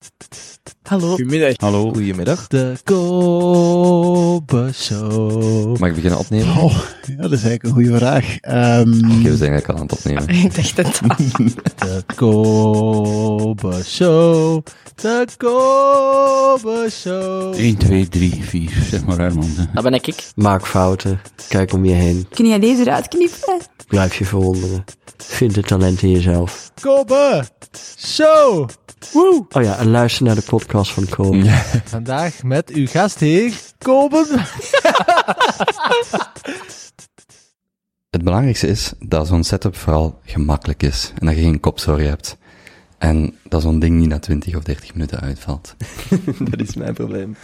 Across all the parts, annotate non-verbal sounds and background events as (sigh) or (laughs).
Tss, tss. Hallo. Goedemiddag. Hallo. Goedemiddag. De Kobe Show. Mag ik beginnen opnemen? Oh, ja, dat is eigenlijk een goede vraag. Ehm, Oké, we zijn eigenlijk al aan het opnemen. (laughs) Ik dacht het al. (laughs) De Kobe Show. De Kobe Show. 1, 2, 3, 4, zeg maar Herman. Dat ben ik. Maak fouten. Kijk om je heen. Kun jij deze eruit knippen? Blijf je verwonderen. Vind het talent in jezelf. Kobe Show. Woe. Oh ja, en luister naar de podcast van Kobe. Vandaag met uw gastheer, Kobe. (laughs) Het belangrijkste is dat zo'n setup vooral gemakkelijk is en dat je geen kopzorg hebt. En dat zo'n ding niet na 20 of 30 minuten uitvalt. (laughs) dat is mijn probleem.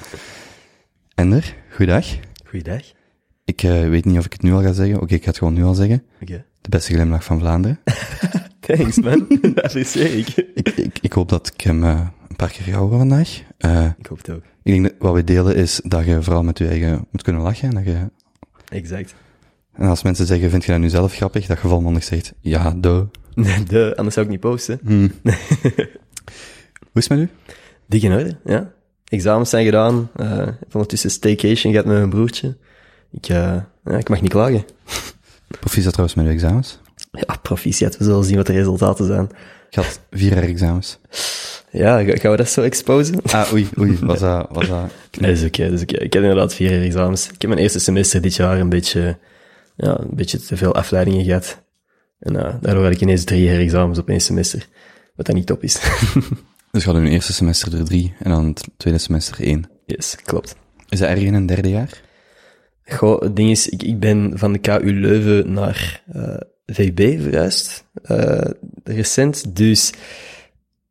Ender, goeiedag. Goeiedag. Ik eh, weet niet of ik het nu al ga zeggen. Oké, ik ga het gewoon nu al zeggen. Oké. De beste glimlach van Vlaanderen. (laughs) Thanks man. dat apprecieer ik. ik, ik, ik hoop dat ik hem eh, een paar keer ga horen vandaag. Eh, Ik hoop het ook. ik denk dat wat we delen is dat je vooral met je eigen moet kunnen lachen. En, dat je, Exact. en als mensen zeggen, vind je dat nu zelf grappig? Dat je volmondig zegt, ja, duh. (laughs) De, anders zou ik niet posten. Hmm. (laughs) Hoe is het met u? Dik in orde, ja. Examens zijn gedaan. eh ik heb ondertussen staycation gehad met mijn broertje. Ik, eh, ja, ik mag niet klagen. Proficiat trouwens met uw examens. Ja, proficiat. We zullen zien wat de resultaten zijn. Ik had vier examens. Ja, ga- gaan we dat zo exposen? Ah, oei, oei, was dat, was dat... Nee, dat is oké, dat is oké. Ik heb inderdaad vier examens. Ik heb mijn eerste semester dit jaar een beetje, ja, een beetje te veel afleidingen gehad. En uh, daardoor had ik ineens drie herexamens op één semester. Wat dat niet top is. (laughs) (laughs) Dus je had in het eerste semester er drie en dan het tweede semester één. yes, klopt. Is dat erg in een derde jaar? Goh, het ding is, ik, ik ben van de KU Leuven naar eh VB verhuisd, eh, recent. Dus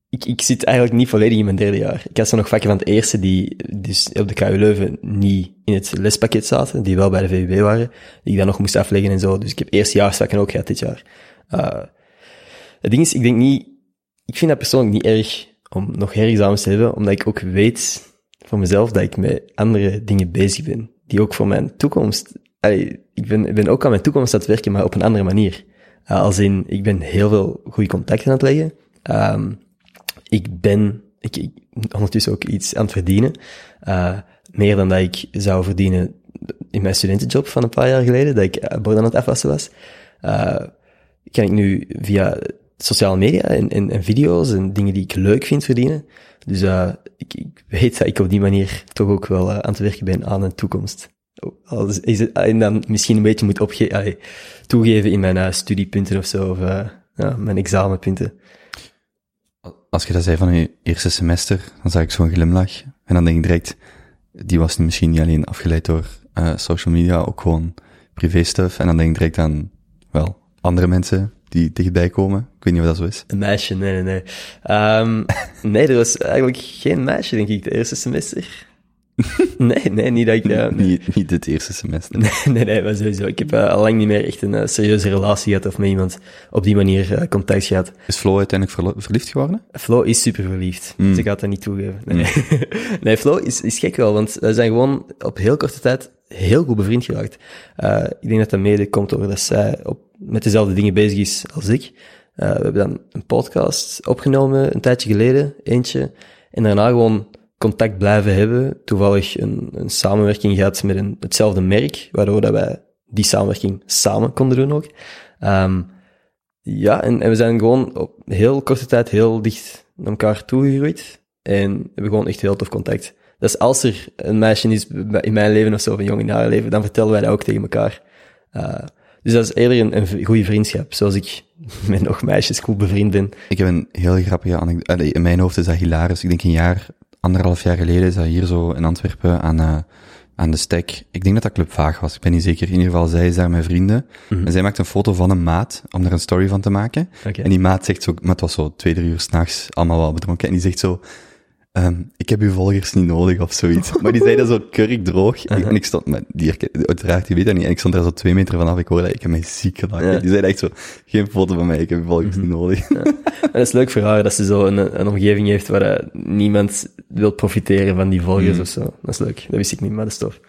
ik, ik zit eigenlijk niet volledig in mijn derde jaar. Ik had zo nog vakken van het eerste die dus op de KU Leuven niet in het lespakket zaten, die wel bij de VB waren, die ik dan nog moest afleggen en zo. Dus ik heb eerstejaarsvakken ook gehad dit jaar. Eh, het ding is, ik denk niet, ik vind dat persoonlijk niet erg om nog herexamens te hebben, omdat ik ook weet voor mezelf dat ik met andere dingen bezig ben, die ook voor mijn toekomst, ik ben, ben ook aan mijn toekomst aan het werken, maar op een andere manier. Uh, als in, ik ben heel veel goede contacten aan het leggen. Um, ik ben, ik, ik, ondertussen ook iets aan het verdienen. Uh, meer dan dat ik zou verdienen in mijn studentenjob van een paar jaar geleden, dat ik bord aan het afwassen was. Kan ik nu via sociale media en, en, en, video's en dingen die ik leuk vind verdienen. Dus uh, ik, ik, weet dat ik op die manier toch ook wel aan het werken ben aan een toekomst. Als, is het, en dan misschien een beetje moet opge allee, toegeven in mijn uh, studiepunten of zo, of ja, mijn examenpunten. Als je dat zei van je eerste semester, dan zag ik zo'n glimlach. En dan denk ik direct, die was misschien niet alleen afgeleid door social media, ook gewoon privé stuff. En dan denk ik direct aan, wel, andere mensen die dichtbij komen. Ik weet niet of dat zo is. Een meisje, nee, nee, nee. Um, (laughs) nee, er was eigenlijk geen meisje, denk ik, de eerste semester. (laughs) nee, nee, niet dat ik... Uh, nee. niet, niet het eerste semester. (laughs) Nee, nee, nee maar sowieso. Ik heb uh, al lang niet meer echt een uh, serieuze relatie gehad of met iemand op die manier contact gehad. Is Flo uiteindelijk verliefd geworden? Flo is super verliefd. Mm. Ze gaat dat niet toegeven. Nee, mm. (laughs) nee Flo is, is gek wel, want we zijn gewoon op heel korte tijd heel goed bevriend geraakt. Uh, ik denk dat dat mede komt doordat zij op, met dezelfde dingen bezig is als ik. Uh, we hebben dan een podcast opgenomen een tijdje geleden, eentje. En daarna gewoon contact blijven hebben. Toevallig een, een samenwerking gehad met een, hetzelfde merk, waardoor dat wij die samenwerking samen konden doen ook. Um, ja, en, we zijn gewoon op heel korte tijd heel dicht naar elkaar toegegroeid. En hebben gewoon echt heel tof contact. Dus als er een meisje is in mijn leven of zo, of een jongen in haar leven, dan vertellen wij dat ook tegen elkaar. Uh, dus dat is eerder een, een goede vriendschap, zoals ik (laughs) met nog meisjes goed bevriend ben. Ik heb een heel grappige anekdote. In mijn hoofd is dat hilarisch. Ik denk een jaar, anderhalf jaar geleden is dat hier zo in Antwerpen aan, uh, aan de stek. Ik denk dat dat Club Vaag was, ik ben niet zeker. In ieder geval, zij is daar met vrienden. Mm-hmm. En zij maakt een foto van een maat, om er een story van te maken. Okay. En die maat zegt zo, maar het was zo twee, drie uur s'nachts, allemaal wel bedronken. En die zegt zo, Um, ik heb uw volgers niet nodig of zoiets. Maar die zei dat zo kurkdroog. Uh-huh. En ik stond, maar die, uiteraard, die weet dat niet. En ik stond daar zo twee meter vanaf. Ik hoorde dat, ik heb mij ziek gelachen. Ja. Die zei echt zo, geen foto van mij, ik heb uw volgers mm-hmm. niet nodig. Ja. En dat is leuk voor haar, dat ze zo een, een omgeving heeft waar uh, niemand wil profiteren van die volgers mm. of zo. Dat is leuk. Dat wist ik niet, maar dat is tof.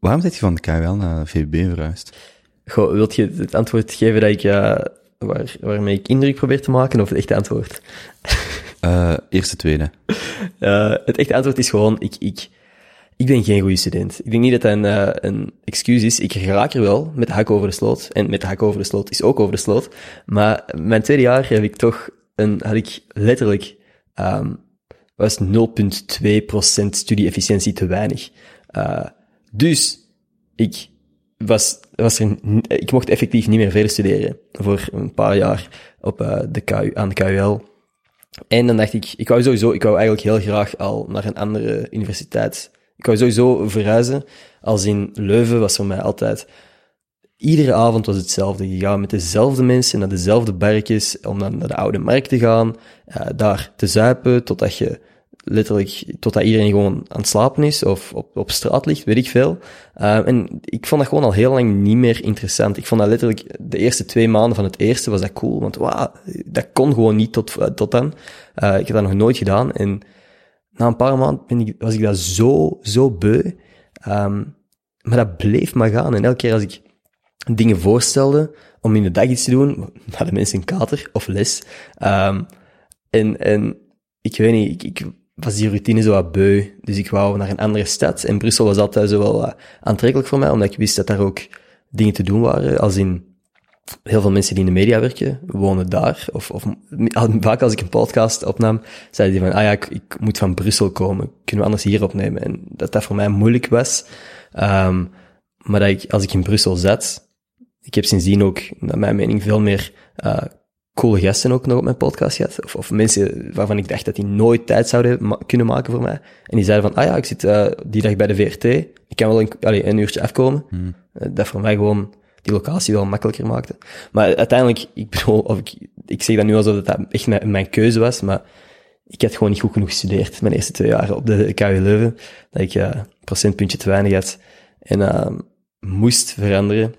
Waarom zit je van de KWL naar VB verhuisd? Goh, wilt je het antwoord geven dat ik, uh, waar, waarmee ik indruk probeer te maken, of het echte antwoord? Eh, eerste, tweede. (laughs) Eh, het echte antwoord is gewoon, ik, ik, ik ben geen goede student. Ik denk niet dat dat een, eh, een excuus is. Ik raak er wel met de hak over de sloot. En met de hak over de sloot is ook over de sloot. Maar mijn tweede jaar heb ik toch een, had ik letterlijk, ehm was 0,2% studie-efficiëntie te weinig. Eh, dus ik was, was er, ik mocht effectief niet meer verder studeren voor een paar jaar op de KU, aan de KUL. En dan dacht ik, ik wou sowieso, ik wou eigenlijk heel graag al naar een andere universiteit. Ik wou sowieso verhuizen. Als in Leuven was voor mij altijd, iedere avond was hetzelfde. Je gaat met dezelfde mensen naar dezelfde berkjes om dan naar de oude markt te gaan, eh, daar te zuipen, totdat je letterlijk, totdat iedereen gewoon aan het slapen is of op, op straat ligt, weet ik veel. Eh, en ik vond dat gewoon al heel lang niet meer interessant. Ik vond dat letterlijk, de eerste twee maanden van het eerste was dat cool, want wauw, dat kon gewoon niet tot, eh, tot dan. Eh, ik heb dat nog nooit gedaan en na een paar maanden ben ik, was ik dat zo, zo beu. Ehm, maar dat bleef maar gaan. En elke keer als ik dingen voorstelde om in de dag iets te doen, hadden mensen een kater of les. Ehm, en, en ik weet niet, ik, ik was die routine zo wat beu. Dus ik wou naar een andere stad. En Brussel was altijd zo wel wat aantrekkelijk voor mij, omdat ik wist dat daar ook dingen te doen waren. Als in heel veel mensen die in de media werken, wonen daar. Of, of (laughs) vaak als ik een podcast opnam, zeiden die van, ah ja, ik, ik moet van Brussel komen. Kunnen we anders hier opnemen? En dat dat voor mij moeilijk was. Ehm, maar dat ik, als ik in Brussel zat, ik heb sindsdien ook, naar mijn mening, veel meer uh, coole gasten ook nog op mijn podcast gehad. Of, of mensen waarvan ik dacht dat die nooit tijd zouden ma kunnen maken voor mij. En die zeiden van, ah ja, ik zit uh, die dag bij de VRT. Ik kan wel een, allee, een uurtje afkomen. Hmm. Uh, dat voor mij gewoon die locatie wel makkelijker maakte. Maar uiteindelijk, ik bedoel, of ik, ik zeg dat nu alsof dat echt mijn, mijn keuze was, maar ik had gewoon niet goed genoeg gestudeerd mijn eerste twee jaar op de KU Leuven. Dat ik uh, een procentpuntje te weinig had. En uh, moest veranderen.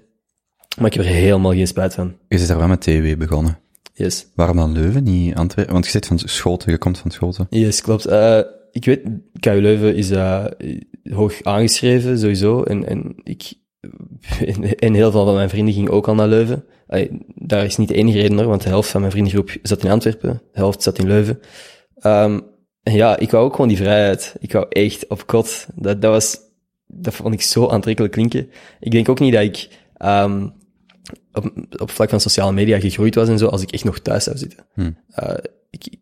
Maar ik heb er helemaal geen spijt van. Je zit daar wel met TW begonnen. Yes. Waarom dan Leuven, niet Antwerpen? Want je zit van Schoten, je komt van Schoten. Yes, klopt. Uh, ik weet, KU Leuven is uh, hoog aangeschreven, sowieso. En, en ik, en heel veel van mijn vrienden gingen ook al naar Leuven. Daar is niet de enige reden hoor, want de helft van mijn vriendengroep zat in Antwerpen, de helft zat in Leuven. Um, en ja, ik wou ook gewoon die vrijheid. Ik wou echt op kot. Dat, dat was, dat vond ik zo aantrekkelijk klinken. Ik denk ook niet dat ik um, op, op vlak van sociale media gegroeid was en zo, als ik echt nog thuis zou zitten. Hmm. Uh, ik,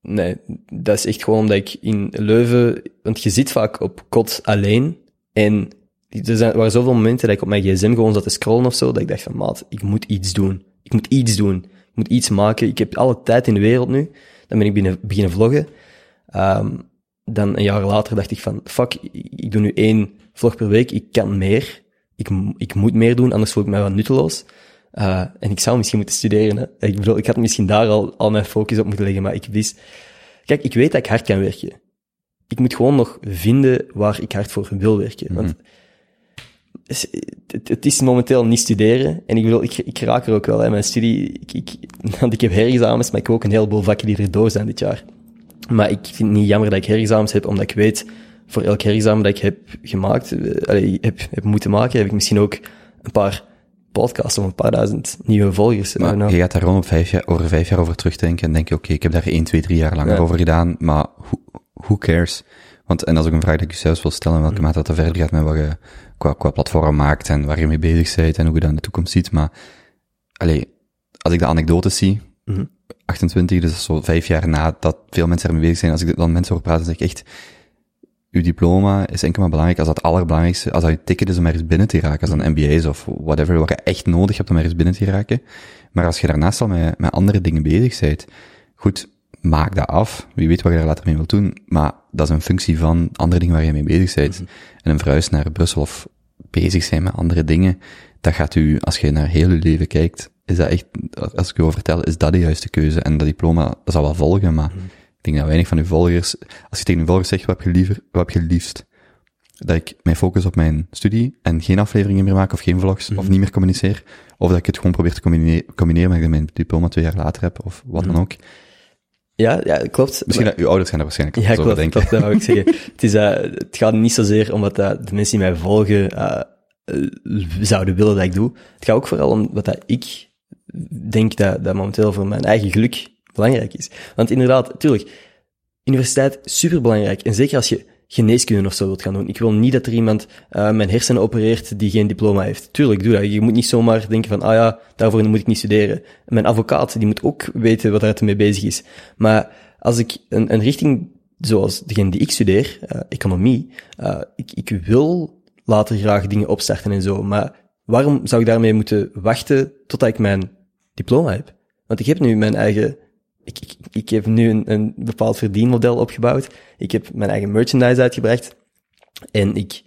nee, dat is echt gewoon omdat ik in Leuven, want je zit vaak op kot alleen en er zijn, waren zoveel momenten dat ik op mijn gsm gewoon zat te scrollen of zo, dat ik dacht van, maat, ik moet iets doen. Ik moet iets doen. Ik moet iets maken. Ik heb alle tijd in de wereld nu. Dan ben ik binnen, beginnen vloggen. Um, dan een jaar later dacht ik van, fuck, ik doe nu één vlog per week. Ik kan meer. Ik, ik moet meer doen, anders voel ik mij wat nutteloos. Uh, en ik zou misschien moeten studeren. Hè. Ik bedoel, ik had misschien daar al, al mijn focus op moeten leggen, maar ik wist... Kijk, ik weet dat ik hard kan werken. Ik moet gewoon nog vinden waar ik hard voor wil werken. Mm -hmm. Want het, is momenteel niet studeren. En ik bedoel, ik, ik raak er ook wel. Hè. Mijn studie, ik, ik, (laughs) want ik heb herexamens, maar ik heb ook een heleboel vakken die erdoor zijn dit jaar. Maar ik vind het niet jammer dat ik herexamens heb, omdat ik weet, voor elk herexamen dat ik heb gemaakt, allee, heb, heb moeten maken, heb ik misschien ook een paar podcasts of een paar duizend nieuwe volgers. Maar nou. je gaat daar rond vijf jaar, over vijf jaar over terugdenken en denk je, oké, okay, ik heb daar één, twee, drie jaar langer ja. over gedaan, maar who, who cares? Want, en dat is ook een vraag die ik je zelfs wil stellen, in welke mate dat er verder gaat met wat je qua, qua platform maakt en waar je mee bezig bent en hoe je dat in de toekomst ziet. Maar, allee, als ik de anekdotes zie, mm -hmm. 28, dus zo vijf jaar na dat veel mensen ermee bezig zijn, als ik dan mensen hoor praten, zeg ik echt, uw diploma is enkel maar belangrijk als dat allerbelangrijkste, als dat je ticket is om ergens binnen te raken, als een MBA's of whatever, wat je echt nodig hebt om ergens binnen te raken. Maar als je daarnaast al met, met andere dingen bezig bent, goed, maak dat af. Wie weet wat je daar later mee wilt doen. Maar dat is een functie van andere dingen waar je mee bezig bent. Mm -hmm. En een verhuis naar Brussel of bezig zijn met andere dingen, dat gaat u, als je naar heel je leven kijkt, is dat echt, als ik u over vertel, is dat de juiste keuze. En dat diploma, dat zal wel volgen, maar mm -hmm. Ik denk dat weinig van uw volgers, als je tegen uw volgers zegt, wat heb je liever, wat heb je liefst? Dat ik mijn focus op mijn studie en geen afleveringen meer maak of geen vlogs mm -hmm. of niet meer communiceer. Of dat ik het gewoon probeer te combineren, combineren met ik mijn diploma twee jaar later heb of wat dan ook. Ja, ja, klopt. Misschien maar, dat uw ouders gaan er waarschijnlijk ja, zo klopt, denken. Klopt, dat wou ik zeggen. (laughs) het, is, uh, het gaat niet zozeer om wat uh, de mensen die mij volgen uh, zouden willen dat ik doe. Het gaat ook vooral om wat dat ik denk dat, dat momenteel voor mijn eigen geluk belangrijk is. Want inderdaad, tuurlijk, universiteit super belangrijk. En zeker als je geneeskunde of zo wilt gaan doen. Ik wil niet dat er iemand uh, mijn hersenen opereert die geen diploma heeft. Tuurlijk, doe dat. Je moet niet zomaar denken van, ah ja, daarvoor moet ik niet studeren. Mijn advocaat, die moet ook weten wat hij ermee bezig is. Maar als ik een, een richting, zoals degene die ik studeer, uh, economie, uh, ik, ik wil later graag dingen opstarten en zo. Maar waarom zou ik daarmee moeten wachten totdat ik mijn diploma heb? Want ik heb nu mijn eigen ik, ik, ik heb nu een, een bepaald verdienmodel opgebouwd. Ik heb mijn eigen merchandise uitgebracht. En ik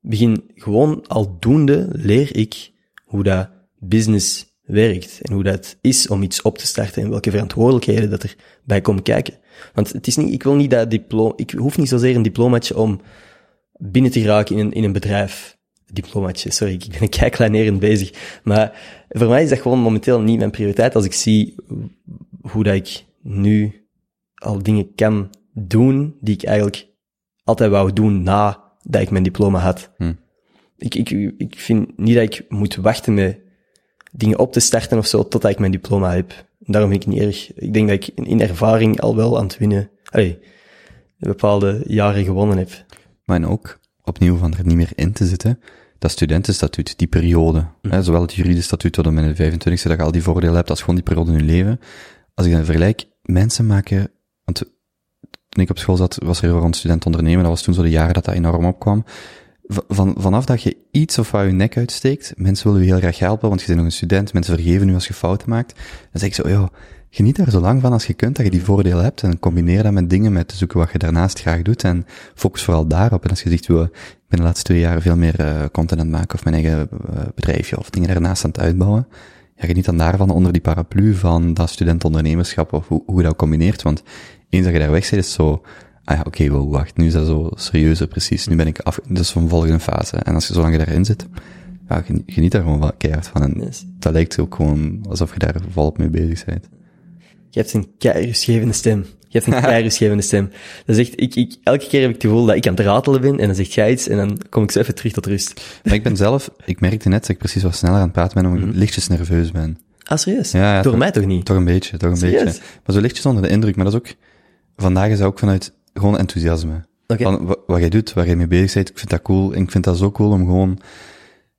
begin gewoon aldoende leer ik hoe dat business werkt. En hoe dat is om iets op te starten en welke verantwoordelijkheden dat er bij komen kijken. Want het is niet, ik wil niet dat diploma, ik hoef niet zozeer een diplomaatje om binnen te geraken in een, in een bedrijf. Diplomaatje, sorry, ik ben een kijkkleinerend bezig. Maar voor mij is dat gewoon momenteel niet mijn prioriteit als ik zie hoe dat ik nu al dingen kan doen die ik eigenlijk altijd wou doen nadat ik mijn diploma had. Hm. Ik, ik, ik vind niet dat ik moet wachten met dingen op te starten of zo totdat ik mijn diploma heb. Daarom vind ik niet erg. Ik denk dat ik in ervaring al wel aan het winnen, allee, bepaalde jaren gewonnen heb. En ook, opnieuw, van er niet meer in te zitten, dat studentenstatuut, die periode, Hm. hè, zowel het juridische statuut tot en met de 25e, dat je al die voordelen hebt, als gewoon die periode in je leven. Als ik dan vergelijk, mensen maken, want toen ik op school zat, was er rond student ondernemen, dat was toen zo de jaren dat dat enorm opkwam. Van, vanaf dat je iets of wat je nek uitsteekt, mensen willen je heel graag helpen, want je bent nog een student, mensen vergeven nu als je fouten maakt. Dan zeg ik zo, joh, geniet daar zo lang van als je kunt, dat je die voordelen hebt, en combineer dat met dingen, met te zoeken wat je daarnaast graag doet, en focus vooral daarop. En als je zegt, ik ben de laatste twee jaar veel meer uh, content aan het maken, of mijn eigen uh, bedrijfje, of dingen daarnaast aan het uitbouwen, ja, geniet dan daarvan onder die paraplu van dat studentondernemerschap, of hoe, hoe je dat combineert, want eens dat je daar weg zit, is zo, ah ja, oké, okay, wow, wacht, nu is dat zo serieuze, precies, nu ben ik af, dat is een volgende fase. En als je zolang je daarin zit, ja, geniet daar gewoon keihard van. En Yes. dat lijkt ook gewoon alsof je daar volop mee bezig bent. Je hebt een keirusgevende stem. Je hebt een (laughs) keirusgevende stem. Dat zegt, ik, ik, elke keer heb ik het gevoel dat ik aan het ratelen ben, en dan zegt jij iets, en dan kom ik zo even terug tot rust. Maar ik ben zelf, ik merkte net dat ik precies wat sneller aan het praten ben, omdat ik Mhm. lichtjes nerveus ben. Ah, serieus? Ja, ja, Door toch- mij toch niet? Toch een beetje, toch een Serieus? beetje. Maar zo lichtjes onder de indruk, maar dat is ook, vandaag is dat ook vanuit gewoon enthousiasme. Oké. Van wa- wat jij doet, waar je mee bezig bent, ik vind dat cool. En ik vind dat zo cool om gewoon,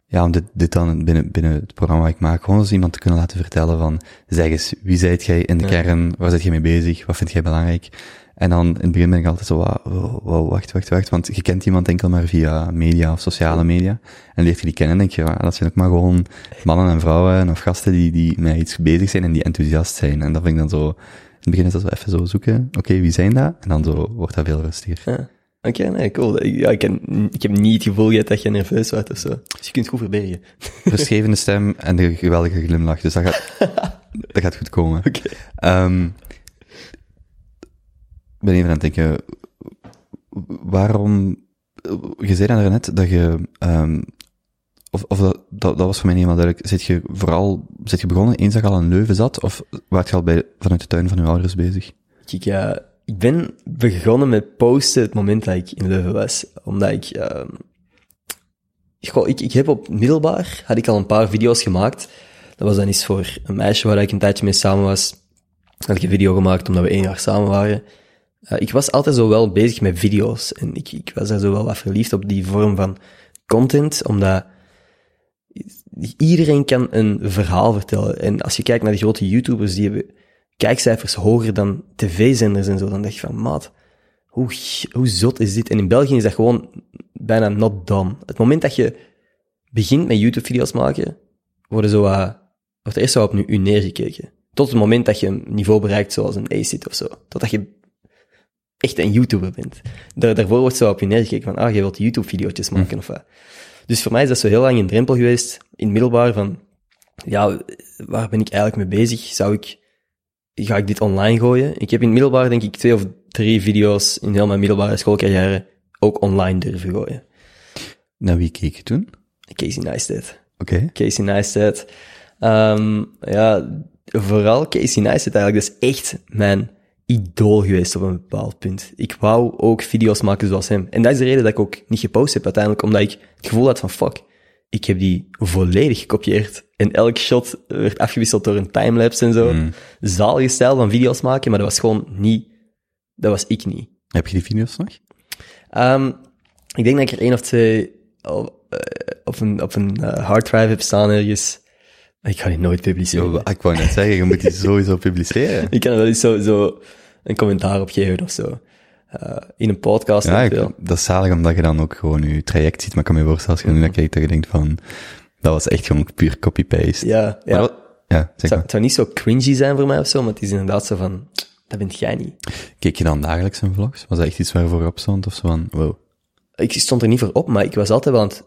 ja, om dit, dit dan binnen, binnen het programma wat ik maak, gewoon eens iemand te kunnen laten vertellen van, zeg eens, wie zijt jij in de Ja. kern, waar zit jij mee bezig, wat vind jij belangrijk? En dan, in het begin ben ik altijd zo, wa- wa- wacht, wacht, wacht, want je kent iemand enkel maar via media of sociale media. En leert je die kennen, denk je, dat zijn ook maar gewoon mannen en vrouwen of gasten die, die met iets bezig zijn en die enthousiast zijn. En dat vind ik dan zo, in het begin is dat zo even zo zoeken, oké, wie zijn dat? En dan zo wordt dat veel rustiger. Ja. Oké, nee, cool. Ik- Ja, ik, ken, ik heb niet het gevoel gehad dat je nerveus was of zo. Dus je kunt het goed verbergen. (laughs) Verschevende stem en de geweldige glimlach. Dus dat gaat, (laughs) dat gaat goed komen. Oké. Ehm, ik ben even aan het denken, waarom, je zei dan net dat je, ehm, of, of dat, dat, dat was voor mij niet helemaal duidelijk, zit je vooral, zit je begonnen eens dat je al in Leuven zat, of waart je al bij, vanuit de tuin van je ouders bezig? Kijk, ja, ik ben begonnen met posten het moment dat ik in Leuven was. Omdat ik, ehm goh, ik, ik heb op middelbaar, had ik al een paar video's gemaakt. Dat was dan eens voor een meisje waar ik een tijdje mee samen was. Had ik een video gemaakt omdat we één jaar samen waren. Eh, ik was altijd zo wel bezig met video's. En ik, ik was daar zo wel wat verliefd op die vorm van content, omdat iedereen kan een verhaal vertellen. En als je kijkt naar de grote YouTubers, die hebben kijkcijfers hoger dan tv-zenders en zo, dan dacht je van, maat, hoe, hoe zot is dit? En in België is dat gewoon bijna not done. Het moment dat je begint met YouTube-video's maken, worden zo, uh, wordt er eerst zo op nu u neergekeken. Tot het moment dat je een niveau bereikt zoals een ACID of zo. Totdat je echt een YouTuber bent. Daar, daarvoor wordt zo op je neergekeken van, ah, je wilt YouTube-video's maken of wat. Dus voor mij is dat zo heel lang een drempel geweest, in het middelbaar, van, ja, waar ben ik eigenlijk mee bezig? Zou ik, ga ik dit online gooien? Ik heb in het middelbaar, denk ik, twee of drie video's in heel mijn middelbare schoolcarrière ook online durven gooien. Naar wie keek je toen? Casey Neistat. Oké. Casey Neistat. Ehm, ja, vooral Casey Neistat eigenlijk, dat is echt mijn idool geweest op een bepaald punt. Ik wou ook video's maken zoals hem. En dat is de reden dat ik ook niet gepost heb uiteindelijk, omdat ik het gevoel had van fuck, Ik heb die volledig gekopieerd. En elk shot werd afgewisseld door een timelapse en zo. Mm. Zalige stijl van video's maken, maar dat was gewoon niet... Dat was ik niet. Heb je die video's nog? Ehm, ik denk dat ik er één of twee op, eh, op een, op een eh, harddrive heb staan ergens. Ik ga die nooit publiceren. Yo, ik wou net zeggen, je moet die (laughs) sowieso publiceren. Ik kan er wel eens zo, zo een commentaar op geven of zo. Eh, in een podcast. Ja, ik, dat is zalig omdat je dan ook gewoon je traject ziet, maar ik kan me voorstellen als je nu naar kijkt dat je denkt van, dat was echt gewoon puur copy-paste. ja, ja. dat- ja, Het zou, maar. het zou niet zo cringy zijn voor mij of zo, maar het is inderdaad zo van, dat bent jij niet. Keek je dan dagelijks in vlogs? Was dat echt iets waar je voor op stond of zo van, wow. Ik stond er niet voor op, maar ik was altijd wel aan het,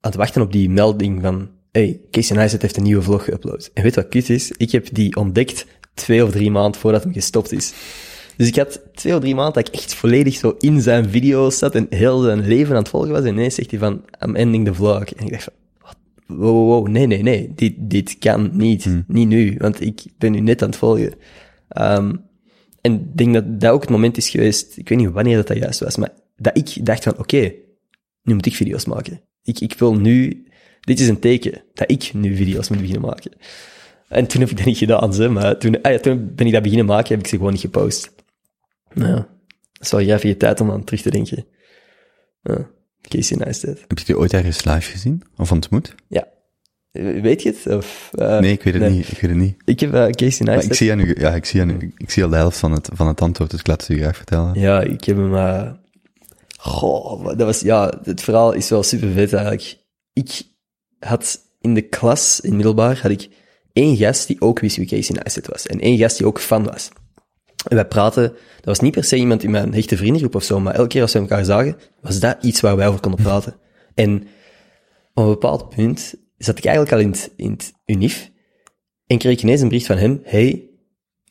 aan het wachten op die melding van, hey, Casey Neistat heeft een nieuwe vlog geüpload. En weet wat kut is? Ik heb die ontdekt twee of drie maanden voordat hem gestopt is. Dus ik had twee of drie maanden dat ik echt volledig zo in zijn video's zat en heel zijn leven aan het volgen was. En ineens zegt hij van, I'm ending the vlog. En ik dacht van, wat? Wow, wow, wow, nee, nee, nee, dit, dit kan niet. Niet nu, want ik ben nu net aan het volgen. Ehm, en ik denk dat dat ook het moment is geweest, ik weet niet wanneer dat, dat juist was, maar dat ik dacht van, oké, nu moet ik video's maken. Ik, ik wil nu, dit is een teken dat ik nu video's moet beginnen maken. En toen heb ik dat niet gedaan, ze, maar toen, ah ja, toen ben ik dat beginnen maken, heb ik ze gewoon niet gepost. Nou, ja, dat is wel jij je tijd om aan terug te denken. Ja, Casey Neistat. Heb je die ooit ergens live gezien? Of ontmoet? Ja. Weet je het? Of, eh, Nee, ik weet het nee. niet. Ik weet het niet. Ik heb eh, Casey Maar ik Neistat. zie aan u, ja, ik zie aan u, ik zie al de helft van het, van het antwoord, dus ik laat het u graag vertellen. Ja, ik heb hem... eh goh, dat was... Ja, het verhaal is wel super vet eigenlijk. Ik had in de klas, in middelbaar, had ik één gast die ook wist wie Casey Neistat was. En één gast die ook fan was. En wij praten... Dat was niet per se iemand in mijn hechte vriendengroep of zo, maar elke keer als we elkaar zagen, was dat iets waar wij over konden praten. En op een bepaald punt zat ik eigenlijk al in het, in het UNIF en kreeg ik ineens een bericht van hem. Hey,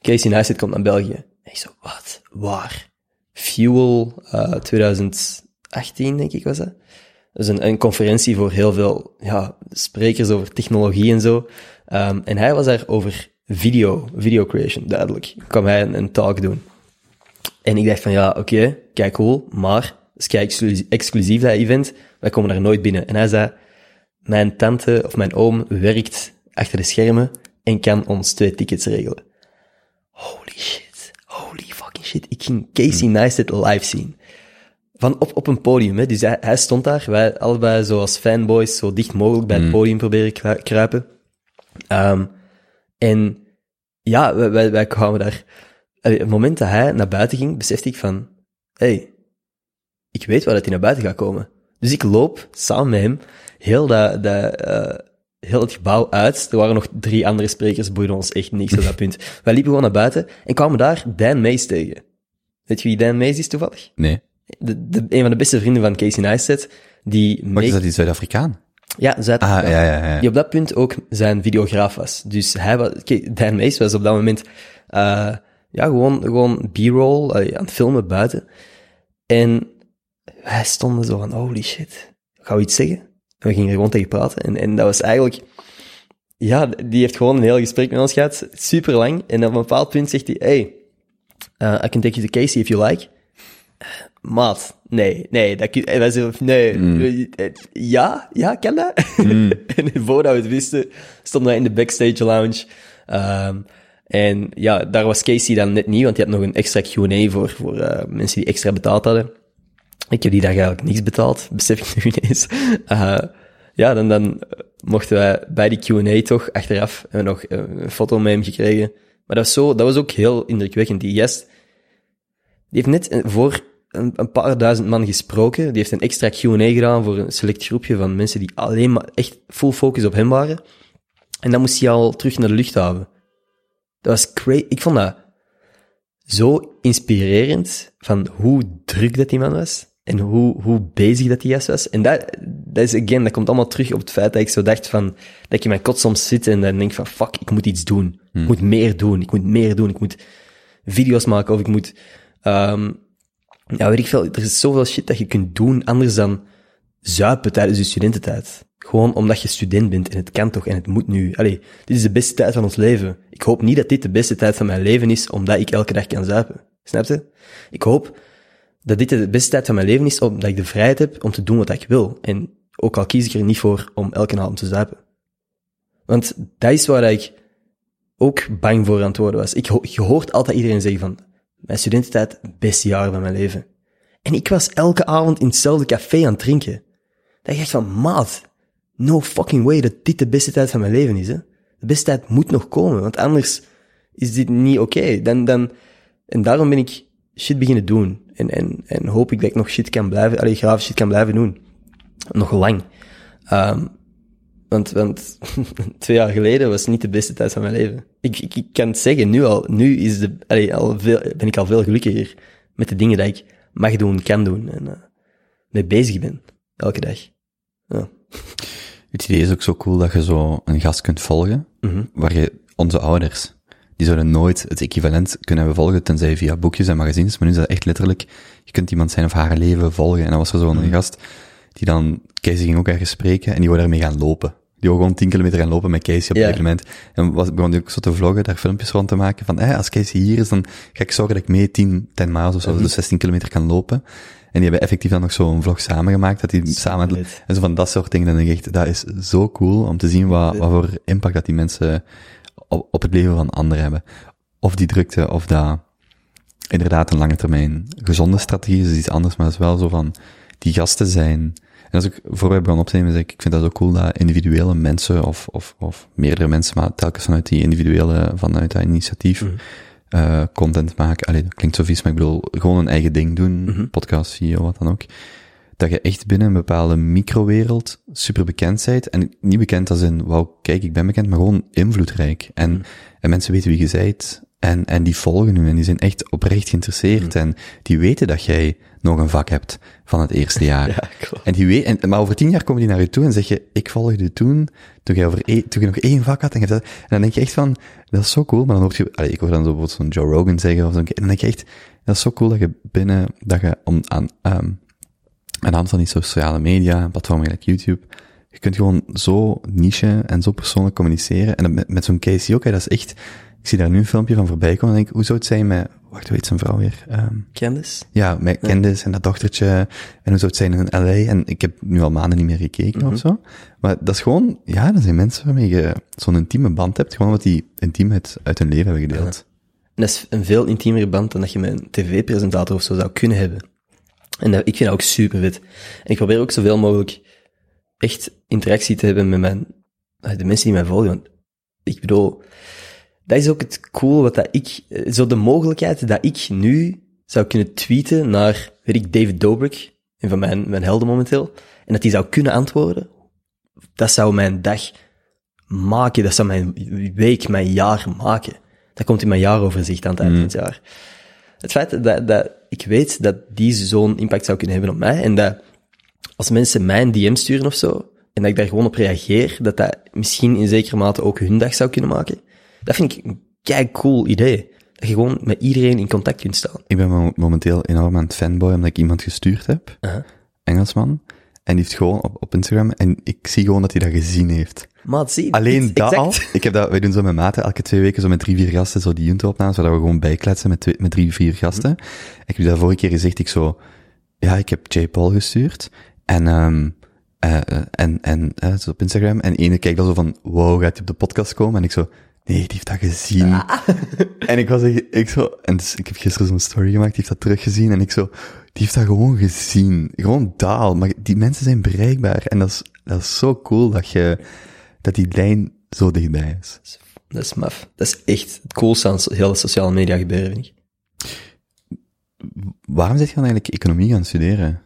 Casey Neistat komt naar België. En ik zo, wat? Waar? Fuel eh 2018, denk ik, was dat. Is een, een conferentie voor heel veel ja, sprekers over technologie en zo. Ehm, en hij was daar over video, video creation, duidelijk. Kwam hij een, een talk doen. En ik dacht van, ja, oké, kijk cool, maar is kei exclusief, exclusief dat event, wij komen daar nooit binnen. En hij zei, mijn tante of mijn oom werkt achter de schermen en kan ons twee tickets regelen. Holy shit, holy fucking shit. Ik ging Casey Neistat live zien. Van op, op een podium, hè. Dus hij, hij stond daar, wij allebei zoals fanboys zo dicht mogelijk bij het podium proberen kru- kruipen. Ehm, en ja, wij, wij, wij kwamen daar... Allee, het moment dat hij naar buiten ging, besefte ik van... hey, ik weet waar dat hij naar buiten gaat komen. Dus ik loop samen met hem heel, dat, dat, eh, heel het gebouw uit. Er waren nog drie andere sprekers, boeide ons echt niks op dat punt. (laughs) Wij liepen gewoon naar buiten en kwamen daar Dan Mays tegen. Weet je wie Dan Mays is toevallig? Nee. De, de, een van de beste vrienden van Casey Neistat, die... Wat is dat, die Zuid-Afrikaan? Ja, Ah, ja, ja, ja. die op dat punt ook zijn videograaf was. Dus hij was, kijk, Dan Mays was op dat moment, eh ja, gewoon, gewoon b-roll, eh, aan het filmen buiten. En wij stonden zo van, holy shit, gaan we iets zeggen? En we gingen er gewoon tegen praten. En, en dat was eigenlijk, ja, die heeft gewoon een heel gesprek met ons gehad, super lang. En op een bepaald punt zegt hij, hey, uh, I can take you to Casey if you like. Maat, nee, nee, dat kun, en wij zo, nee, eh, ja, ja, kan dat? (laughs) en voordat we het wisten, stonden wij in de backstage lounge. Ehm, en ja, daar was Casey dan net niet, want die had nog een extra Q&A voor, voor eh, mensen die extra betaald hadden. Ik heb die dag eigenlijk niks betaald, (laughs) besef ik nu ineens. Eh, ja, dan, dan mochten wij bij die Q&A toch achteraf hebben we nog eh, een foto met hem gekregen. Maar dat was, zo, dat was ook heel indrukwekkend. Die gast, die heeft net voor een, een paar duizend man gesproken. Die heeft een extra Q&A gedaan voor een select groepje van mensen die alleen maar echt full focus op hem waren. En dan moest hij al terug naar de luchthaven. Dat was crazy. Ik vond dat zo inspirerend van hoe druk dat die man was. En hoe, hoe bezig dat die gast was. En dat, dat is, again, dat komt allemaal terug op het feit dat ik zo dacht van, dat ik in mijn kot soms zit en dan denk van, fuck, ik moet iets doen. Ik moet meer doen. Ik moet meer doen. Ik moet video's maken of ik moet, ehm ja, weet ik veel. Er is zoveel shit dat je kunt doen anders dan zuipen tijdens je studententijd. Gewoon omdat je student bent en het kan toch en het moet nu. Allee, dit is de beste tijd van ons leven. Ik hoop niet dat dit de beste tijd van mijn leven is omdat ik elke dag kan zuipen. Snap je? Ik hoop dat dit de beste tijd van mijn leven is omdat ik de vrijheid heb om te doen wat ik wil. En Ook al kies ik er niet voor om elke avond te zuipen. Want dat is waar ik ook bang voor aan het worden was. Ik, je hoort altijd iedereen zeggen van, mijn studententijd, beste jaar van mijn leven. En ik was elke avond in hetzelfde café aan het drinken. Dat ik echt van, maat, no fucking way dat dit de beste tijd van mijn leven is, hè. De beste tijd moet nog komen, want anders is dit niet oké. Dan, dan, en daarom ben ik shit beginnen doen. En, en, en hoop ik dat ik nog shit kan blijven, allee, graaf shit kan blijven doen. Nog lang. Ehm, want, want (laughs) twee jaar geleden was niet de beste tijd van mijn leven. Ik, ik, ik kan het zeggen, nu al, nu is de, allee, al veel, ben ik al veel gelukkiger met de dingen die ik mag doen, kan doen en uh, mee bezig ben. Elke dag. Ja. Het idee is ook zo cool dat je zo een gast kunt volgen, waar je onze ouders, die zouden nooit het equivalent kunnen hebben volgen, tenzij via boekjes en magazines, maar nu is dat echt letterlijk, je kunt iemand zijn of haar leven volgen. En dan was er zo'n gast, die dan, Kees ging ook ergens spreken, en die wou daarmee gaan lopen. Die wou gewoon 10 kilometer gaan lopen met Casey op Ja. gegeven moment. En was, begon die ook zo te vloggen, daar filmpjes rond te maken, van, eh, als Casey hier is, dan ga ik zorgen dat ik mee 10, 10 miles of zo, dus 16 kilometer kan lopen. En die hebben effectief dan nog zo'n vlog samengemaakt, dat die samen, en zo van dat soort dingen, dan denk ik echt, dat is zo cool om te zien wat, wat voor impact dat die mensen op, op het leven van anderen hebben. Of die drukte, of dat inderdaad een lange termijn gezonde strategie is, is iets anders, maar het is wel zo van, die gasten zijn, en als ik voorbij begon op te nemen, zeg ik, ik vind dat zo cool dat individuele mensen, of, of, of meerdere mensen, maar telkens vanuit die individuele, vanuit dat initiatief, eh, content maken. Allee, dat klinkt zo vies, maar ik bedoel, gewoon een eigen ding doen, podcast, video, wat dan ook. Dat je echt binnen een bepaalde microwereld super bekend bent. En niet bekend als in, wauw, kijk, ik ben bekend, maar gewoon invloedrijk. En, en mensen weten wie je bent. En, en die volgen u en die zijn echt oprecht geïnteresseerd. En die weten dat jij nog een vak hebt van het eerste jaar. (laughs) Ja, klopt. En die weet, en, maar over tien jaar komen die naar je toe en zeg je, ik volgde je toen, toen je, over één- toen je nog één vak had. En, je dat- en dan denk je echt van, dat is zo cool. Maar dan hoor je, allee, ik hoor dan zo bijvoorbeeld zo'n Joe Rogan zeggen of zo. En dan denk je echt, dat is zo cool dat je binnen, dat je om, aan, ehm, aan de hand van die sociale media, platformen gelijk YouTube, je kunt gewoon zo niche en zo persoonlijk communiceren. En met, met zo'n Casey ook, hè, dat is echt, ik zie daar nu een filmpje van voorbij komen en denk ik, hoe zou het zijn met, wacht, hoe heet zijn vrouw weer? Ehm, Candice? ja, met Candice en dat dochtertje. En hoe zou het zijn in LA? En ik heb nu al maanden niet meer gekeken of zo. Maar dat is gewoon, ja, dat zijn mensen waarmee je zo'n intieme band hebt. Gewoon wat die intiemheid uit hun leven hebben gedeeld. En dat is een veel intiemere band dan dat je met een tv-presentator of zo zou kunnen hebben. En dat, ik vind dat ook super vet. En ik probeer ook zoveel mogelijk echt interactie te hebben met mijn, de mensen die mij volgen. Want ik bedoel, dat is ook het cool wat dat ik, eh, zo de mogelijkheid dat ik nu zou kunnen tweeten naar, weet ik, David Dobrik, een van mijn, mijn helden momenteel, en dat die zou kunnen antwoorden, dat zou mijn dag maken, dat zou mijn week, mijn jaar maken. Dat komt in mijn jaaroverzicht aan het eind van het jaar. Het feit dat, dat ik weet dat die zo'n impact zou kunnen hebben op mij, en dat als mensen mij een DM sturen of zo, en dat ik daar gewoon op reageer, dat dat misschien in zekere mate ook hun dag zou kunnen maken, dat vind ik een kei cool idee. Dat je gewoon met iedereen in contact kunt staan. Ik ben mo- momenteel enorm aan het fanboy omdat ik iemand gestuurd heb. Engelsman. En die heeft gewoon op, op Instagram, en ik zie gewoon dat hij dat gezien heeft. Maar zie, Alleen dat exact. al. Ik heb dat, wij doen zo met maten elke twee weken zo met drie, vier gasten zo die junto-opnames, waar we gewoon bijkletsen met, twee, met drie, vier gasten. Ik heb dat vorige keer gezegd, ik zo, ja, ik heb J. Paul gestuurd. En, um, uh, en, en, uh, zo op Instagram. En ene kijkt dan zo van, wow, gaat hij op de podcast komen? En ik zo, nee, die heeft dat gezien. (laughs) En ik was echt, ik zo, en dus ik heb gisteren zo'n story gemaakt, die heeft dat teruggezien. En ik zo, die heeft dat gewoon gezien. Gewoon daal. Maar die mensen zijn bereikbaar. En dat is, dat is zo cool dat je, dat die lijn zo dichtbij is. Dat is maf. Dat is echt het coolste aan so- hele sociale media gebeuren, vind ik. Waarom zit je dan eigenlijk economie gaan studeren?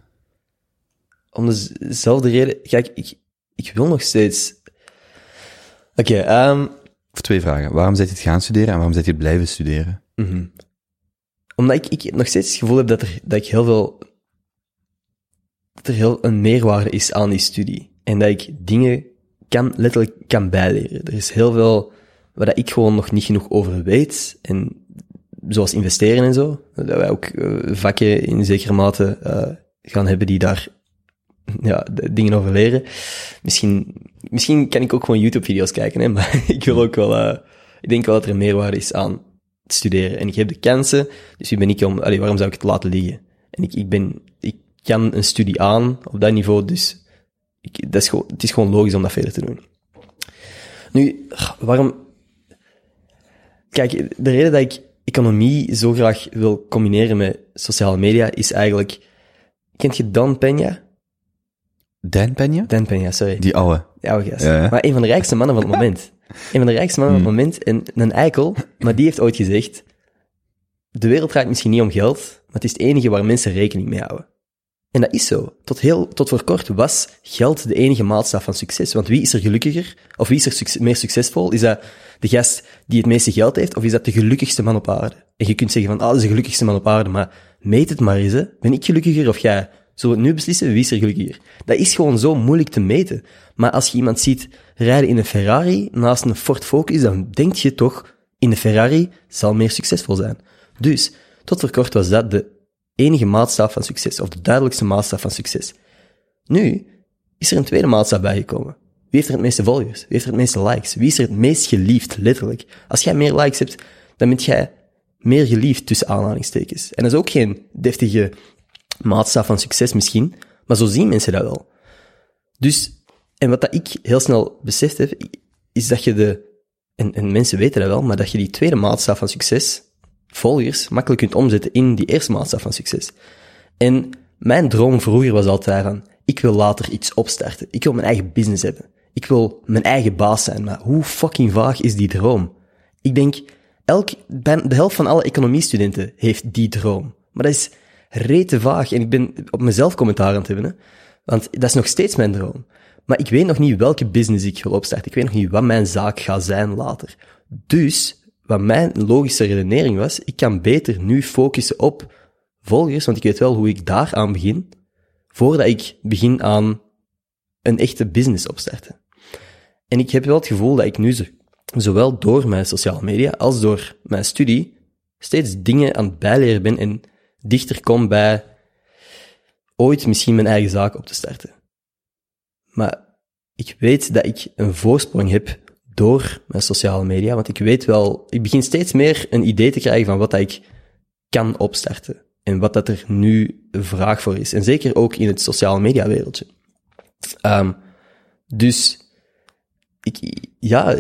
Om dezelfde reden, kijk, ik, ik wil nog steeds... Oké, ehm Of twee vragen. Waarom zit je het gaan studeren en waarom zit je het blijven studeren? omdat ik, ik nog steeds het gevoel heb dat, er, dat ik heel veel... Dat er heel een meerwaarde is aan die studie. En dat ik dingen kan, letterlijk kan bijleren. Er is heel veel waar ik gewoon nog niet genoeg over weet. En zoals investeren en zo. Dat wij ook eh, vakken in zekere mate eh, gaan hebben die daar ja, dingen over leren. Misschien, misschien kan ik ook gewoon YouTube-video's kijken, hè, maar (laughs) ik wil ook wel, eh, ik denk wel dat er meerwaarde is aan het studeren. En ik heb de kansen, dus wie ben ik om, allee, waarom zou ik het laten liggen? En ik, ik ben, ik kan een studie aan op dat niveau, dus ik, dat is gewoon, het is gewoon logisch om dat verder te doen. Nu, waarom... Kijk, de reden dat ik economie zo graag wil combineren met sociale media is eigenlijk... Kent je Dan Peña? Dan Peña? Dan Peña, sorry. Die ouwe. Ja, oude gast. Ja, ja. Maar een van de rijkste mannen van het moment. Een van de rijkste mannen van het moment. En een eikel, maar die heeft ooit gezegd... De wereld draait misschien niet om geld, maar het is het enige waar mensen rekening mee houden. En dat is zo. Tot, heel, tot voor kort was geld de enige maatstaf van succes. Want wie is er gelukkiger? Of wie is er succes- meer succesvol? Is dat de gast die het meeste geld heeft? Of is dat de gelukkigste man op aarde? En je kunt zeggen van, ah, dat is de gelukkigste man op aarde. Maar meet het maar eens, hè. Ben ik gelukkiger of jij? Zullen we nu beslissen? Wie is er gelukkiger? Dat is gewoon zo moeilijk te meten. Maar als je iemand ziet rijden in een Ferrari naast een Ford Focus, dan denk je toch, in de Ferrari zal meer succesvol zijn. Dus, tot voor kort was dat de enige maatstaf van succes, of de duidelijkste maatstaf van succes. Nu is er een tweede maatstaf bijgekomen. Wie heeft er het meeste volgers? Wie heeft er het meeste likes? Wie is er het meest geliefd, letterlijk? Als jij meer likes hebt, dan ben jij meer geliefd tussen aanhalingstekens. En dat is ook geen deftige maatstaf van succes misschien, maar zo zien mensen dat wel. Dus, en wat dat ik heel snel beseft heb, is dat je de, en, en mensen weten dat wel, maar dat je die tweede maatstaf van succes, volgers, makkelijk kunt omzetten in die eerste maatstaf van succes. En mijn droom vroeger was altijd van, ik wil later iets opstarten. Ik wil mijn eigen business hebben. Ik wil mijn eigen baas zijn. Maar hoe fucking vaag is die droom? Ik denk, elk, de helft van alle economiestudenten heeft die droom. Maar dat is rete vaag. En ik ben op mezelf commentaar aan het hebben. Hè? Want dat is nog steeds mijn droom. Maar ik weet nog niet welke business ik wil opstarten. Ik weet nog niet wat mijn zaak gaat zijn later. Dus, wat mijn logische redenering was, ik kan beter nu focussen op volgers, want ik weet wel hoe ik daar aan begin, voordat ik begin aan een echte business opstarten. En ik heb wel het gevoel dat ik nu zo- zowel door mijn sociale media als door mijn studie steeds dingen aan het bijleren ben en dichter kom bij ooit misschien mijn eigen zaak op te starten. Maar ik weet dat ik een voorsprong heb door mijn sociale media, want ik weet wel, ik begin steeds meer een idee te krijgen van wat dat ik kan opstarten en wat dat er nu vraag voor is. En zeker ook in het sociale media wereldje. Ehm, dus, ik, ja,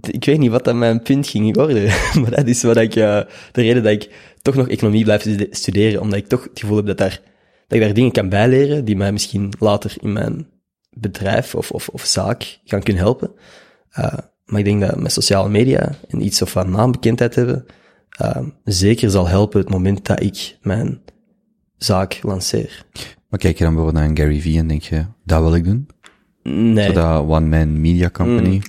ik weet niet wat dat mijn punt ging worden, (laughs) maar dat is wat ik, eh, de reden dat ik toch nog economie blijf stude- studeren, omdat ik toch het gevoel heb dat, daar, dat ik daar dingen kan bijleren die mij misschien later in mijn bedrijf of, of, of zaak gaan kunnen helpen. Uh, maar ik denk dat met sociale media en iets of van naambekendheid hebben, uh, zeker zal helpen het moment dat ik mijn zaak lanceer. Maar kijk je dan bijvoorbeeld naar een Gary Vee en denk je, dat wil ik doen? Nee. Dat one-man media company.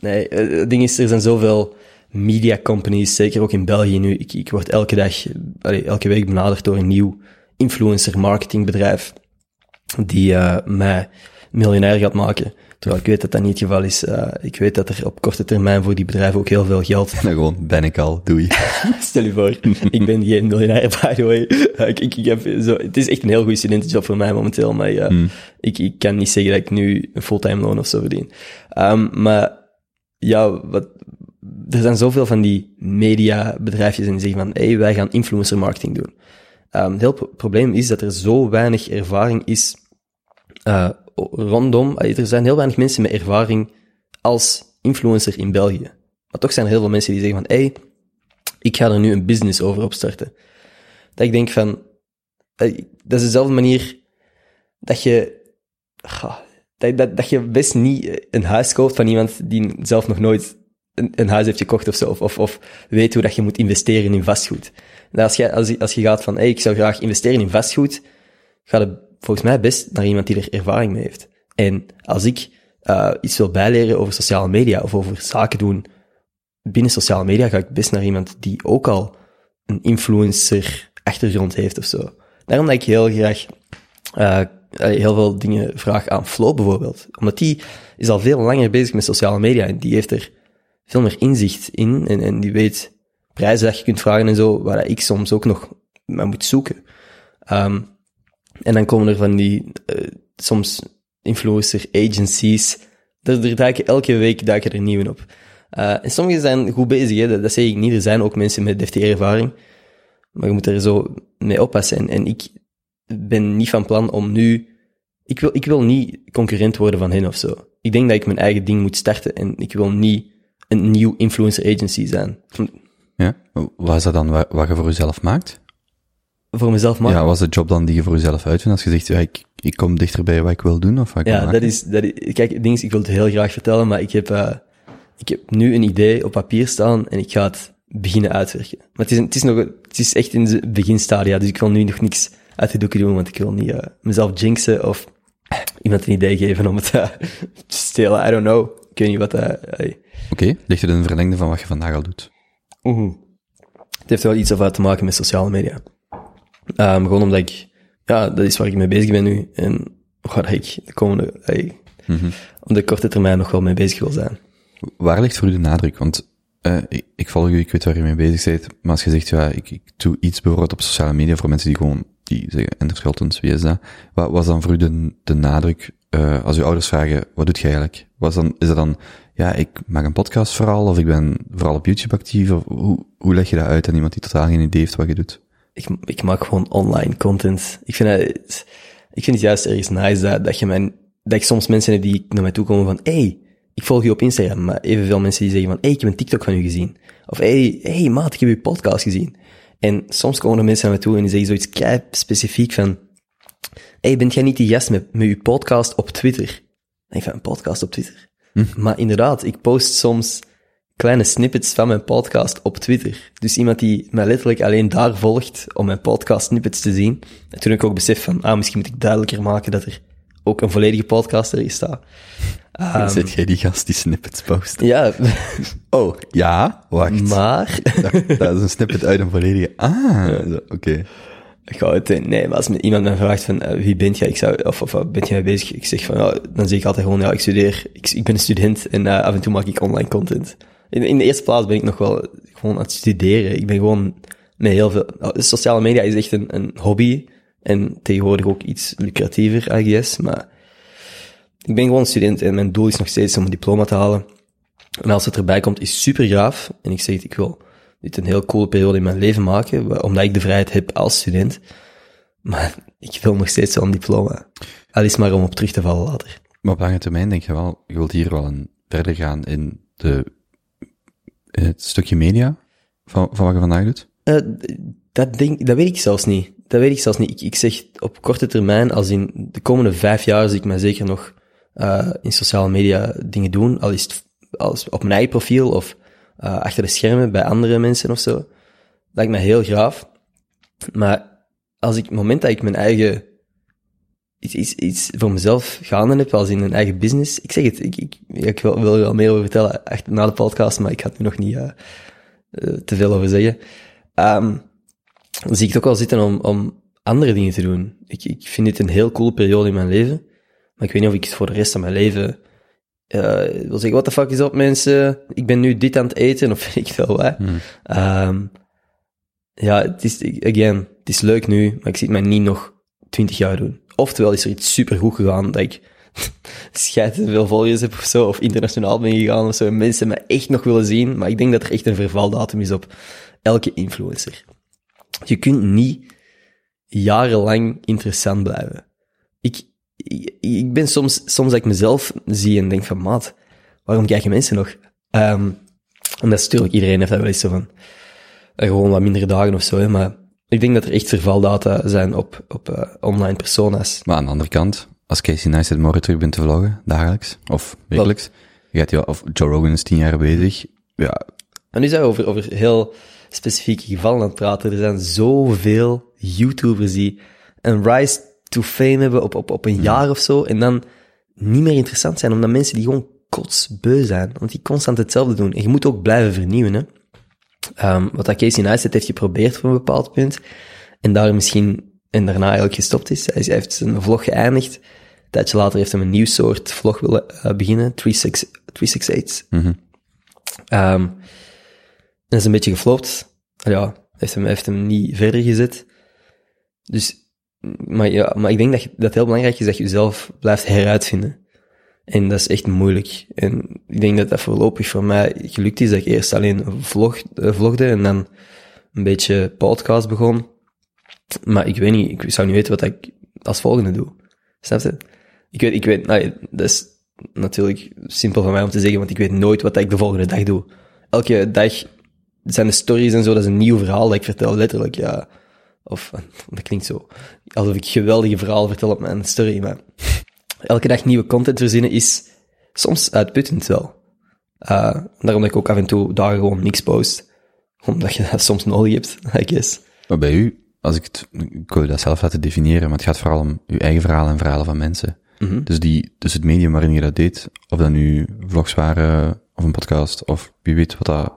Nee, eh, het ding is, er zijn zoveel media companies, zeker ook in België nu. Ik, ik word elke dag, allee, elke week benaderd door een nieuw influencer marketingbedrijf die uh, mij miljonair gaat maken. Terwijl ik weet dat dat niet het geval is. Uh, ik weet dat er op korte termijn voor die bedrijven ook heel veel geld... En (laughs) dan gewoon, ben ik al, doei. (laughs) Stel je voor, ik ben geen miljonair, by the way. Uh, ik, ik, ik heb zo, het is echt een heel goede studentenjob voor mij momenteel, maar uh, ik, ik kan niet zeggen dat ik nu een fulltime loon of zo verdien. Um, maar ja, wat, er zijn zoveel van die mediabedrijfjes en die zeggen van, hey, wij gaan influencer marketing doen. Um, het probleem is dat er zo weinig ervaring is uh, rondom, er zijn heel weinig mensen met ervaring als influencer in België. Maar toch zijn er heel veel mensen die zeggen van, hey, ik ga er nu een business over opstarten. Dat ik denk van, dat is dezelfde manier dat je, dat, dat, dat je best niet een huis koopt van iemand die zelf nog nooit een, huis heeft gekocht of zo, of, of, weet hoe dat je moet investeren in vastgoed. En als je, als, als je gaat van, hey, ik zou graag investeren in vastgoed, ga je volgens mij best naar iemand die er ervaring mee heeft. En als ik uh, iets wil bijleren over sociale media of over zaken doen binnen sociale media, ga ik best naar iemand die ook al een influencer achtergrond heeft of zo. Daarom dat ik heel graag uh, heel veel dingen vraag aan Flo bijvoorbeeld. Omdat die is al veel langer bezig met sociale media en die heeft er veel meer inzicht in en, die weet prijzen dat je kunt vragen en zo, waar ik soms ook nog naar moet zoeken. Um, en dan komen er van die, uh, soms influencer agencies, er, er duiken elke week duiken er nieuwe op. Uh, en sommigen zijn goed bezig, hè? Dat, dat zeg ik niet. Er zijn ook mensen met deftige ervaring. Maar je moet er zo mee oppassen. En, en ik ben niet van plan om nu ik wil, ik wil niet concurrent worden van hen of zo. Ik denk dat ik mijn eigen ding moet starten en ik wil niet een nieuw influencer agency zijn. Ja? Wat is dat dan wat, je voor jezelf maakt? Voor mezelf maken. Ja, wat is de job dan die je voor jezelf uitvindt als je zegt, ja, ik, ik kom dichter bij wat ik wil doen of wat ik wil Ja, dat is, dat is, kijk, het ding is, ik wil het heel graag vertellen, maar ik heb, eh, ik heb nu een idee op papier staan en ik ga het beginnen uitwerken. Maar het is, het is nog, het is echt in de beginstadia, dus ik wil nu nog niks uit de doeken doen, want ik wil niet eh, mezelf jinxen of iemand een idee geven om het eh, (laughs) te stelen. I don't know. Ik weet niet wat, hey. Oké, ligt het in een verlengde van wat je vandaag al doet? Het heeft wel iets over te maken met sociale media. Ehm, gewoon omdat ik, ja, dat is waar ik mee bezig ben nu. En waar ik de komende, hey, op de korte termijn nog wel mee bezig wil zijn. Waar ligt voor u de nadruk? Want eh, ik, ik volg u, ik weet waar je mee bezig bent, maar als je zegt, ja, ik, ik doe iets bijvoorbeeld op sociale media voor mensen die gewoon, die zeggen, Ender Scholtens, wie is dat? Wat was dan voor u de, de nadruk, eh, als uw ouders vragen, wat doet je eigenlijk? Was dan, is dat dan, ja, ik maak een podcast vooral, of ik ben vooral op YouTube actief, of hoe, hoe leg je dat uit aan iemand die totaal geen idee heeft wat je doet? Ik, ik maak gewoon online content. Ik vind het, ik vind het juist ergens nice dat, dat je mijn, dat ik soms mensen heb die naar mij toe komen van, hey, ik volg je op Instagram, maar evenveel mensen die zeggen van, hey, ik heb een TikTok van u gezien. Of hey, hey maat, ik heb uw podcast gezien. En soms komen er mensen naar mij toe en die zeggen zoiets kei specifiek van, hey, bent jij niet die gast met, met uw podcast op Twitter? Dan ik van, een podcast op Twitter? Maar inderdaad, ik post soms kleine snippets van mijn podcast op Twitter. Dus iemand die mij letterlijk alleen daar volgt om mijn podcast snippets te zien. En toen heb ik ook besef van, ah, misschien moet ik duidelijker maken dat er ook een volledige podcast erin staat. Um, Zit jij die gast die snippets post? Ja, (laughs) Oh, ja, wacht. maar... Dat, dat is een snippet uit een volledige, ah, oké. Ga het, nee, maar als iemand me vraagt van, eh, wie bent jij, ik zou, of, of bent jij bezig? Ik zeg van, ja, dan zeg ik altijd gewoon, ja, ik studeer, ik, ik ben een student en eh, af en toe maak ik online content. In, in de eerste plaats ben ik nog wel gewoon aan het studeren. Ik ben gewoon met heel veel, nou, sociale media is echt een, een hobby en tegenwoordig ook iets lucratiever, I guess, maar ik ben gewoon student en mijn doel is nog steeds om een diploma te halen. En als het erbij komt, is super gaaf. En ik zeg het, ik wil dit een heel coole periode in mijn leven maken, omdat ik de vrijheid heb als student. Maar ik wil nog steeds een diploma. Al is maar om op terug te vallen later. Maar op lange termijn denk je wel, je wilt hier wel een, verder gaan in de, het stukje media van, van wat je vandaag doet? Uh, dat, denk, dat weet ik zelfs niet. Dat weet ik zelfs niet. Ik, ik zeg op korte termijn, als in de komende vijf jaar, zie ik mij zeker nog uh, in sociale media dingen doen. Al is het als op mijn eigen profiel of uh, achter de schermen bij andere mensen of zo. Lijkt me heel graaf. Maar als ik, het moment dat ik mijn eigen iets, iets, iets voor mezelf gaande heb, als in een eigen business, ik zeg het, ik, ik, ik wil, er wel meer over vertellen echt na de podcast, maar ik ga het nu nog niet uh, te veel over zeggen. Um, dan zie ik het ook wel zitten om, om andere dingen te doen. Ik, ik vind dit een heel coole periode in mijn leven, maar ik weet niet of ik het voor de rest van mijn leven wil zeggen, what the fuck is op mensen? Ik ben nu dit aan het eten, (laughs) of weet ik veel wat. Hmm. Um, ja, het is, again, het is leuk nu, maar ik zie het mij niet nog twintig jaar doen. Oftewel is er iets super goed gegaan, dat ik (laughs) scheid veel volgers heb of zo, of internationaal ben gegaan of zo, en mensen mij echt nog willen zien, maar ik denk dat er echt een vervaldatum is op elke influencer. Je kunt niet jarenlang interessant blijven. Ik, ik, ben soms, soms dat ik mezelf zie en denk van, maat, waarom kijken mensen nog? Um, en dat is natuurlijk, iedereen heeft dat wel eens zo van, uh, gewoon wat mindere dagen of zo, hè, maar ik denk dat er echt vervaldata zijn op, op uh, online persona's. Maar aan de andere kant, als Casey Neistat morgen terug bent te vloggen, dagelijks, of wekelijks, je gaat je, of Joe Rogan is tien jaar bezig, ja. En nu zijn we over, over heel specifieke gevallen aan het praten. Er zijn zoveel YouTubers die een rise to fame hebben op, op, op een jaar of zo, en dan niet meer interessant zijn, omdat mensen die gewoon kotsbeu zijn, want die constant hetzelfde doen. En je moet ook blijven vernieuwen, hè. Um, wat dat Casey Neistat heeft geprobeerd voor een bepaald punt, en daar misschien, en daarna eigenlijk gestopt is. Hij, heeft zijn vlog geëindigd. Een tijdje later heeft hij een nieuw soort vlog willen uh, beginnen, 368. Mm -hmm. um, dat is een beetje geflopt. Ja, heeft hem, heeft hem niet verder gezet. Dus, maar ja, maar ik denk dat, dat het heel belangrijk is dat je jezelf blijft heruitvinden. En dat is echt moeilijk. En ik denk dat dat voorlopig voor mij gelukt is, dat ik eerst alleen vlog, uh, vlogde en dan een beetje podcast begon. Maar ik weet niet, ik zou niet weten wat ik als volgende doe. Snap je? Ik weet, ik weet, nou, dat is natuurlijk simpel van mij om te zeggen, want ik weet nooit wat ik de volgende dag doe. Elke dag zijn de stories en zo, dat is een nieuw verhaal dat ik vertel, letterlijk, ja. Of, (laughs) dat klinkt zo, alsof ik geweldige verhalen vertel op mijn story, maar elke dag nieuwe content verzinnen is soms uitputtend wel. Uh, daarom dat ik ook af en toe dagen gewoon niks post. Omdat je dat soms nodig hebt, I guess. Maar bij u, als ik het, ik wil dat zelf laten definiëren, maar het gaat vooral om uw eigen verhalen en verhalen van mensen. Mhm. Dus die, dus het medium waarin je dat deed, of dat nu vlogs waren, of een podcast, of wie weet wat dat,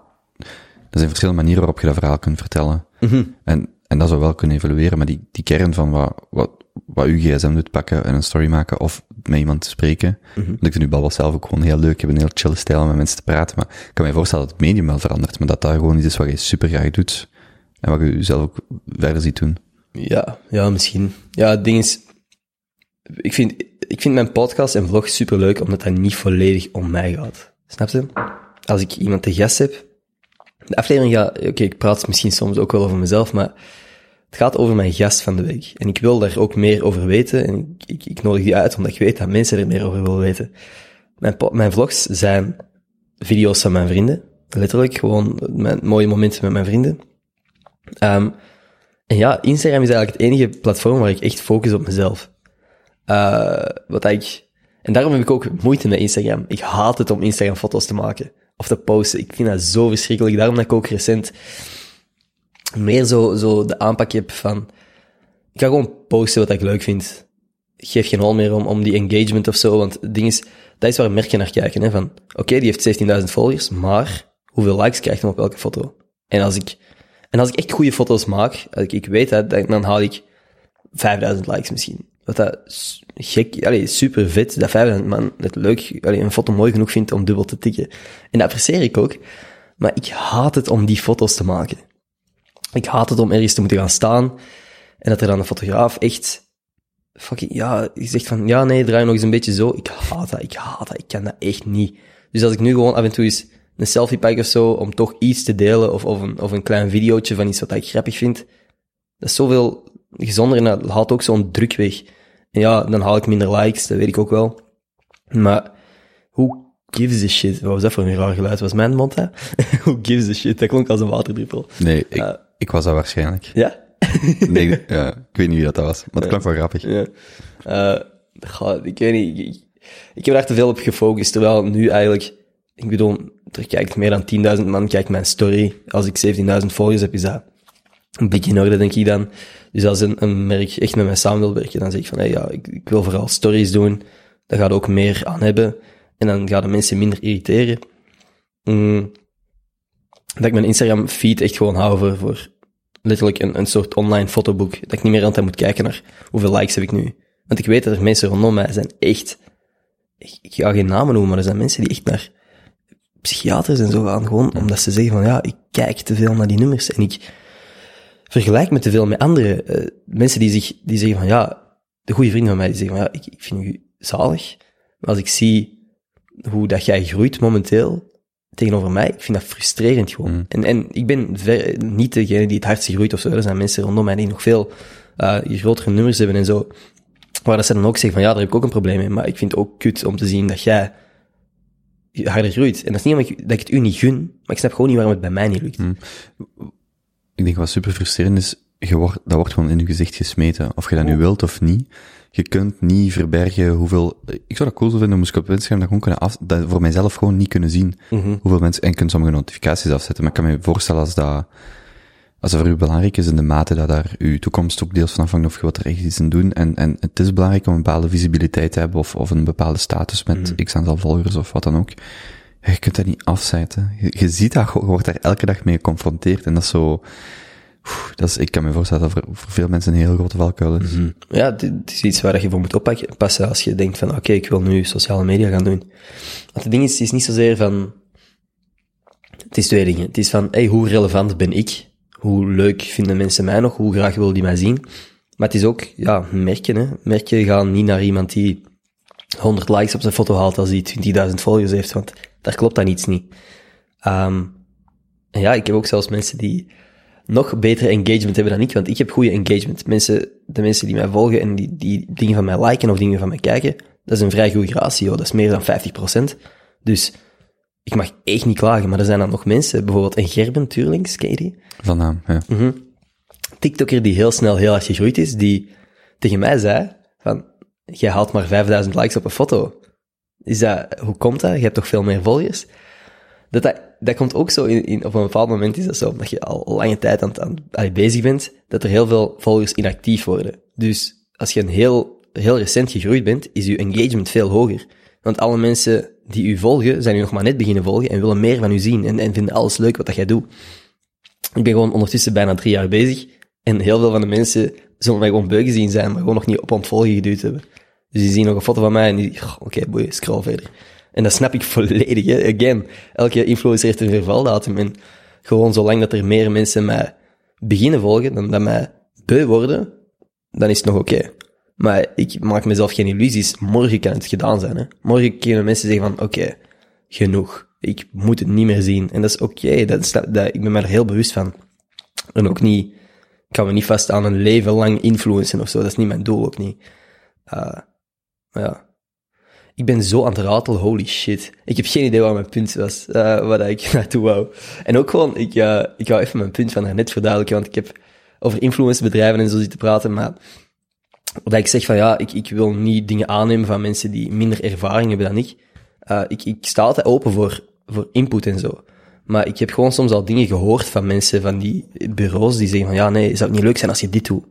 er zijn verschillende manieren waarop je dat verhaal kunt vertellen. Mhm. En, en dat zou wel kunnen evolueren, maar die, die kern van wat, wat, wat uw gsm doet pakken en een story maken, of met iemand te spreken. Want ik vind uw babbel zelf ook gewoon heel leuk. Je hebt een heel chill stijl om met mensen te praten, maar ik kan me voorstellen dat het medium wel verandert, maar dat dat gewoon iets is wat je super graag doet. En wat je zelf ook verder ziet doen. Ja, ja, misschien. Ja, het ding is, ik vind, ik vind mijn podcast en vlog super leuk, omdat dat niet volledig om mij gaat. Snap je? Als ik iemand te gast heb, de aflevering gaat, oké, ik praat misschien soms ook wel over mezelf, maar het gaat over mijn gast van de week. En ik wil daar ook meer over weten, en ik, ik, nodig die uit, omdat ik weet dat mensen er meer over willen weten. Mijn, mijn vlogs zijn video's van mijn vrienden. Letterlijk, gewoon mijn mooie momenten met mijn vrienden. Ehm, en ja, Instagram is eigenlijk het enige platform waar ik echt focus op mezelf. Eh, wat ik, en daarom heb ik ook moeite met Instagram. Ik haat het om Instagram foto's te maken. Of te posten. Ik vind dat zo verschrikkelijk. Daarom dat ik ook recent meer zo, zo de aanpak heb van, ik ga gewoon posten wat ik leuk vind. Geef geen hol meer om, om die engagement of zo, want het ding is, dat is waar merken naar kijken, hè, van, oké, die heeft 17.000 volgers, maar hoeveel likes krijgt hij op elke foto? En als ik, en als ik echt goede foto's maak, als ik, ik weet dat, dan haal ik 5000 likes misschien. Dat s- gek, allee, super vet, dat 5000 man het leuk, allee, een foto mooi genoeg vindt om dubbel te tikken. En dat apprecieer ik ook. Maar ik haat het om die foto's te maken. Ik haat het om ergens te moeten gaan staan en dat er dan een fotograaf echt fucking, ja, die zegt van, ja, nee, draai nog eens een beetje zo. Ik haat dat, ik haat dat, ik kan dat echt niet. Dus als ik nu gewoon af en toe eens een selfie pak of zo, om toch iets te delen, of, of, een, of een klein videootje van iets wat ik grappig vind, dat is zoveel gezonder en dat haalt ook zo'n druk weg. Ja, dan haal ik minder likes, dat weet ik ook wel. Maar, who gives a shit? Wat was dat voor een raar geluid? Was mijn mond dat? (laughs) who gives a shit? Dat klonk als een waterdruppel. Nee, ik, Eh. ik was dat waarschijnlijk. Ja? (laughs) Nee, ja, ik weet niet wie dat, dat was, maar het klonk wel grappig. Ja. Eh, goh, ik weet niet. Ik, ik heb daar te veel op gefocust, terwijl nu eigenlijk, ik bedoel, er kijkt meer dan 10.000 man kijkt mijn story. Als ik 17.000 volgers heb, is dat een beetje in orde, denk ik dan. Dus als een, een merk echt met mij samen wil werken, dan zeg ik van, hey, ja, ik, ik wil vooral stories doen. Daar gaat ook meer aan hebben. En dan gaan de mensen minder irriteren. Mm, dat ik mijn Instagram feed echt gewoon hou voor, voor letterlijk een, een soort online fotoboek. Dat ik niet meer altijd moet kijken naar hoeveel likes heb ik nu. Want ik weet dat er mensen rondom mij zijn echt... Ik, ik ga geen namen noemen, maar er zijn mensen die echt naar psychiaters en zo gaan. Gewoon omdat ze zeggen van, ja, ik kijk te veel naar die nummers. En ik vergelijk me te veel met andere eh, mensen die, zich, die zeggen van, ja, de goede vrienden van mij, die zeggen van, ja, ik, ik vind u zalig. Maar als ik zie hoe dat jij groeit momenteel tegenover mij, ik vind dat frustrerend gewoon. En, en ik ben ver, niet degene die het hardst groeit of zo. Er zijn mensen rondom mij die nog veel eh, grotere nummers hebben en zo. Waar dat ze dan ook zeggen van, ja, daar heb ik ook een probleem mee. Maar ik vind het ook kut om te zien dat jij harder groeit. En dat is niet omdat ik, dat ik het u niet gun, maar ik snap gewoon niet waarom het bij mij niet lukt. Ik denk wat super frustrerend is, je wordt, dat wordt gewoon in je gezicht gesmeten. Of je dat nu wilt of niet. Je kunt niet verbergen hoeveel... Ik zou dat cool vinden, moest ik op Instagram dat gewoon kunnen af... Dat voor mijzelf gewoon niet kunnen zien. Hoeveel mensen... En je kunt sommige notificaties afzetten. Maar ik kan me voorstellen als dat... Als dat voor u belangrijk is in de mate dat daar uw toekomst ook deels van afhangt of je wat er echt iets in doen. En, en het is belangrijk om een bepaalde visibiliteit te hebben of, of een bepaalde status met x aantal volgers of wat dan ook. Ja, je kunt dat niet afzetten. Je, ziet dat, je wordt daar elke dag mee geconfronteerd en dat is zo... Dat is, ik kan me voorstellen dat voor, voor veel mensen een heel grote valkuil is. Ja, het het is iets waar je voor moet oppassen als je denkt van, oké, ik wil nu sociale media gaan doen. Want het ding is, het is niet zozeer van... Het is twee dingen. Het is van, hey, hoe relevant ben ik? Hoe leuk vinden mensen mij nog? Hoe graag willen die mij zien? Maar het is ook, ja, merken, hè. Merken gaan niet naar iemand die 100 likes op zijn foto haalt als die 20.000 volgers heeft, want daar klopt dan iets niet. Ehm, en ja, ik heb ook zelfs mensen die nog betere engagement hebben dan ik, want ik heb goede engagement. Mensen, de mensen die mij volgen en die, die dingen van mij liken of dingen van mij kijken, dat is een vrij goede ratio, dat is meer dan 50%. Dus ik mag echt niet klagen, maar er zijn dan nog mensen, bijvoorbeeld een Gerben Tuurlings, ken je die? Van naam, ja. TikToker die heel snel heel hard gegroeid is, die tegen mij zei van, jij haalt maar 5000 likes op een foto. Is dat, hoe komt dat? Je hebt toch veel meer volgers? Dat, dat, komt ook zo in, in, op een bepaald moment is dat zo, omdat je al lange tijd aan, aan, bezig bent, dat er heel veel volgers inactief worden. Dus als je een heel, heel recent gegroeid bent, is je engagement veel hoger. Want alle mensen die u volgen, zijn u nog maar net beginnen volgen en willen meer van u zien en, en vinden alles leuk wat dat jij doet. Ik ben gewoon ondertussen bijna drie jaar bezig. En heel veel van de mensen zullen mij gewoon beu gezien zijn, maar gewoon nog niet op ontvolgen geduwd hebben. Dus die zien nog een foto van mij en die, "Goh, oké, boeien, scroll verder. En dat snap ik volledig. Again, elke influencer heeft een vervaldatum. En gewoon zolang dat er meer mensen mij beginnen volgen dan dat mij beu worden, dan is het nog oké. Maar ik maak mezelf geen illusies. Morgen kan het gedaan zijn, hè. Morgen kunnen mensen zeggen van, oké, genoeg. Ik moet het niet meer zien. En dat is oké. Dat, dat, dat- ik ben me er heel bewust van. En ook niet, ik kan me niet vast aan een leven lang influencen of zo. Dat is niet mijn doel, ook niet. Uh, ja. Ik ben zo aan het ratelen, holy shit. Ik heb geen idee waar mijn punt was, uh, waar ik (laughs) naartoe wou. En ook gewoon, ik, uh, ik wou even mijn punt van daarnet verduidelijken, want ik heb over influencerbedrijven en zo zitten praten, maar dat ik zeg van ja, ik, ik wil niet dingen aannemen van mensen die minder ervaring hebben dan ik. Uh, ik, ik sta altijd open voor, voor input en zo. Maar ik heb gewoon soms al dingen gehoord van mensen van die bureaus die zeggen van ja, nee, zou het niet leuk zijn als je dit doet?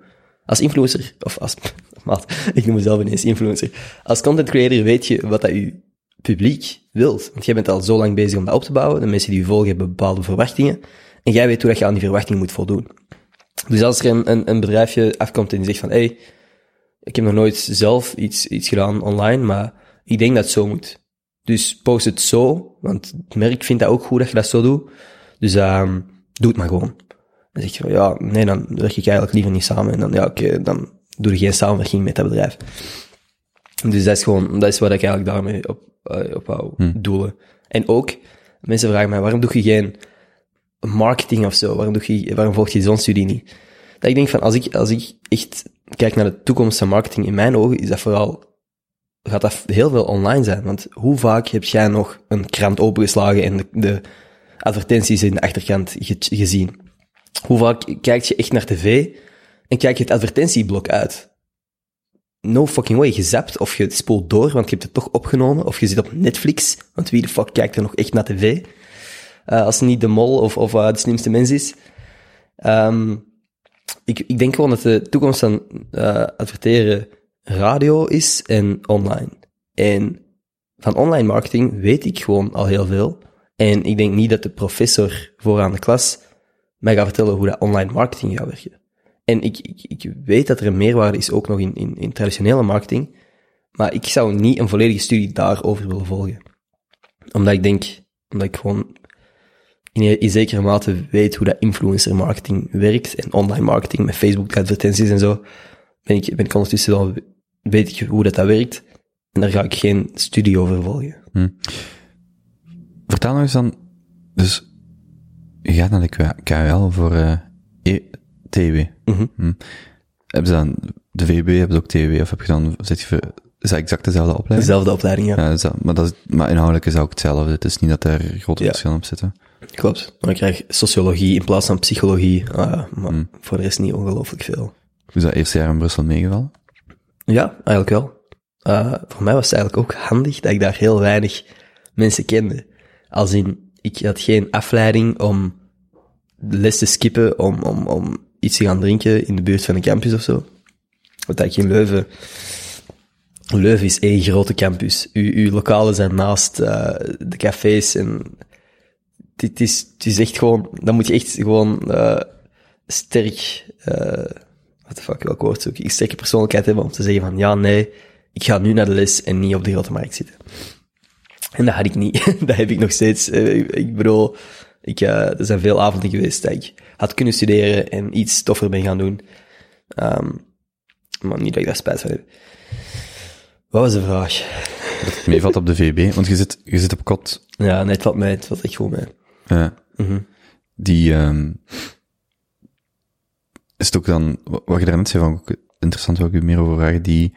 Als influencer, of als, (laughs) maat, ik noem mezelf ineens influencer. Als content creator weet je wat dat je publiek wilt. Want jij bent al zo lang bezig om dat op te bouwen. De mensen die je volgen hebben bepaalde verwachtingen. En jij weet hoe dat je aan die verwachtingen moet voldoen. Dus als er een, een, bedrijfje afkomt en die zegt van, hey, ik heb nog nooit zelf iets, iets gedaan online, maar ik denk dat het zo moet. Dus post het zo, want het merk vindt dat ook goed dat je dat zo doet. Dus um, doe het maar gewoon. Dan zeg je van, ja, nee, dan werk ik eigenlijk liever niet samen. En dan, ja, oké, okay, dan doe je geen samenwerking met dat bedrijf. Dus dat is gewoon, dat is wat ik eigenlijk daarmee op, uh, op wou Hm. doelen. En ook, mensen vragen mij, waarom doe je geen marketing of zo? Waarom, doe je, waarom volg je zo'n studie niet? Dat ik denk van, als ik, als ik echt kijk naar de toekomst van marketing, in mijn ogen is dat vooral, gaat dat heel veel online zijn. Want hoe vaak heb jij nog een krant opengeslagen en de, de advertenties in de achterkant ge, gezien? Hoe vaak kijk je echt naar tv en kijk je het advertentieblok uit? No fucking way. Je zapt of je spoelt door, want je hebt het toch opgenomen. Of je zit op Netflix, want wie de fuck kijkt er nog echt naar tv? Uh, als het niet de mol of, of uh, de slimste mens is. Um, ik, ik denk gewoon dat de toekomst van uh, adverteren radio is en online. En van online marketing weet ik gewoon al heel veel. En ik denk niet dat de professor vooraan de klas mij gaat vertellen hoe dat online marketing gaat werken. En ik, ik, ik weet dat er een meerwaarde is ook nog in, in, traditionele marketing. Maar ik zou niet een volledige studie daarover willen volgen. Omdat ik denk, omdat ik gewoon in, zekere mate weet hoe dat influencer marketing werkt en online marketing met Facebook advertenties en zo, ben ik, ben ik ondertussen wel, weet ik hoe dat, dat werkt. En daar ga ik geen studie over volgen. Hm. Vertel nog eens dan, dus, je gaat naar de KUL voor uh, e TW. Mm -hmm. hm. Hebben ze dan, de VB hebben ze ook TW, of heb je dan, zit je voor, is dat exact dezelfde opleiding? Dezelfde opleiding, ja. ja dat, maar, dat is, maar inhoudelijk is dat ook hetzelfde. Het is niet dat er grote Ja. verschillen op zitten. Klopt. Dan krijg je sociologie in plaats van psychologie. Uh, maar Hm. voor de rest niet ongelooflijk veel. Hoe is dat eerste jaar in Brussel meegevallen? Ja, eigenlijk wel. Uh, voor mij was het eigenlijk ook handig dat ik daar heel weinig mensen kende. Als in, ik had geen afleiding om les te skippen, om, om, om iets te gaan drinken in de buurt van een campus of zo. Want in Leuven... Leuven is één grote campus. U, uw lokalen zijn naast uh, de cafés en... Het is, het is echt gewoon... Dan moet je echt gewoon uh, sterk... Uh, de fuck, welk woord zoek ik? Sterke persoonlijkheid hebben om te zeggen van, ja, nee, ik ga nu naar de les en niet op de grote markt zitten. En dat had ik niet. (laughs) dat heb ik nog steeds. Ik bedoel, ik, uh, er zijn veel avonden geweest dat ik had kunnen studeren en iets toffer ben gaan doen. Um, maar niet dat ik daar spijt van heb. Wat was de vraag? Dat het meevalt op de VB, want je zit, je zit op kot. Ja, nee, het valt mij, het valt echt goed mee. Uh, mm -hmm. Die, um, is het ook dan, wat je daarnet zei, van, interessant wil ik u meer over vragen, die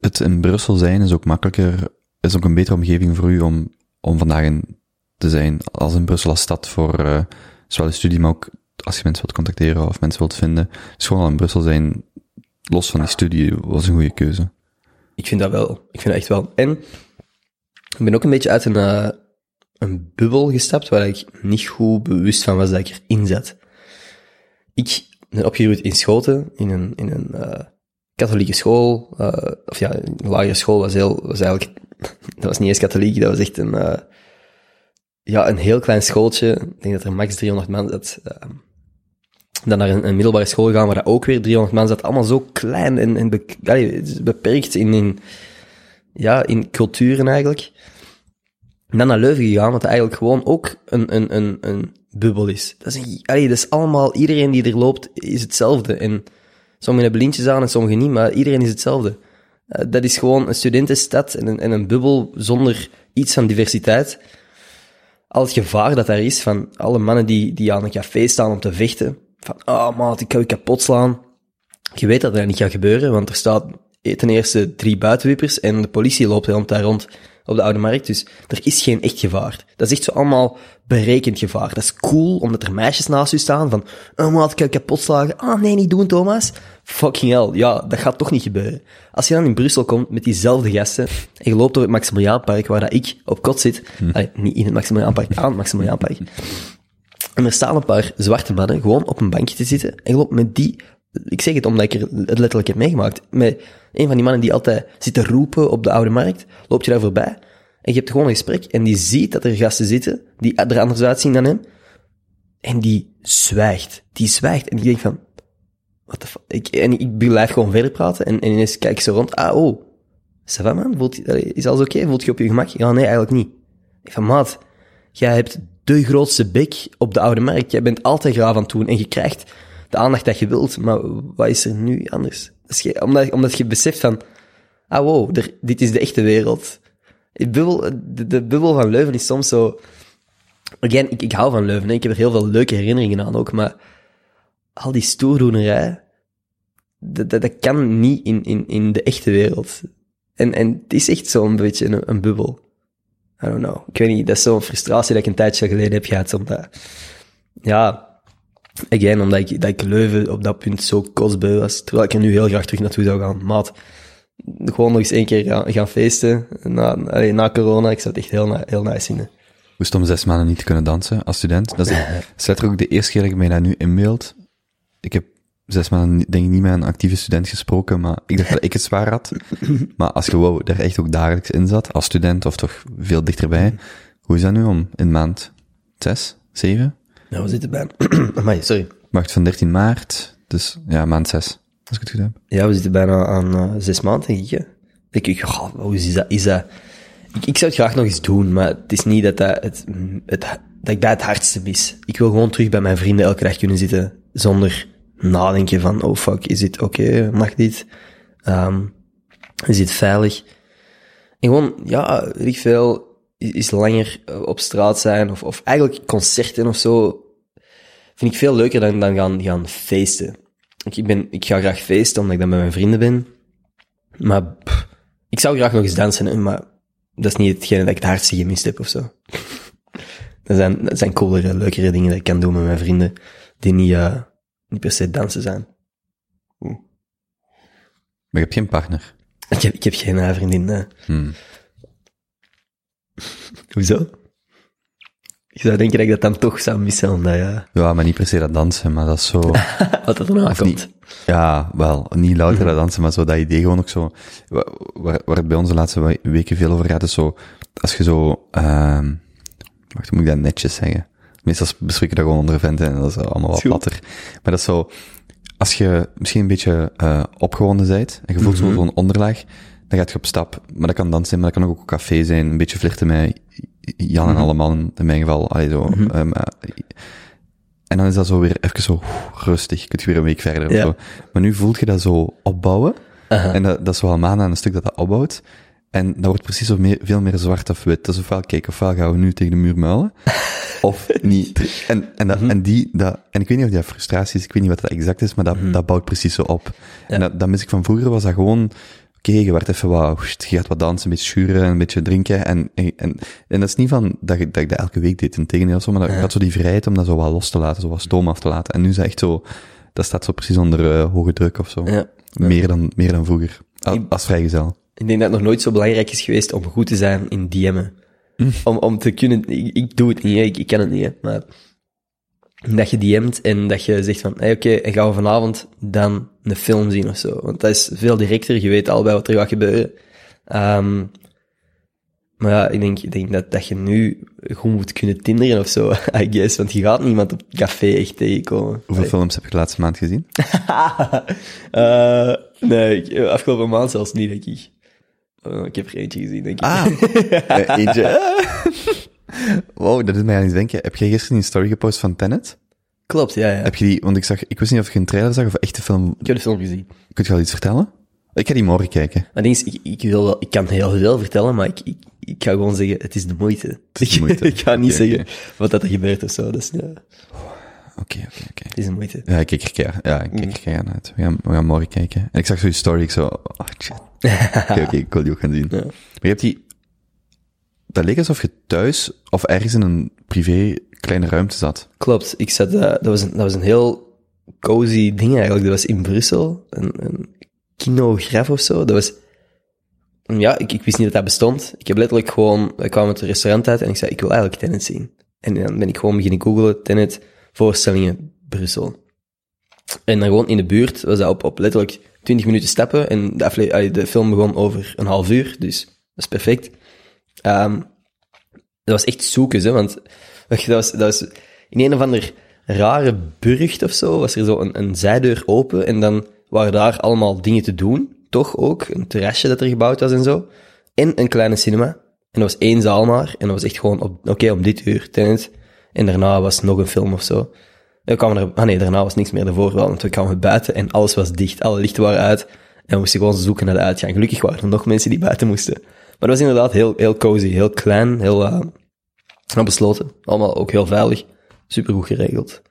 het in Brussel zijn is ook makkelijker, is ook een betere omgeving voor u om, om vandaag in te zijn, als in Brussel als stad voor, eh zowel de studie, maar ook als je mensen wilt contacteren of mensen wilt vinden. Dus gewoon al in Brussel zijn, los van die studie, was een goede keuze. Ik vind dat wel. Ik vind dat echt wel. En ik ben ook een beetje uit een, eh, een bubbel gestapt waar ik niet goed bewust van was dat ik erin zat. Ik ben opgegroeid in Schoten, in een, in een eh, katholieke school. of ja, een lagere school was, heel, was eigenlijk... (laughs) Dat was niet eens katholiek, dat was echt een... ja, een heel klein schooltje. Ik denk dat er max 300 man zat. eh, dan naar een, middelbare school gaan waar dat ook weer 300 man zat. Allemaal zo klein en, beperkt in, in, ja, in culturen eigenlijk. En dan naar Leuven gegaan, wat eigenlijk gewoon ook een, een, een, een bubbel is. Dat is, allee, dat is allemaal, iedereen die er loopt is hetzelfde. En sommigen hebben lintjes aan en sommigen niet, maar iedereen is hetzelfde. Eh, dat is gewoon een studentenstad en een, en een bubbel zonder iets van diversiteit. Al het gevaar dat daar is van alle mannen die, die aan een café staan om te vechten. Van, ah oh, maat, ik kan je kapot slaan. Je weet dat dat niet gaat gebeuren, want er staat ten eerste drie buitenwippers en de politie loopt rond daar rond op de Oude Markt. Dus er is geen echt gevaar. Dat is echt zo allemaal berekend gevaar. Dat is cool, omdat er meisjes naast u staan van, oh maat, ik kan kapot slagen. Ah nee, niet doen Thomas. Fucking hell, ja, dat gaat toch niet gebeuren. Als je dan in Brussel komt met diezelfde gasten en je loopt door het Maximiliaanpark, waar dat ik op kot zit, allee, niet in het Maximiliaanpark, aan het Maximiliaanpark, en er staan een paar zwarte mannen gewoon op een bankje te zitten. En je loopt met die, ik zeg het omdat ik er het letterlijk heb meegemaakt, met een van die mannen die altijd zit te roepen op de oude markt, loop je daar voorbij. En je hebt gewoon een gesprek en die ziet dat er gasten zitten die er anders uitzien dan hem. En die zwijgt. Die zwijgt. En ik denk van, wat de fuck? En ik blijf gewoon verder praten en, en ineens kijk ik zo rond. Ah, oh. Ça va, man? Voelt, is alles oké? Voelt je op je gemak? Ja, nee, eigenlijk niet. Ik van, maat, jij hebt de grootste bek op de oude markt. Jij bent altijd graaf aan het doen en je krijgt de aandacht dat je wilt. Maar wat is er nu anders? Is ge- omdat, omdat je beseft van, ah wow, dit is de echte wereld. De bubbel, de, bubbel van Leuven is soms zo... Again, ik, hou van Leuven, hè. ik heb er heel veel leuke herinneringen aan ook, maar al die stoerdoenerij, dat, dat, dat kan niet in, in, in de echte wereld. En, en het is echt zo'n beetje een, een bubbel. I don't know. Ik weet niet, dat is zo'n frustratie dat ik een tijdje geleden heb gehad, omdat... Ja, again, omdat ik, dat ik Leuven op dat punt zo kostbeu was, terwijl ik er nu heel graag terug naartoe zou gaan. Maat, gewoon nog eens één keer gaan, gaan feesten, na, allee, na corona, ik zou het echt heel, heel nice vinden. Moest om zes maanden niet te kunnen dansen als student. Dat is, dat is (laughs) letterlijk ook de eerste keer dat ik mij dat nu inbeeld. Ik heb zes maanden niet- denk ik niet met een actieve student gesproken, maar ik dacht dat ik het zwaar had. (laughs) Maar als je wow, daar echt ook dagelijks in zat, als student of toch veel dichterbij, hoe is dat nu om in maand zes, zeven? Nou, we zitten bijna... (clears throat) Amai, sorry. Macht van 13 maart, dus ja, maand zes, als ik het goed heb. Ja, we zitten bijna aan eh, zes maanden, denk ik. Ik, ik, goh, hoe is dat? Is dat ik, ik zou het graag nog eens doen, maar het is niet dat, dat, het, het, dat ik dat het hardste mis. Ik wil gewoon terug bij mijn vrienden elke dag kunnen zitten, zonder nadenken van, oh fuck, is dit oké? Mag dit? Ehm, is dit veilig? En gewoon, ja, weet ik veel, is, langer eh, op straat zijn, of, of eigenlijk concerten of zo, vind ik veel leuker dan, dan gaan, gaan feesten. Ik, ik, ben, ik ga graag feesten, omdat ik dan met mijn vrienden ben. Maar pff, ik zou graag nog eens dansen, maar dat is niet hetgene dat ik het hardste gemist heb of zo. (laughs) dat, zijn, dat zijn coolere, leukere dingen dat ik kan doen met mijn vrienden, die niet, eh, niet per se dansen zijn. Maar je hebt geen partner. Ik heb, ik heb geen eh, vriendin, nee. Hmm. (laughs) Hoezo? Ik zou denken dat ik dat dan toch zou missen, omdat ja, Ja, maar niet per se dat dansen, maar dat is zo... (laughs) wat er nou komt. niet? Ja, wel, niet louter dat dansen, maar zo dat idee gewoon ook zo, wa- waar, waar het bij ons de laatste we- weken veel over gaat, is zo, als je zo, ehm wacht, moet ik dat netjes zeggen? Meestal bespreken we dat gewoon onder venten en dat is allemaal wat platter. Maar dat is zo, als je misschien een beetje eh opgewonden bent, en je voelt zo zo'n onderlaag, dan gaat je op stap. Maar dat kan dansen zijn, maar dat kan ook op café zijn, een beetje flirten met Jan en alle mannen, in mijn geval, allee, zo, ehm, eh, en dan is dat zo weer even zo rustig. Kun je weer een week verder of zo. Maar nu voelt je dat zo opbouwen. En dat, dat is wel een maand aan een stuk dat dat opbouwt. En dat wordt precies zo meer, veel meer zwart of wit. Dat is ofwel, kijk, ofwel gaan we nu tegen de muur muilen. (laughs) of niet. En, en, dat, en die, dat, en ik weet niet of die frustratie is, ik weet niet wat dat exact is, maar dat, dat bouwt precies zo op. En dat, dat mis ik van vroeger, was dat gewoon, oké, je werd even wat, woest, je gaat wat dansen, een beetje schuren, een beetje drinken. En, en, en, en dat is niet van dat, ik- dat ik dat elke week deed, in tegendeel, maar dat, ik had zo die vrijheid om dat zo wat los te laten, zo wat stoom af te laten. En nu is echt zo, dat staat zo precies onder eh, hoge druk of zo. Ja. Meer, dan, meer dan vroeger. A- Ik- Als vrijgezel. Ik denk dat het nog nooit zo belangrijk is geweest om goed te zijn in DM'en. Om, om te kunnen... Ik, ik doe het niet, hè. Ik, ik kan het niet, hè. Maar dat je DM't en dat je zegt van, hey, oké, en gaan we vanavond dan een film zien of zo. Want dat is veel directer, je weet allebei wat er gaat gebeuren. Ehm, maar ja, ik denk, ik denk dat, dat je nu goed moet kunnen tinderen of zo, (laughs) I guess. Want je gaat niemand op café echt tegenkomen. Hoeveel films heb je de laatste maand gezien? (laughs) Eh, nee, afgelopen maand zelfs niet, denk ik. Eh, ik heb er eentje gezien, denk ik. Ah, (laughs) eh, eentje. Wow, dat doet mij aan iets denken. Heb jij gisteren een story gepost van Tenet? Klopt, ja, ja. Heb je die, want ik zag, ik wist niet of je een trailer zag of echt de film. Ik heb de film gezien. Kun je al iets vertellen? Ik ga die morgen kijken. Maar ding is, ik, ik, wil wel, ik kan heel veel vertellen, maar ik, ik, ik ga gewoon zeggen, het is de moeite. is de (laughs) moeite. (laughs) ik ga niet zeggen wat dat er gebeurt of zo. Dus ja, Oké, oké, oké. het is de moeite. Ja, ik kijk er keihard, ja, ik kijk er keihard naar uit. We gaan, we gaan morgen kijken. En ik zag zo je story, ik zo, oh shit. (laughs) Oké, oké, ik wil die ook gaan zien. Ja. Maar je hebt die, dat leek alsof je thuis of ergens in een privé kleine ruimte zat. Klopt, ik zat, eh, dat, was een, dat was een heel cozy ding eigenlijk. Dat was in Brussel, een, een kinograf of zo. Dat was, ja, ik, ik wist niet dat dat bestond. Ik heb letterlijk gewoon, ik kwam het restaurant uit en ik zei, ik wil eigenlijk Tenet zien. En dan ben ik gewoon beginnen googlen, Tenet, voorstellingen, Brussel. En dan gewoon in de buurt was dat op, op letterlijk 20 minuten stappen en de, de film begon over een half uur, dus dat is perfect. Ehm, dat was echt zoeken, hè, want (laughs) dat was, dat in een of ander rare burcht of zo, was er zo een, een zijdeur open en dan waren daar allemaal dingen te doen, toch ook, een terrasje dat er gebouwd was en zo, en een kleine cinema. En dat was één zaal maar, en dat was echt gewoon, oké, om dit uur, Tenet. En daarna was nog een film of zo. We kwamen er, ah nee, daarna was niks meer, daarvoor wel, want we kwamen buiten en alles was dicht, alle lichten waren uit, en we moesten gewoon zoeken naar de uitgang. Gelukkig waren er nog mensen die buiten moesten. Maar dat was inderdaad heel, heel cozy, heel klein, heel, eh, besloten. Allemaal ook heel veilig. Supergoed geregeld.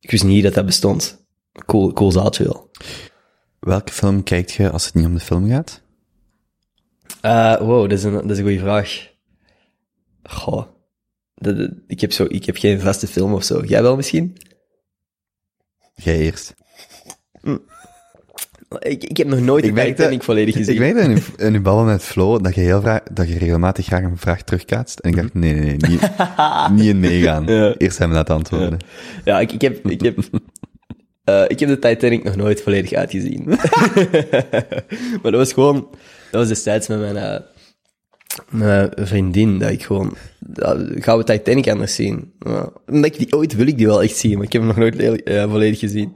Ik wist niet dat dat bestond. Cool, cool zaaltje wel. Welke film kijkt je als het niet om de film gaat? Eh, wow, dat is een, dat is een goede vraag. Goh. Dat- dat- ik, heb zo, ik heb geen vaste film of zo. Jij wel misschien? Jij eerst. Ik, ik heb nog nooit Ik de Titanic volledig gezien. Ik weet in in uw (laughs) babbel met Flo dat je, heel vraag, dat je regelmatig graag een vraag terugkaatst. En ik dacht, nee, nee, nee, niet, (laughs) niet in meegaan. Ja. Eerst hem laten antwoorden. Ja, ik, ik heb, ik heb, (laughs) eh, ik heb de Titanic nog nooit volledig uitgezien. maar dat was gewoon, dat was destijds met mijn, met mijn vriendin, dat ik gewoon, ja, gaan we Titanic anders zien? Ja, omdat ik die, ooit wil ik die wel echt zien, maar ik heb hem nog nooit eh, volledig gezien.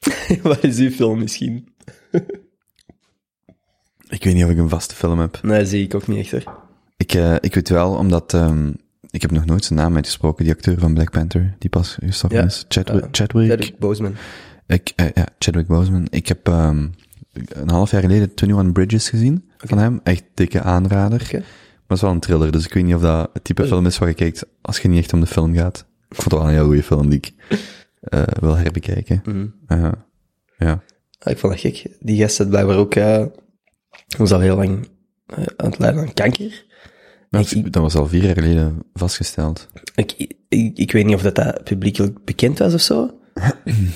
(laughs) Wat is uw film misschien? Ik weet niet of ik een vaste film heb. Nee, zie ik ook niet echt hoor. Ik, eh, ik weet wel, omdat ehm, ik heb nog nooit zijn naam uitgesproken, die acteur van Black Panther, die pas gestorven Ja. is. Chadwick. Ja. Chadwick. Chadwick Boseman. Ik, eh, ja, Chadwick Boseman. Ik heb ehm, een half jaar geleden 21 Bridges gezien van hem. Echt dikke aanrader. Maar het is wel een thriller, dus ik weet niet of dat het type Oh. film is waar je kijkt als je niet echt om de film gaat. Ik vond het wel een heel goede film die ik eh, wil herbekijken. Mhm. Eh, ja. Ah, ik vond dat gek. Die gast had blijkbaar ook, eh was al heel lang aan het lijden aan kanker. Dat, Ik- dat was al vier jaar geleden vastgesteld. Ik, ik, ik weet niet of dat, dat publiekelijk bekend was of zo.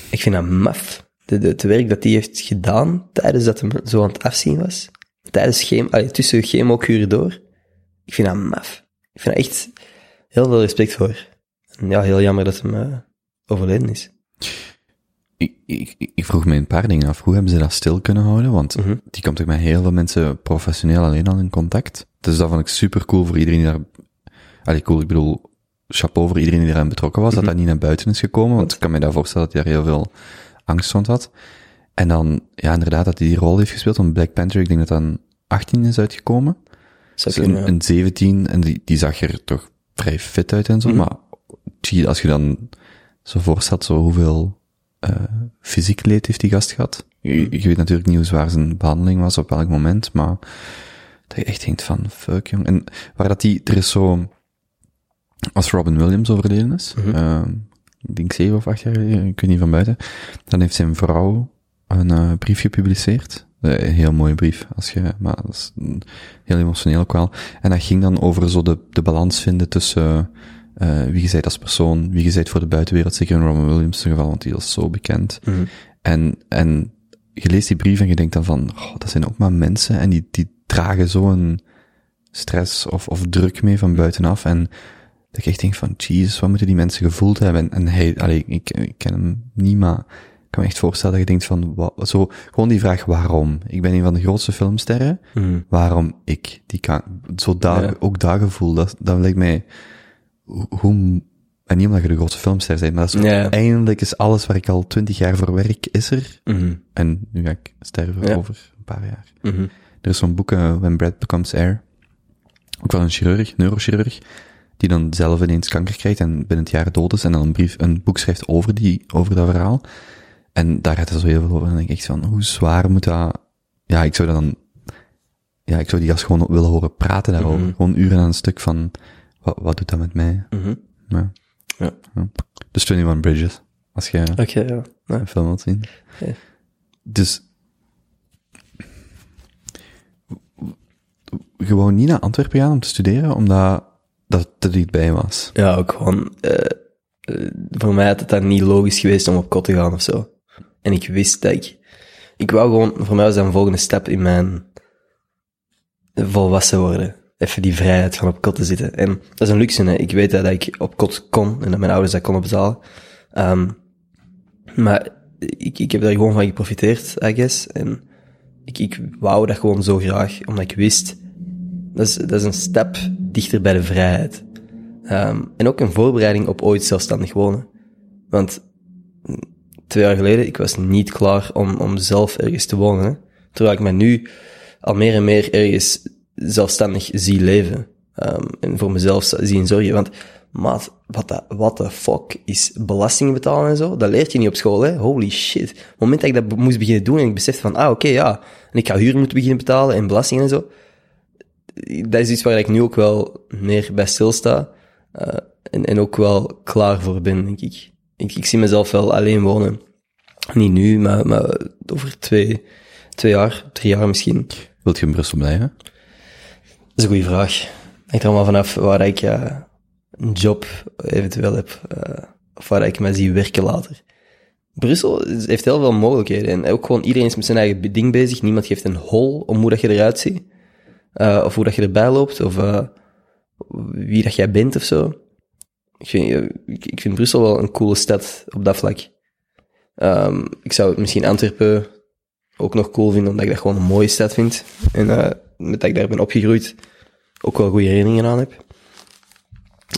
ik vind dat maf. De, de, het werk dat hij heeft gedaan tijdens dat hij zo aan het afzien was. Tijdens chemo, allee, tussen chemokuren door. Ik vind dat maf. Ik vind daar echt heel veel respect voor. En ja, heel jammer dat hij eh, overleden is. Ik, ik, ik vroeg me een paar dingen af. Hoe hebben ze dat stil kunnen houden? Want Mhm. die komt ook met heel veel mensen professioneel alleen al in contact. Dus dat vond ik super cool voor iedereen die daar... Allee, cool, ik bedoel, chapeau voor iedereen die eraan betrokken was, dat dat niet naar buiten is gekomen. Want ik kan me daar voorstellen dat hij daar heel veel angst rond had. En dan, ja, inderdaad, dat hij die rol heeft gespeeld. Want Black Panther, ik denk dat dat een 18 is uitgekomen. Dus een, ja. een 17, en die, die zag er toch vrij fit uit en zo. Mhm. Maar zie, als je dan zo voorstelt, zo hoeveel eh fysiek leed heeft die gast gehad. Je, je weet natuurlijk niet hoe zwaar zijn behandeling was, op welk moment, maar dat je echt denkt van, fuck jong. En waar dat die, er is zo, als Robin Williams overleden is, Mhm. eh, ik denk zeven of acht jaar geleden, ik weet niet van buiten, dan heeft zijn vrouw een eh, brief gepubliceerd, Eh, Een heel mooie brief. Als je, maar dat is mm, heel emotioneel ook wel. En dat ging dan over zo de, de balans vinden tussen eh wie je bent als persoon, wie je bent voor de buitenwereld, zeker in Robin Williams geval, want die was zo bekend. En, en je leest die brief en je denkt dan van, oh, dat zijn ook maar mensen en die, die dragen zo'n stress of, of druk mee van buitenaf. En dat ik echt denk van, jezus, wat moeten die mensen gevoeld hebben? En, en hij, allee, ik, ik ken hem niet, maar ik kan me echt voorstellen dat je denkt van, wat, zo, gewoon die vraag waarom? Ik ben een van de grootste filmsterren, waarom ik? Die kan, zo daar, Ja. ook dat gevoel, dat, dat lijkt mij, hoe, en niet omdat je de grootste filmster bent, maar dat is eindelijk is alles waar ik al twintig jaar voor werk, is er. Mhm. En nu ga ik sterven Ja. over een paar jaar. Mhm. Er is zo'n boek, eh, When Brad Becomes Air. Ook wel een chirurg, neurochirurg, die dan zelf ineens kanker krijgt en binnen het jaar dood is en dan een brief, een boek schrijft over die, over dat verhaal. En daar gaat het zo heel veel over. En dan denk ik echt van, hoe zwaar moet dat... Ja, ik zou dat dan... Ja, ik zou die gast gewoon willen horen praten daarover. Mhm. Gewoon uren aan een stuk van, wat, wat doet dat met mij? Mhm. Ja. Ja. Dus 21 Bridges, als je Oké, ja. Ja. een film wilt zien. Dus, je wou niet naar Antwerpen gaan om te studeren, omdat dat er dichtbij was. Ja, ook gewoon, eh, eh, voor mij had het dan niet logisch geweest om op kot te gaan of zo. En ik wist dat ik, ik wou gewoon, voor mij was dat een volgende stap in mijn volwassen worden. Even die vrijheid van op kot te zitten. En dat is een luxe, hè. Ik weet dat ik op kot kon en dat mijn ouders dat konden betalen. Ehm, maar ik, ik heb daar gewoon van geprofiteerd, I guess. En ik, ik wou dat gewoon zo graag, omdat ik wist, dat is, dat is een stap dichter bij de vrijheid. Ehm, en ook een voorbereiding op ooit zelfstandig wonen. Want twee jaar geleden, ik was niet klaar om, om zelf ergens te wonen. Terwijl ik me nu al meer en meer ergens zelfstandig zie leven. Ehm, en voor mezelf zien zorgen. Want, maat, wat de, what the fuck is belastingen betalen en zo? Dat leert je niet op school, hè? Holy shit. Op het moment dat ik dat moest beginnen doen en ik besefte van, ah, oké, ja. En ik ga huur moeten beginnen betalen en belastingen en zo dat is iets waar ik nu ook wel meer bij stilsta. eh en, en ook wel klaar voor ben, denk ik. ik. Ik zie mezelf wel alleen wonen. Niet nu, maar, maar over twee, twee jaar, drie jaar misschien. Wilt je in Brussel blijven? Is een goede vraag. Hangt er allemaal vanaf waar ik eh, een job eventueel heb. eh, of waar ik mij zie werken later. Brussel heeft heel veel mogelijkheden. En ook gewoon iedereen is met zijn eigen ding bezig. Niemand geeft een hol om hoe dat je eruit ziet. Eh, of hoe dat je erbij loopt, of wie dat jij bent of zo. Ik vind, ik, ik vind Brussel wel een coole stad op dat vlak. Ehm, ik zou misschien Antwerpen ook nog cool vinden, omdat ik dat gewoon een mooie stad vind. En met dat ik daar ben opgegroeid, ook wel goede herinneringen aan heb.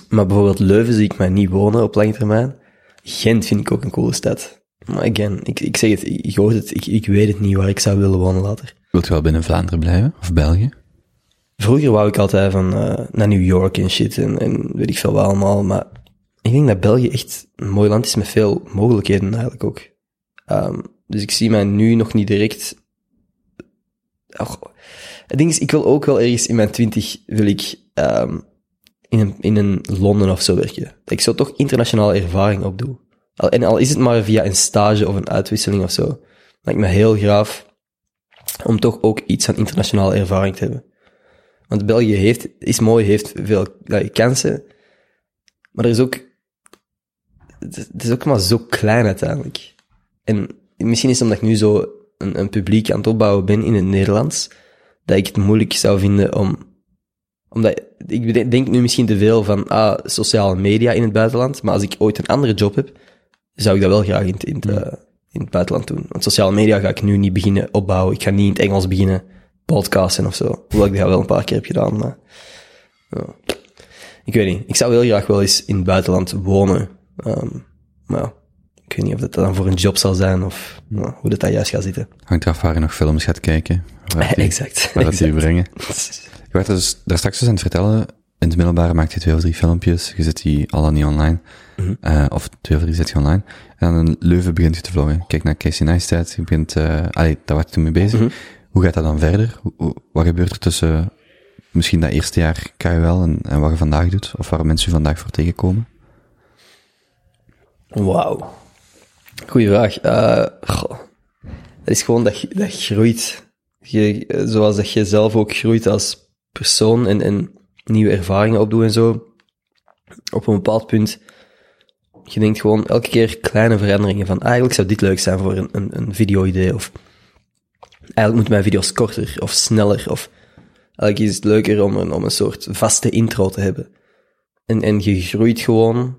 Maar bijvoorbeeld Leuven zie ik mij niet wonen op lange termijn. Gent vind ik ook een coole stad. Maar again, ik, ik zeg het, ik hoor het, ik, ik weet het niet waar ik zou willen wonen later. Wilt je wel binnen Vlaanderen blijven? Of België? Vroeger wou ik altijd van eh, naar New York en shit en, en weet ik veel wat allemaal, maar ik denk dat België echt een mooi land is met veel mogelijkheden eigenlijk ook. Ehm, dus ik zie mij nu nog niet direct... Och, het ding is, ik wil ook wel ergens in mijn twintig, wil ik ehm, in, een, in een Londen of zo werken. Ik zo toch internationale ervaring opdoe. Al, en al is het maar via een stage of een uitwisseling of zo. Lijkt me heel graaf om toch ook iets aan internationale ervaring te hebben. Want België heeft, is mooi, heeft veel ja, kansen. Maar er is ook... Het is ook maar zo klein uiteindelijk. En misschien is het omdat ik nu zo een, een publiek aan het opbouwen ben in het Nederlands, dat ik het moeilijk zou vinden om... Omdat, ik denk nu misschien te veel van, ah, sociale media in het buitenland, maar als ik ooit een andere job heb, zou ik dat wel graag in het, in het, eh, in het buitenland doen. Want sociale media ga ik nu niet beginnen opbouwen. Ik ga niet in het Engels beginnen podcasten of zo. Hoewel ik dat wel een paar keer heb gedaan, maar... Ik weet niet. Ik zou heel graag wel eens in het buitenland wonen. Ehm, maar ja, ik weet niet of dat dan voor een job zal zijn of ja, hoe dat, dat juist gaat zitten. Hangt eraf waar je nog films gaat kijken. Waar (laughs) die, exact. waar dat die brengen. (laughs) Je werd dus daar straks dus aan het vertellen, in het middelbare maakt je twee of drie filmpjes, je zet die alle niet online, Mhm. Eh, of twee of drie zet je online, en dan in Leuven begint je te vloggen. Kijk naar Casey Neistat, je begint, allee, daar was je toen mee bezig. Mhm. Hoe gaat dat dan verder? Hoe- wat gebeurt er tussen misschien dat eerste jaar KUL en, en wat je vandaag doet, of waar mensen je vandaag voor tegenkomen? Wauw. Goeie vraag. Dat is gewoon, dat, dat groeit je, eh, zoals dat je zelf ook groeit als persoon en, en nieuwe ervaringen opdoet en zo, op een bepaald punt, je denkt gewoon elke keer kleine veranderingen van, ah, eigenlijk zou dit leuk zijn voor een, een, een video-idee, of eigenlijk moeten mijn video's korter of sneller, of eigenlijk is het leuker om een, om een soort vaste intro te hebben. En, en je groeit gewoon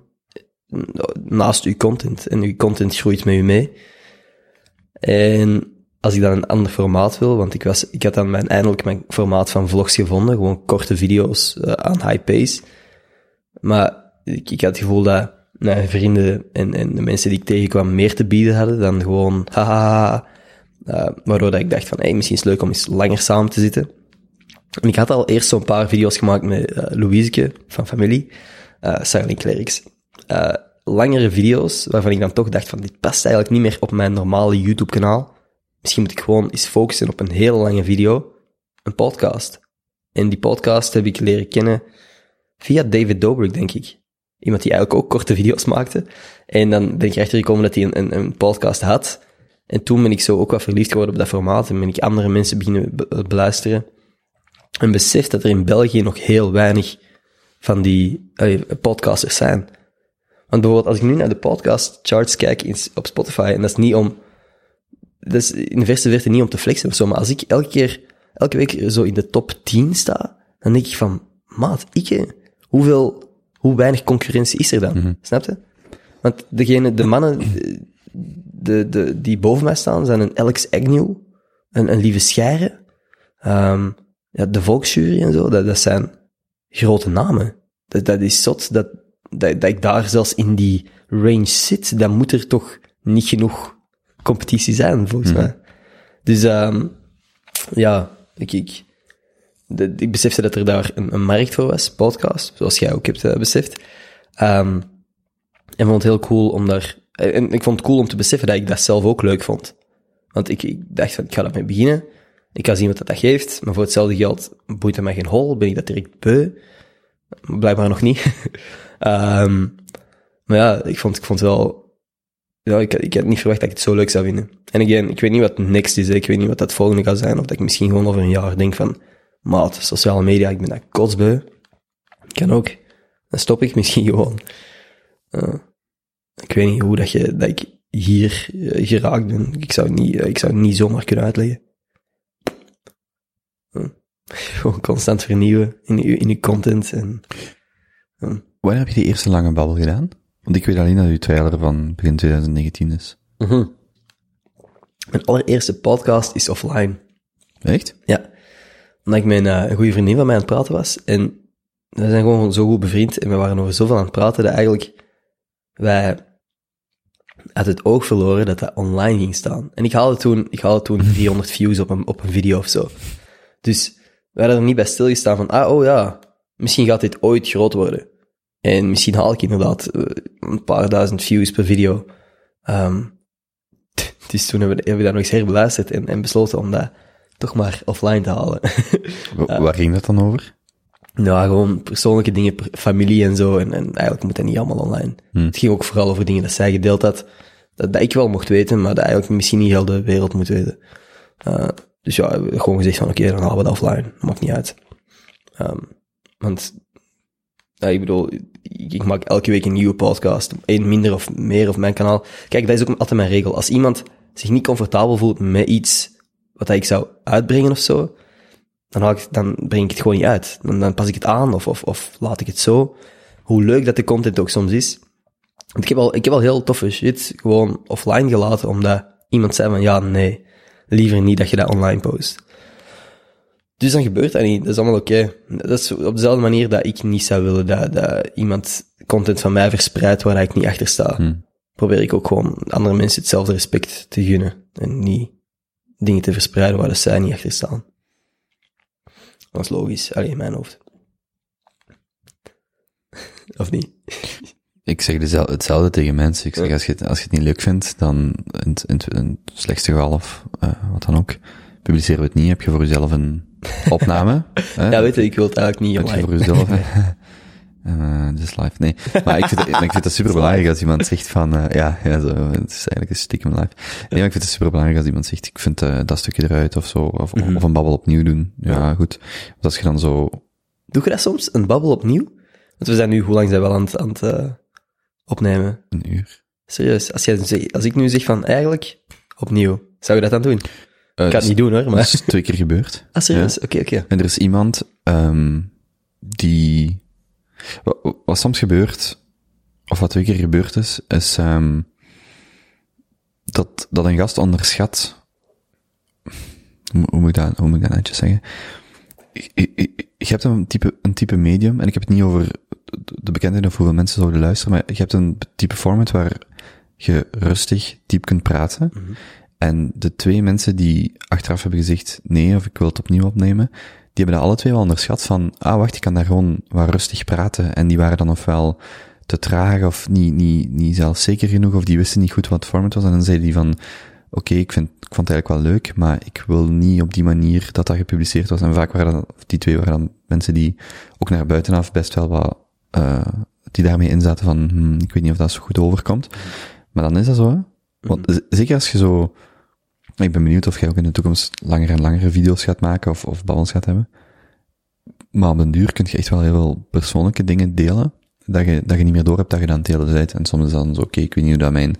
naast je content, en je content groeit met je mee. En als ik dan een ander formaat wil, want ik, was, ik had dan mijn, eindelijk mijn formaat van vlogs gevonden, gewoon korte video's uh, aan high pace. Maar ik, ik had het gevoel dat mijn vrienden en, en de mensen die ik tegenkwam meer te bieden hadden dan gewoon (laughs) haha. Uh, waardoor dat ik dacht van, hey, misschien is het leuk om eens langer samen te zitten. En ik had al eerst zo'n paar video's gemaakt met uh, Louiseke van familie, uh, Silent Clerics. Uh, langere video's, waarvan ik dan toch dacht van, dit past eigenlijk niet meer op mijn normale YouTube-kanaal. Misschien moet ik gewoon eens focussen op een hele lange video, een podcast. En die podcast heb ik leren kennen via David Dobrik, denk ik. Iemand die eigenlijk ook korte video's maakte. En dan ben ik erachter gekomen dat hij een, een, een podcast had. En toen ben ik zo ook wat verliefd geworden op dat formaat en ben ik andere mensen beginnen be beluisteren. En besef dat er in België nog heel weinig van die podcasters zijn. Want bijvoorbeeld, als ik nu naar de podcast charts kijk in, op Spotify, en dat is niet om, dat is in de verste verte niet om te flexen of zo, maar als ik elke keer, elke week zo in de top 10 sta, dan denk ik van, maat, ik, hoeveel, hoe weinig concurrentie is er dan? Mm -hmm. Snap je? Want degene, de mannen, (clears throat) de, de, die boven mij staan, zijn een Alex Agnew, een, een Lieve Scheire, um, ja, de Volksjury en zo, dat, dat zijn grote namen. Dat, dat is zot, dat, dat, dat ik daar zelfs in die range zit, dan moet er toch niet genoeg competitie zijn, volgens mm. mij. Dus, um, ja, ik, ik, de, ik besefte dat er daar een, een, markt voor was, podcast, zoals jij ook hebt uh, beseft. Um, en vond het heel cool om daar, en ik vond het cool om te beseffen dat ik dat zelf ook leuk vond. Want ik, ik dacht van, ik ga daarmee beginnen. Ik ga zien wat dat, dat geeft, maar voor hetzelfde geld boeit het mij geen hol, ben ik dat direct beu. Blijkbaar nog niet. (laughs) um, maar ja, ik vond, ik vond wel, ja, ik, ik had niet verwacht dat ik het zo leuk zou vinden. En again, ik weet niet wat next is, ik weet niet wat dat volgende gaat zijn, of dat ik misschien gewoon over een jaar denk van, maat, sociale media, ik ben dat kotsbeu. Kan ook. Dan stop ik misschien (laughs) gewoon. Uh, ik weet niet hoe dat, je, dat ik hier uh, geraakt ben. Ik zou, niet, uh, ik zou het niet zomaar kunnen uitleggen. Gewoon constant vernieuwen in je, in je content. En, Wanneer heb je die eerste lange babbel gedaan? Want ik weet alleen dat uw trailer van begin 2019 is. Mm -hmm. Mijn allereerste podcast is offline. Echt? Ja. Omdat ik met een, een goede vriendin van mij aan het praten was. En we zijn gewoon zo goed bevriend. En we waren over zoveel aan het praten dat eigenlijk wij uit het oog verloren dat dat online ging staan. En ik haalde toen, ik haalde toen (laughs) 400 views op een, op een video of zo. Dus we hadden er niet bij stilgestaan van, ah, oh ja, misschien gaat dit ooit groot worden. En misschien haal ik inderdaad een paar duizend views per video. Um, (laughs) dus toen hebben we, hebben we dat nog eens herbeluisterd en, en besloten om dat toch maar offline te halen. (laughs) uh, Waar ging dat dan over? Nou, gewoon persoonlijke dingen, familie en zo. En, en eigenlijk moet dat niet allemaal online. Hmm. Het ging ook vooral over dingen dat zij gedeeld had, dat, dat ik wel mocht weten, maar dat eigenlijk misschien niet heel de wereld moet weten. Uh, dus ja, gewoon gezegd van oké, okay, dan halen we dat offline. Maakt niet uit. Um, want, ja, ik bedoel, ik, maak elke week een nieuwe podcast. Eén minder of meer op mijn kanaal. Kijk, dat is ook altijd mijn regel. Als iemand zich niet comfortabel voelt met iets wat ik zou uitbrengen of zo, dan, haal ik, dan breng ik het gewoon niet uit. Dan, dan pas ik het aan of, of, of laat ik het zo. Hoe leuk dat de content ook soms is. Want ik heb al, ik heb al heel toffe shit gewoon offline gelaten, omdat iemand zei van ja, nee, liever niet dat je dat online post. Dus dan gebeurt dat niet. Dat is allemaal oké. Okay. Dat is op dezelfde manier dat ik niet zou willen dat, dat iemand content van mij verspreidt waar ik niet achter sta. Hmm. Probeer ik ook gewoon andere mensen hetzelfde respect te gunnen. En niet dingen te verspreiden waar zij niet achter staan. Dat is logisch. Alleen in mijn hoofd. (laughs) of niet? Ik zeg dezelfde, hetzelfde tegen mensen. Ik zeg, als je, het, als je het niet leuk vindt, dan in, in, in het slechtste geval of uh, wat dan ook, publiceren we het niet. Heb je voor jezelf een opname? (laughs) ja, weet je, ik wil het eigenlijk niet je voor jezelf Uh, just live. Nee, maar ik vind, het, ik vind het super belangrijk als iemand zegt van, uh, ja, ja zo, het is eigenlijk een stiekem live. Nee, maar ik vind het super belangrijk als iemand zegt, ik vind uh, dat stukje eruit of zo, of, Mhm. of een babbel opnieuw doen. Ja, goed. Want als je dan zo, Doe je dat soms, een babbel opnieuw? Want we zijn nu, hoe lang zijn we al aan het, aan het eh, opnemen? een uur. Serieus, als, jij, als ik nu zeg van, eigenlijk, opnieuw, zou je dat dan doen? Uh, Ik ga het niet doen hoor, Dat maar... is twee keer gebeurd. (laughs) Ah, serieus? Oké, oké. En er is iemand, um, die, wat, wat soms gebeurt, of wat twee keer gebeurd is, is, um, dat, dat een gast onderschat, hoe, moet ik dat, hoe moet ik dat netjes zeggen? Je hebt een type, een type medium, en ik heb het niet over de bekendheid of hoeveel mensen zouden luisteren, maar je hebt een type format waar je rustig, diep kunt praten. Mhm. En de twee mensen die achteraf hebben gezegd nee, of ik wil het opnieuw opnemen, die hebben dat alle twee wel onderschat van, ah wacht, ik kan daar gewoon wat rustig praten. En die waren dan ofwel te traag of niet, niet, niet zelfzeker genoeg, of die wisten niet goed wat het format was. En dan zeiden die van, oké, ik vind, ik vond het eigenlijk wel leuk, maar ik wil niet op die manier dat dat gepubliceerd was. En vaak waren dat, of die twee waren dan mensen die ook naar buitenaf best wel wat, uh, die daarmee inzaten van, hmm, ik weet niet of dat zo goed overkomt. Maar dan is dat zo, hè? Want z- zeker als je zo, ik ben benieuwd of jij ook in de toekomst langere en langere video's gaat maken of, of babbels gaat hebben. Maar op den duur kun je echt wel heel veel persoonlijke dingen delen, dat je, dat je niet meer door hebt dat je dan het delen bent. En soms is dan zo, oké, ik weet niet hoe dat mijn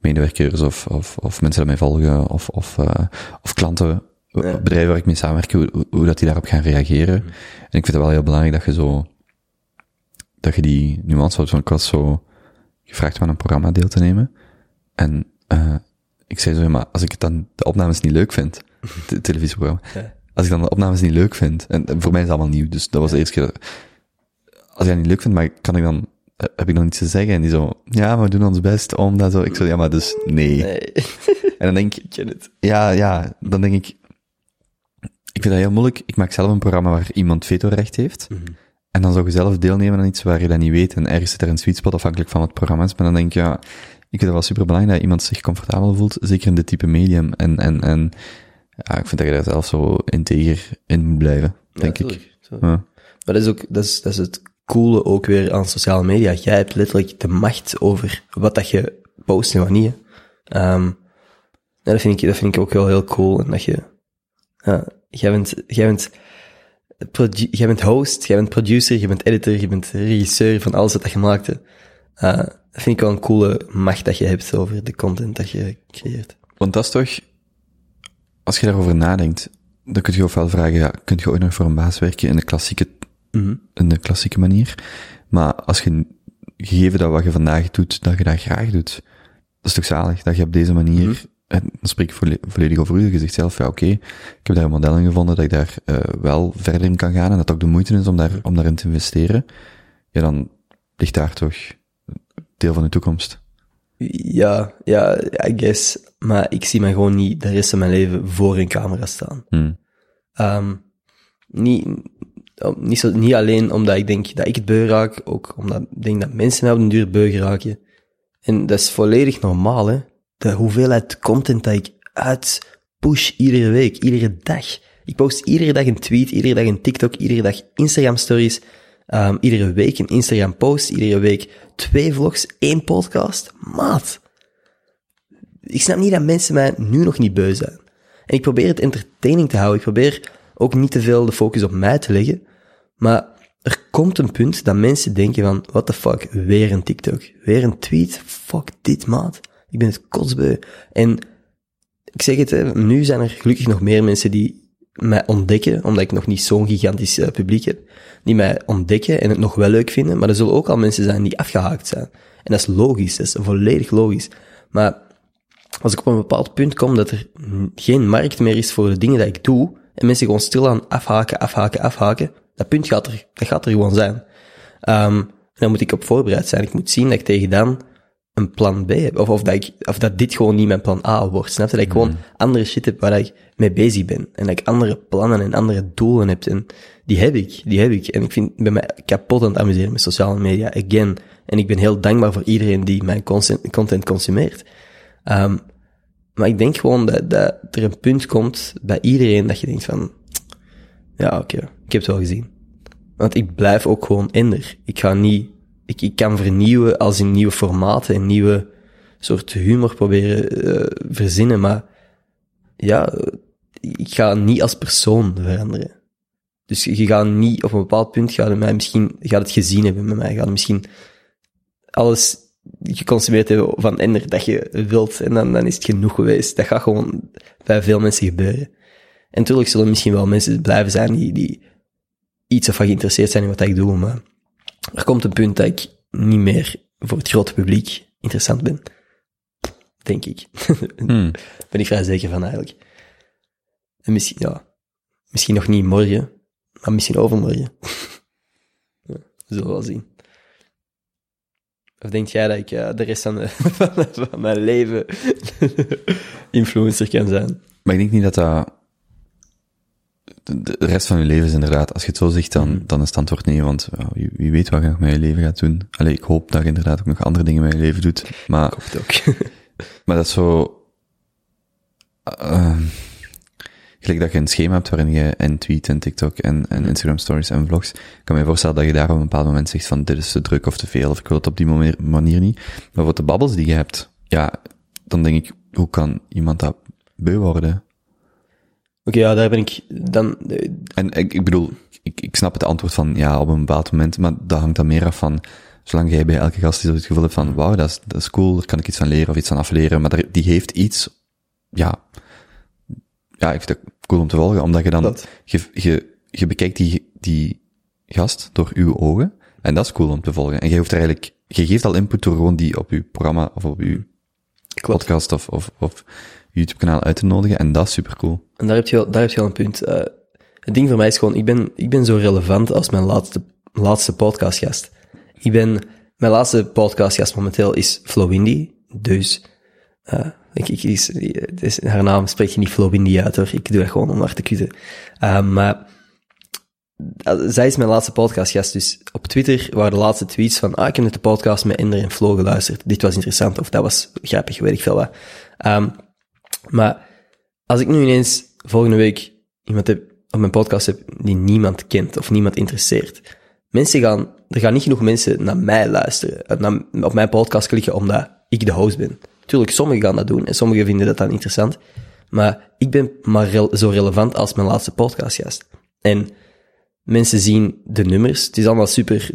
medewerkers of, of, of mensen dat mij volgen, of, of, uh, of klanten, Ja. bedrijven waar ik mee samenwerk, hoe, hoe, dat die daarop gaan reageren. En ik vind het wel heel belangrijk dat je zo, dat je die nuance houdt. Want ik was zo gevraagd om aan een programma deel te nemen. En uh, ik zei zo, ja, maar als ik het dan de opnames niet leuk vind, het (laughs) televisieprogramma, Ja. als ik dan de opnames niet leuk vind, en voor mij is allemaal nieuw, dus dat was de eerste keer, als ik dat niet leuk vind, maar kan ik dan, eh, heb ik dan iets te zeggen? En die zo, ja, maar we doen ons best om dat zo. Ik zo, ja, maar dus nee. Nee, (laughs) En dan denk ik, ken het. ja, ja, dan denk ik, ik vind dat heel moeilijk. Ik maak zelf een programma waar iemand vetorecht heeft. En dan zou je zelf deelnemen aan iets waar je dat niet weet. En ergens zit er een sweet spot afhankelijk van wat het programma is. Maar dan denk ik, ja, vind het wel super belangrijk dat iemand zich comfortabel voelt. Zeker in dit type medium. En, en, en, ja, ik vind dat je daar zelf zo integer in moet blijven. Denk Ja, ik. tuurlijk, tuurlijk. Ja. Maar dat is ook, dat is, dat is het coole ook weer aan sociale media. Jij hebt letterlijk de macht over wat dat je post en. Ehm, ja, dat vind ik, dat vind ik ook wel heel cool. En dat je, ja, jij bent, jij bent, jij bent host, jij bent producer, je bent editor, je bent regisseur van alles wat dat je maakte. Eh, dat vind ik wel een coole macht dat je hebt over de content dat je creëert. Want dat is toch, als je daarover nadenkt, dan kun je ofwel vragen, ja, kun je ooit nog voor een baas werken in de klassieke in de klassieke manier. Maar als je, gegeven dat wat je vandaag doet, dat je dat graag doet, dat is toch zalig, dat je op deze manier, en dan spreek ik volle- volledig over u, je zegt zelf, ja oké, ik heb daar een model in gevonden dat ik daar uh, wel verder in kan gaan en dat ook de moeite is om, daar, om daarin te investeren, ja dan ligt daar toch deel van de toekomst. Ja, ja, I guess. Maar ik zie mij gewoon niet de rest van mijn leven voor een camera staan. Hmm. Um, niet, niet, zo, niet alleen omdat ik denk dat ik het beu raak, ook omdat ik denk dat mensen op den duur beu raken. En dat is volledig normaal, hè. De hoeveelheid content dat ik uitpush iedere week, iedere dag. Ik post iedere dag een tweet, iedere dag een TikTok, iedere dag Instagram stories, um, iedere week een Instagram post, iedere week twee vlogs, één podcast. Maat. Ik snap niet dat mensen mij nu nog niet beu zijn. En ik probeer het entertaining te houden. Ik probeer ook niet te veel de focus op mij te leggen. Maar er komt een punt dat mensen denken van, what the fuck, weer een TikTok, weer een tweet, fuck dit maat. Ik ben het kotsbeu. En ik zeg het, hè, nu zijn er gelukkig nog meer mensen die mij ontdekken, omdat ik nog niet zo'n gigantisch uh, publiek heb, die mij ontdekken en het nog wel leuk vinden, maar er zullen ook al mensen zijn die afgehaakt zijn. En dat is logisch, dat is volledig logisch. Maar als ik op een bepaald punt kom dat er geen markt meer is voor de dingen dat ik doe, en mensen gewoon stilaan afhaken, afhaken, afhaken, dat punt gaat er, dat gaat er gewoon zijn. Um, en dan moet ik op voorbereid zijn. Ik moet zien dat ik tegen dan een plan B heb. Of, of, dat, ik, of dat dit gewoon niet mijn plan A wordt. Snap je? Dat ik gewoon mm. andere shit heb waar ik mee bezig ben. En dat ik andere plannen en andere doelen heb. En die heb ik, die heb ik. En ik vind, ben mij kapot aan het amuseren met sociale media, again. En ik ben heel dankbaar voor iedereen die mijn content, content consumeert. Um, maar ik denk gewoon dat, dat er een punt komt bij iedereen dat je denkt van, ja, oké, okay, ik heb het wel gezien. Want ik blijf ook gewoon Ender. Ik ga niet, ik, ik kan vernieuwen als in nieuwe formaten en nieuwe soort humor proberen eh, verzinnen, maar ja, ik ga niet als persoon veranderen. Dus je gaat niet, op een bepaald punt gaat het mij misschien, gaat het gezien hebben met mij, gaat misschien alles geconsumeerd hebben van Ender dat je wilt en dan, dan is het genoeg geweest. Dat gaat gewoon bij veel mensen gebeuren. En natuurlijk zullen misschien wel mensen blijven zijn die, die iets of geïnteresseerd zijn in wat ik doe, maar er komt een punt dat ik niet meer voor het grote publiek interessant ben. Denk ik. (laughs) Hmm. ben ik vrij zeker van eigenlijk. En misschien, ja, misschien nog niet morgen, maar misschien overmorgen. (laughs) ja, we zullen wel zien. Of denk jij dat ik eh, de rest van, de- (laughs) van mijn leven influencer kan zijn? Maar ik denk niet dat dat... De, rest van je leven is inderdaad, als je het zo zegt, dan, dan is het antwoord nee, want ja, wie, wie weet wat je nog met je leven gaat doen. Allee, ik hoop dat je inderdaad ook nog andere dingen met je leven doet. Maar, Ik hoop het ook. (laughs) maar dat is zo... ehm, gelijk dat je een schema hebt waarin je en tweet en TikTok en, en Instagram stories en vlogs, ik kan me voorstellen dat je daar op een bepaald moment zegt van dit is te druk of te veel, of ik wil het op die manier, manier niet. Maar voor de babbels die je hebt, ja, dan denk ik, hoe kan iemand dat beu worden? Oké, ja, daar ben ik dan... eh, En ik, ik bedoel, ik, ik snap het antwoord van ja, op een bepaald moment, maar dat hangt dan meer af van, zolang jij bij elke gast het gevoel hebt van, wauw, dat is, dat is cool, daar kan ik iets aan leren of iets aan afleren, maar daar- die heeft iets, ja, ja, ik vind het cool om te volgen, omdat je dan, Dat. je, je, je bekijkt die, die gast door uw ogen, en dat is cool om te volgen. En je hoeft er eigenlijk, je geeft al input door gewoon die op uw programma of op uw Klopt. podcast of, of, of YouTube kanaal uit te nodigen, en dat is super cool. En daar heb je, daar heb je wel een punt. Eh, het ding voor mij is gewoon, ik ben, ik ben zo relevant als mijn laatste, laatste podcastgast. Ik ben, mijn laatste podcastgast momenteel is Flowindy. Dus, eh, ik, ik, is, haar naam spreek je niet Flowindy uit hoor. Ik doe dat gewoon om haar te kutten. Eh, maar, zij is mijn laatste podcastgast. Dus op Twitter waren de laatste tweets van, ah, ik heb net de podcast met Ender en Flo geluisterd. Dit was interessant, of dat was grappig, weet ik veel wat. Ehm, maar als ik nu ineens volgende week iemand heb, op mijn podcast heb die niemand kent of niemand interesseert, mensen gaan, er gaan niet genoeg mensen naar mij luisteren, eh, naar, op mijn podcast klikken omdat ik de host ben. Tuurlijk, sommigen gaan dat doen en sommigen vinden dat dan interessant, maar ik ben maar zo relevant als mijn laatste podcastgast. En mensen zien de nummers. Het is allemaal super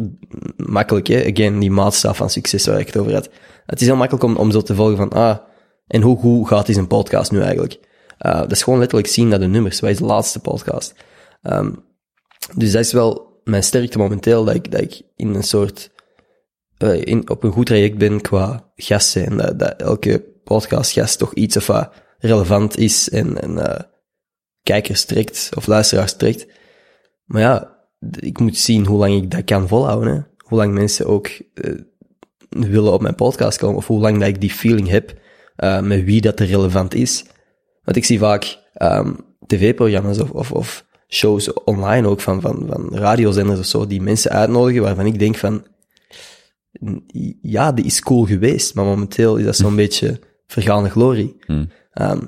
makkelijk, hè? Again, die maatstaf van succes waar ik het over had. Het is heel makkelijk om, om zo te volgen van, ah, en hoe goed gaat deze podcast nu eigenlijk? Uh, dat is gewoon letterlijk zien naar de nummers. Wat is de laatste podcast? Ehm, dus dat is wel mijn sterkte momenteel, dat ik, dat ik in een soort, eh, in, op een goed traject ben qua gasten. En dat, dat elke podcastgast toch iets of wat relevant is en, en eh, kijkers trekt, of luisteraars trekt. Maar ja, ik moet zien hoe lang ik dat kan volhouden. Hoe lang mensen ook eh, willen op mijn podcast komen, of hoe lang dat ik die feeling heb eh, met wie dat er relevant is. Want ik zie vaak ehm, tv-programma's of, of, of shows online ook van, van, van radiozenders of zo, die mensen uitnodigen waarvan ik denk van, ja, die is cool geweest, maar momenteel is dat zo'n (laughs) beetje vergane glorie. Hmm. Ehm,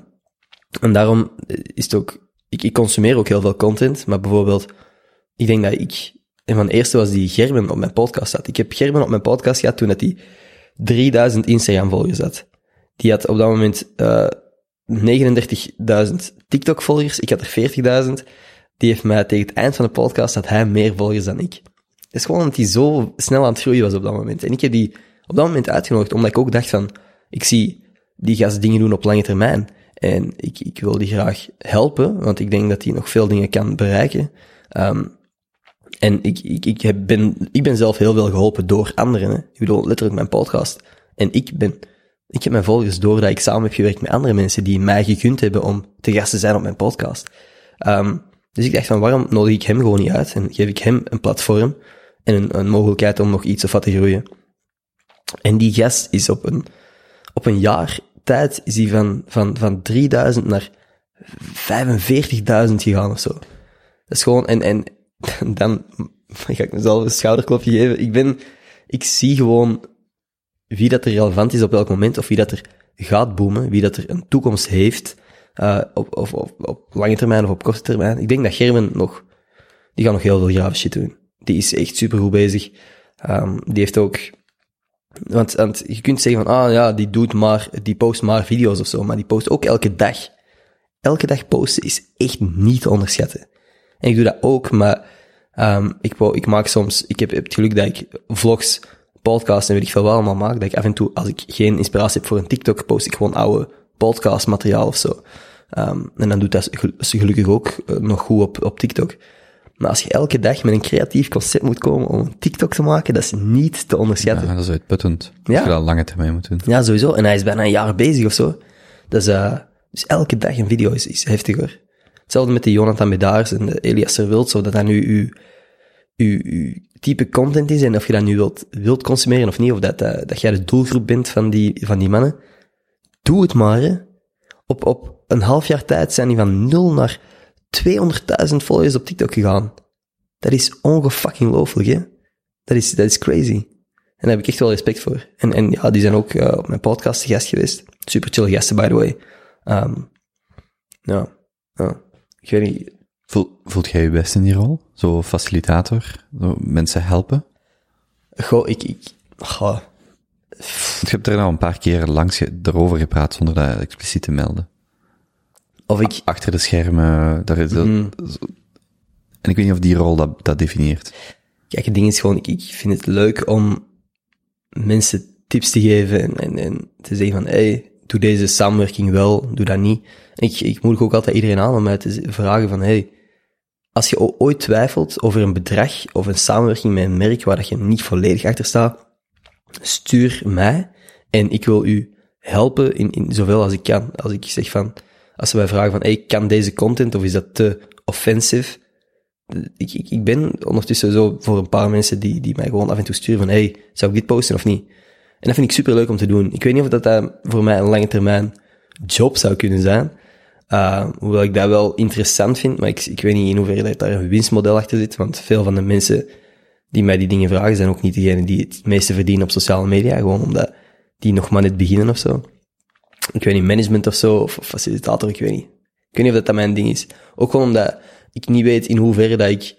en daarom is het ook, ik, ik consumeer ook heel veel content, maar bijvoorbeeld, ik denk dat ik, een van de eerste was die Gerben op mijn podcast had. Ik heb Gerben op mijn podcast gehad toen dat hij 3000 Instagram-volgers had. Die had op dat moment eh 39.000 TikTok-volgers, ik had er 40.000. Die heeft mij tegen het eind van de podcast, had hij meer volgers dan ik. Het is gewoon omdat hij zo snel aan het groeien was op dat moment. En ik heb die op dat moment uitgenodigd, omdat ik ook dacht van, ik zie die gast dingen doen op lange termijn. En ik, ik wil die graag helpen, want ik denk dat hij nog veel dingen kan bereiken. Ehm, en ik, ik, ik, heb, ben, ik ben zelf heel veel geholpen door anderen. Hè. Ik bedoel, letterlijk mijn podcast. En ik ben, ik heb mijn volgers door dat ik samen heb gewerkt met andere mensen die mij gegund hebben om te gast te zijn op mijn podcast. Ehm, dus ik dacht van, waarom nodig ik hem gewoon niet uit en geef ik hem een platform en een, een mogelijkheid om nog iets of wat te groeien. En die gast is op een, op een jaar tijd is hij van, van, van 3000 naar 45.000 gegaan of zo. Dat is gewoon, en, en (laughs) dan ga ik mezelf een schouderklopje geven. Ik ben, ik zie gewoon wie dat er relevant is op welk moment, of wie dat er gaat boomen, wie dat er een toekomst heeft, uh, op, op, lange termijn of op korte termijn. Ik denk dat Gerben nog, die gaat nog heel veel grave shit doen. Die is echt supergoed bezig. Ehm, die heeft ook... Want, want je kunt zeggen van, ah ja, die doet maar, die post maar video's of zo, maar die post ook elke dag. Elke dag posten is echt niet te onderschatten. En ik doe dat ook, maar ehm, ik, ik maak soms, ik heb het geluk dat ik vlogs, podcasts en weet ik veel wat allemaal maak, dat ik af en toe, als ik geen inspiratie heb voor een TikTok, post ik gewoon oude podcastmateriaal of zo. Ehm, en dan doet dat gel- gelukkig ook eh, nog goed op, op TikTok. Maar als je elke dag met een creatief concept moet komen om een TikTok te maken, dat is niet te onderschatten. Ja, dat is uitputtend. Ja. Als je dat lange termijn moet doen. Ja, sowieso. En hij is bijna een jaar bezig of zo. Dus, dus elke dag een video is, is heftiger. Hetzelfde met de Jonathan Bedaars en de Elias Wild, zo dat dat nu uw, uw, type content is en of je dat nu wilt, wilt consumeren of niet, of dat, eh, dat jij de doelgroep bent van die, van die mannen. Doe het maar. Op, op een half jaar tijd zijn die van 0 naar 200.000 followers op TikTok gegaan. Dat is ongefucking looflijk, hè. Dat is, dat is crazy. En daar heb ik echt wel respect voor. En, en ja, die zijn ook eh, op mijn podcast te gast geweest. Super chill gasten, by the way. Ehm, ja, ja, ik weet niet. Voel, voelt jij je best in die rol? Zo facilitator? Zo mensen helpen? Goh, ik, ik, goh, je hebt er nou een paar keer langs erover gepraat zonder dat expliciet te melden. of ik, Achter de schermen, daar is dat, Mm. En ik weet niet of die rol dat, dat definieert. kijk, het ding is gewoon, ik, ik vind het leuk om mensen tips te geven en, en, en te zeggen van, hey, doe deze samenwerking wel, doe dat niet. En ik, ik moedig ook altijd iedereen aan om mij te vragen van, hey, als je ooit twijfelt over een bedrag of een samenwerking met een merk waar dat je niet volledig achter staat, stuur mij en ik wil u helpen in, in zoveel als ik kan. Als ik zeg van, als ze mij vragen van, hey, kan deze content of is dat te offensive? Ik, ik, ben ondertussen zo voor een paar mensen die, die mij gewoon af en toe sturen van, hey, zou ik dit posten of niet? En dat vind ik super leuk om te doen. Ik weet niet of dat, dat voor mij een lange termijn job zou kunnen zijn. Uh, hoewel ik dat wel interessant vind, maar ik, ik weet niet in hoeverre daar een winstmodel achter zit, want veel van de mensen die mij die dingen vragen zijn ook niet degenen die het meeste verdienen op sociale media, gewoon omdat die nog maar net beginnen of zo. Ik weet niet, management of zo, of, of facilitator, ik weet niet. Ik weet niet of dat, dat mijn ding is. Ook gewoon omdat ik niet weet in hoeverre dat ik,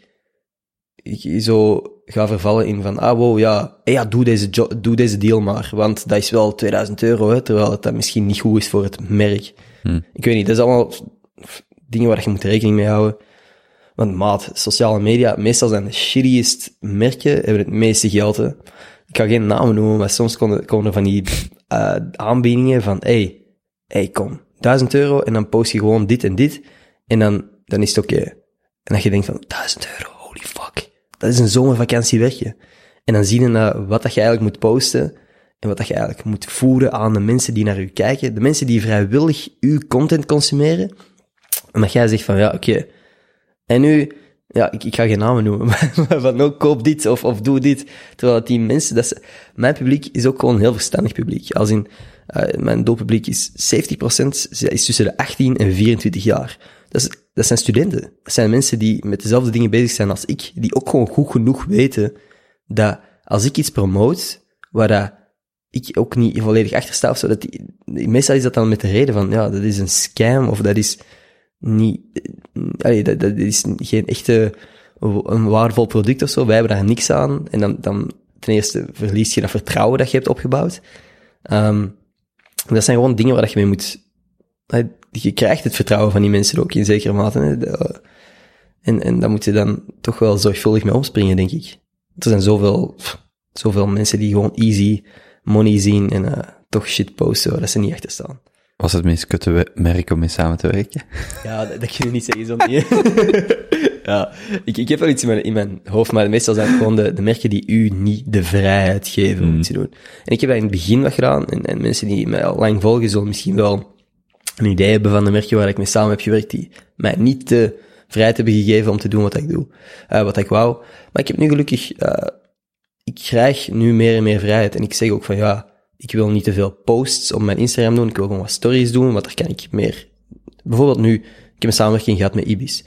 ik zo ga vervallen in van, ah wow, ja, hey, ja doe, deze doe deze deal maar, want dat is wel 2000 euro, terwijl het dat misschien niet goed is voor het merk. Ik weet niet, dat is allemaal dingen waar je moet rekening mee houden. Want maat, sociale media, meestal zijn de shittiest merken, hebben het meeste geld. Ik ga geen namen noemen, maar soms komen, er van die eh, aanbiedingen van, hey, hey, kom, 1000 euro en dan post je gewoon dit en dit en dan, dan is het oké. En dat je denkt van, 1000 euro, holy fuck, dat is een zomervakantie werkje. En dan zie je uh, wat dat je eigenlijk moet posten en wat je eigenlijk moet voeren aan de mensen die naar u kijken, de mensen die vrijwillig uw content consumeren. En dat jij zegt van, ja, oké, en nu, ja, ik, ik ga geen namen noemen, (laughs) maar van nou, koop dit of, of doe dit. Terwijl die mensen, dat mijn publiek is ook gewoon een heel verstandig publiek. Als in, uh, mijn doelpubliek is 70% is tussen de 18 en 24 jaar. Dat, is, dat zijn studenten. Dat zijn mensen die met dezelfde dingen bezig zijn als ik, die ook gewoon goed genoeg weten dat als ik iets promote, waar dat ik ook niet volledig achter sta of zo, dat meestal is dat dan met de reden van, ja, dat is een scam of dat is niet, dat, is geen echte, een waardevol product of zo. Wij hebben daar niks aan. En dan, dan ten eerste verlies je dat vertrouwen dat je hebt opgebouwd. Um, dat zijn gewoon dingen waar je mee moet, je krijgt het vertrouwen van die mensen ook in zekere mate. En, en daar moet je dan toch wel zorgvuldig mee omspringen, denk ik. Er zijn zoveel, zoveel mensen die gewoon easy money zien en uh, toch shit posten waar ze niet achter staan. Was het meest kutte merk om mee samen te werken? Ja, dat, dat kun je niet zeggen, zo niet. (laughs) ja, ik, ik heb wel iets in mijn, in mijn hoofd, maar meestal zijn het gewoon de, de merken die u niet de vrijheid geven om mm. iets te doen. En ik heb dat in het begin wat gedaan, en, en mensen die mij al lang volgen zullen misschien wel een idee hebben van de merken waar ik mee samen heb gewerkt, die mij niet de vrijheid hebben gegeven om te doen wat ik doe, uh, wat ik wou. Maar ik heb nu gelukkig, uh, ik krijg nu meer en meer vrijheid. En ik zeg ook van ja, ik wil niet te veel posts op mijn Instagram doen. Ik wil gewoon wat stories doen, want daar kan ik meer. Bijvoorbeeld nu, ik heb een samenwerking gehad met Ibis.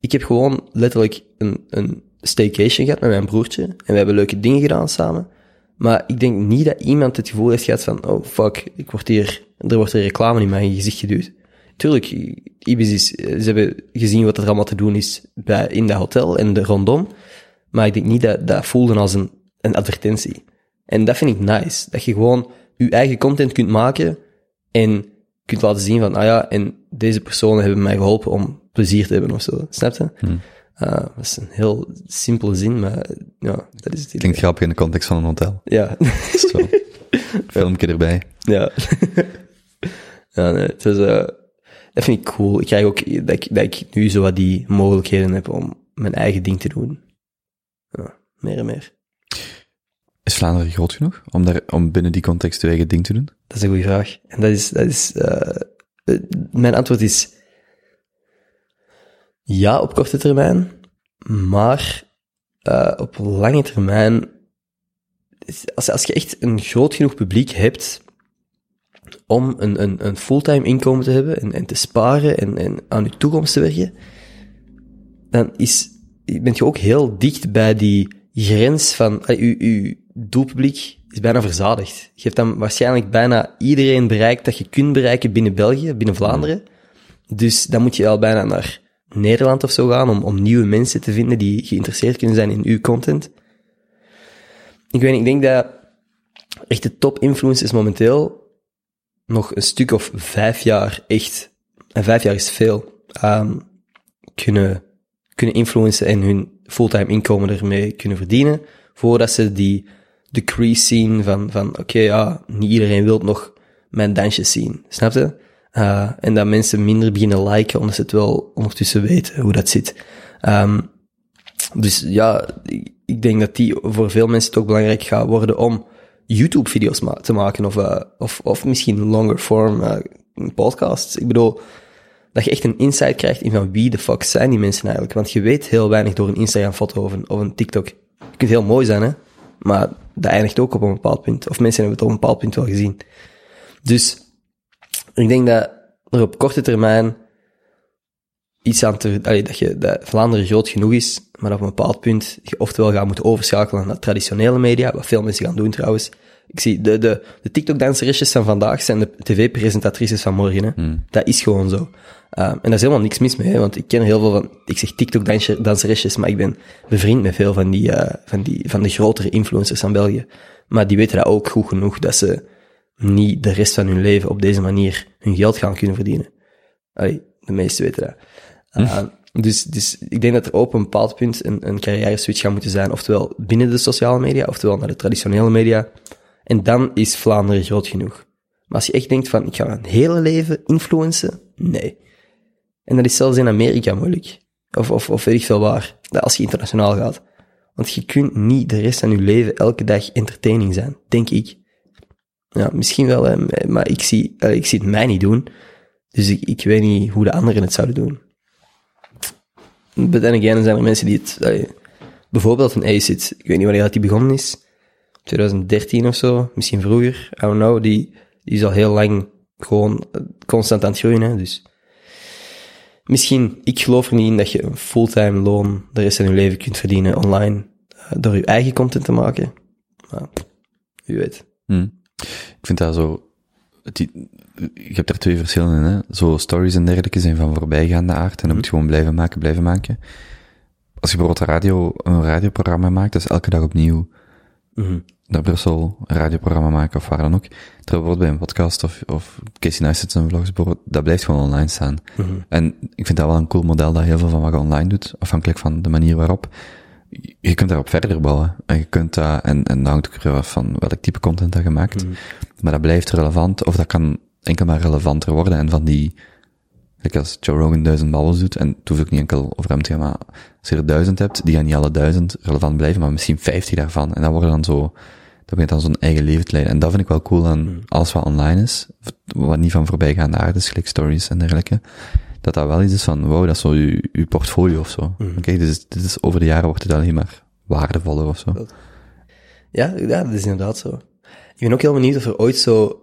Ik heb gewoon letterlijk een, een staycation gehad met mijn broertje. En we hebben leuke dingen gedaan samen. Maar ik denk niet dat iemand het gevoel heeft gehad van, oh fuck, ik word hier, er wordt er reclame in mijn gezicht geduwd. Tuurlijk, Ibis is, ze hebben gezien wat er allemaal te doen is bij, in dat hotel en de rondom. Maar ik denk niet dat dat voelde als een, een advertentie. En dat vind ik nice. Dat je gewoon je eigen content kunt maken en kunt laten zien van, ah ja, en deze personen hebben mij geholpen om plezier te hebben of zo. Snap je? Uh, dat is een heel simpele zin, maar ja, dat is het idee. Klinkt grappig in de context van een hotel. Ja. Zo. (laughs) Filmpje erbij. Ja. (laughs) ja, nee, het is, eh, dat vind ik cool. Ik krijg ook dat ik, dat ik nu zo wat die mogelijkheden heb om mijn eigen ding te doen. Ja, meer en meer. Is Vlaanderen groot genoeg om, daar, om binnen die context je eigen ding te doen? Dat is een goede vraag. En dat is, dat is, eh, eh, mijn antwoord is ja op korte termijn, maar eh, op lange termijn, als, als je echt een groot genoeg publiek hebt om een, een, een fulltime inkomen te hebben en, en te sparen en, en aan je toekomst te werken, dan is, ben je ook heel dicht bij die grens van, je, je doelpubliek is bijna verzadigd. Je hebt dan waarschijnlijk bijna iedereen bereikt dat je kunt bereiken binnen België, binnen Vlaanderen. Dus dan moet je al bijna naar Nederland of zo gaan om, om nieuwe mensen te vinden die geïnteresseerd kunnen zijn in uw content. Ik weet ik denk dat echt de top influencers momenteel nog een stuk of vijf jaar echt, en vijf jaar is veel, ehm, kunnen, kunnen influencen en hun fulltime inkomen ermee kunnen verdienen, voordat ze die decrease zien van, van oké, ja, niet iedereen wil nog mijn dansjes zien, snap je? Uh, en dat mensen minder beginnen liken, omdat ze het wel ondertussen weten hoe dat zit. Ehm, dus ja, ik- denk dat die voor veel mensen het ook belangrijk gaat worden om YouTube-video's ma- te maken of, uh, of, of misschien longer form uh, podcasts. Ik bedoel, dat je echt een insight krijgt in van wie de fuck zijn die mensen eigenlijk. Want je weet heel weinig door een Instagram-foto of een, of een TikTok. Je kunt heel mooi zijn, hè. Maar dat eindigt ook op een bepaald punt. Of mensen hebben het op een bepaald punt wel gezien. Dus ik denk dat er op korte termijn iets aan te... allee, dat, je, dat Vlaanderen groot genoeg is, maar op een bepaald punt je oftewel gaat moeten overschakelen naar traditionele media, wat veel mensen gaan doen trouwens. Ik zie, de, de, de TikTok-danseresjes van vandaag zijn de tv-presentatrices van morgen. Hè. Dat is gewoon zo. Uh, en daar is helemaal niks mis mee, hè, want ik ken heel veel van... Ik zeg TikTok-danseresjes, maar ik ben bevriend met veel van die, uh, van die van de grotere influencers van België. Maar die weten dat ook goed genoeg, dat ze niet de rest van hun leven op deze manier hun geld gaan kunnen verdienen. Allee, de meesten weten dat. Uh, dus, dus ik denk dat er op een bepaald punt een, een carrière switch gaat moeten zijn, oftewel binnen de sociale media, oftewel naar de traditionele media. En dan is Vlaanderen groot genoeg. Maar als je echt denkt van, ik ga mijn hele leven influencen, nee. En dat is zelfs in Amerika moeilijk. Of, of, of weet ik veel waar. Dat als je internationaal gaat. Want je kunt niet de rest van je leven elke dag entertaining zijn, denk ik. Ja, misschien wel, maar ik zie, uh, ik zie het mij niet doen. Dus ik, ik weet niet hoe de anderen het zouden doen. But then zijn er mensen die het... bijvoorbeeld een ACID, ik weet niet wanneer dat die begonnen is. 2013 of zo, misschien vroeger. I don't know, die, die is al heel lang gewoon eh, constant aan het groeien. Hè, dus misschien, ik geloof er niet in dat je een fulltime loon de rest van je leven kunt verdienen online uh, door je eigen content te maken. Maar, wie weet. Hmm. Ik vind dat zo... Die, je hebt er twee verschillen hè. Zo stories en dergelijke zijn van voorbijgaande aard en dan moet je gewoon blijven maken, blijven maken. Als je bijvoorbeeld radio, een radioprogramma maakt, dat is elke dag opnieuw Mm naar Brussel een radioprogramma maken of waar dan ook. Terwijl bijvoorbeeld bij een podcast of, of Casey Neistat zijn vlogs, dat blijft gewoon online staan. -hmm. En ik vind dat wel een cool model dat heel veel van wat je online doet, afhankelijk van de manier waarop. Je kunt daarop verder bouwen. En je kunt dat, en, en dat hangt ook weer af van welk type content dat je maakt. Mhm. Maar dat blijft relevant, of dat kan enkel maar relevanter worden. En van die, like als Joe Rogan duizend babbels doet, en het hoeft ook niet enkel over hem te gaan, maar als je er duizend hebt, die gaan niet alle duizend relevant blijven, maar misschien vijftig daarvan. En dat worden dan zo, dat begint dan zo'n eigen leven te leiden. En dat vind ik wel cool aan alles wat online is, wat niet van voorbijgaande aarde is, gelijk stories en dergelijke. Dat dat wel iets is van, wow, dat is zo je, je portfolio of zo. Mhm. Oké, dus dit is over de jaren wordt het alleen maar waardevoller of zo. Ja, ja, dat is inderdaad zo. Ik ben ook heel benieuwd of er ooit zo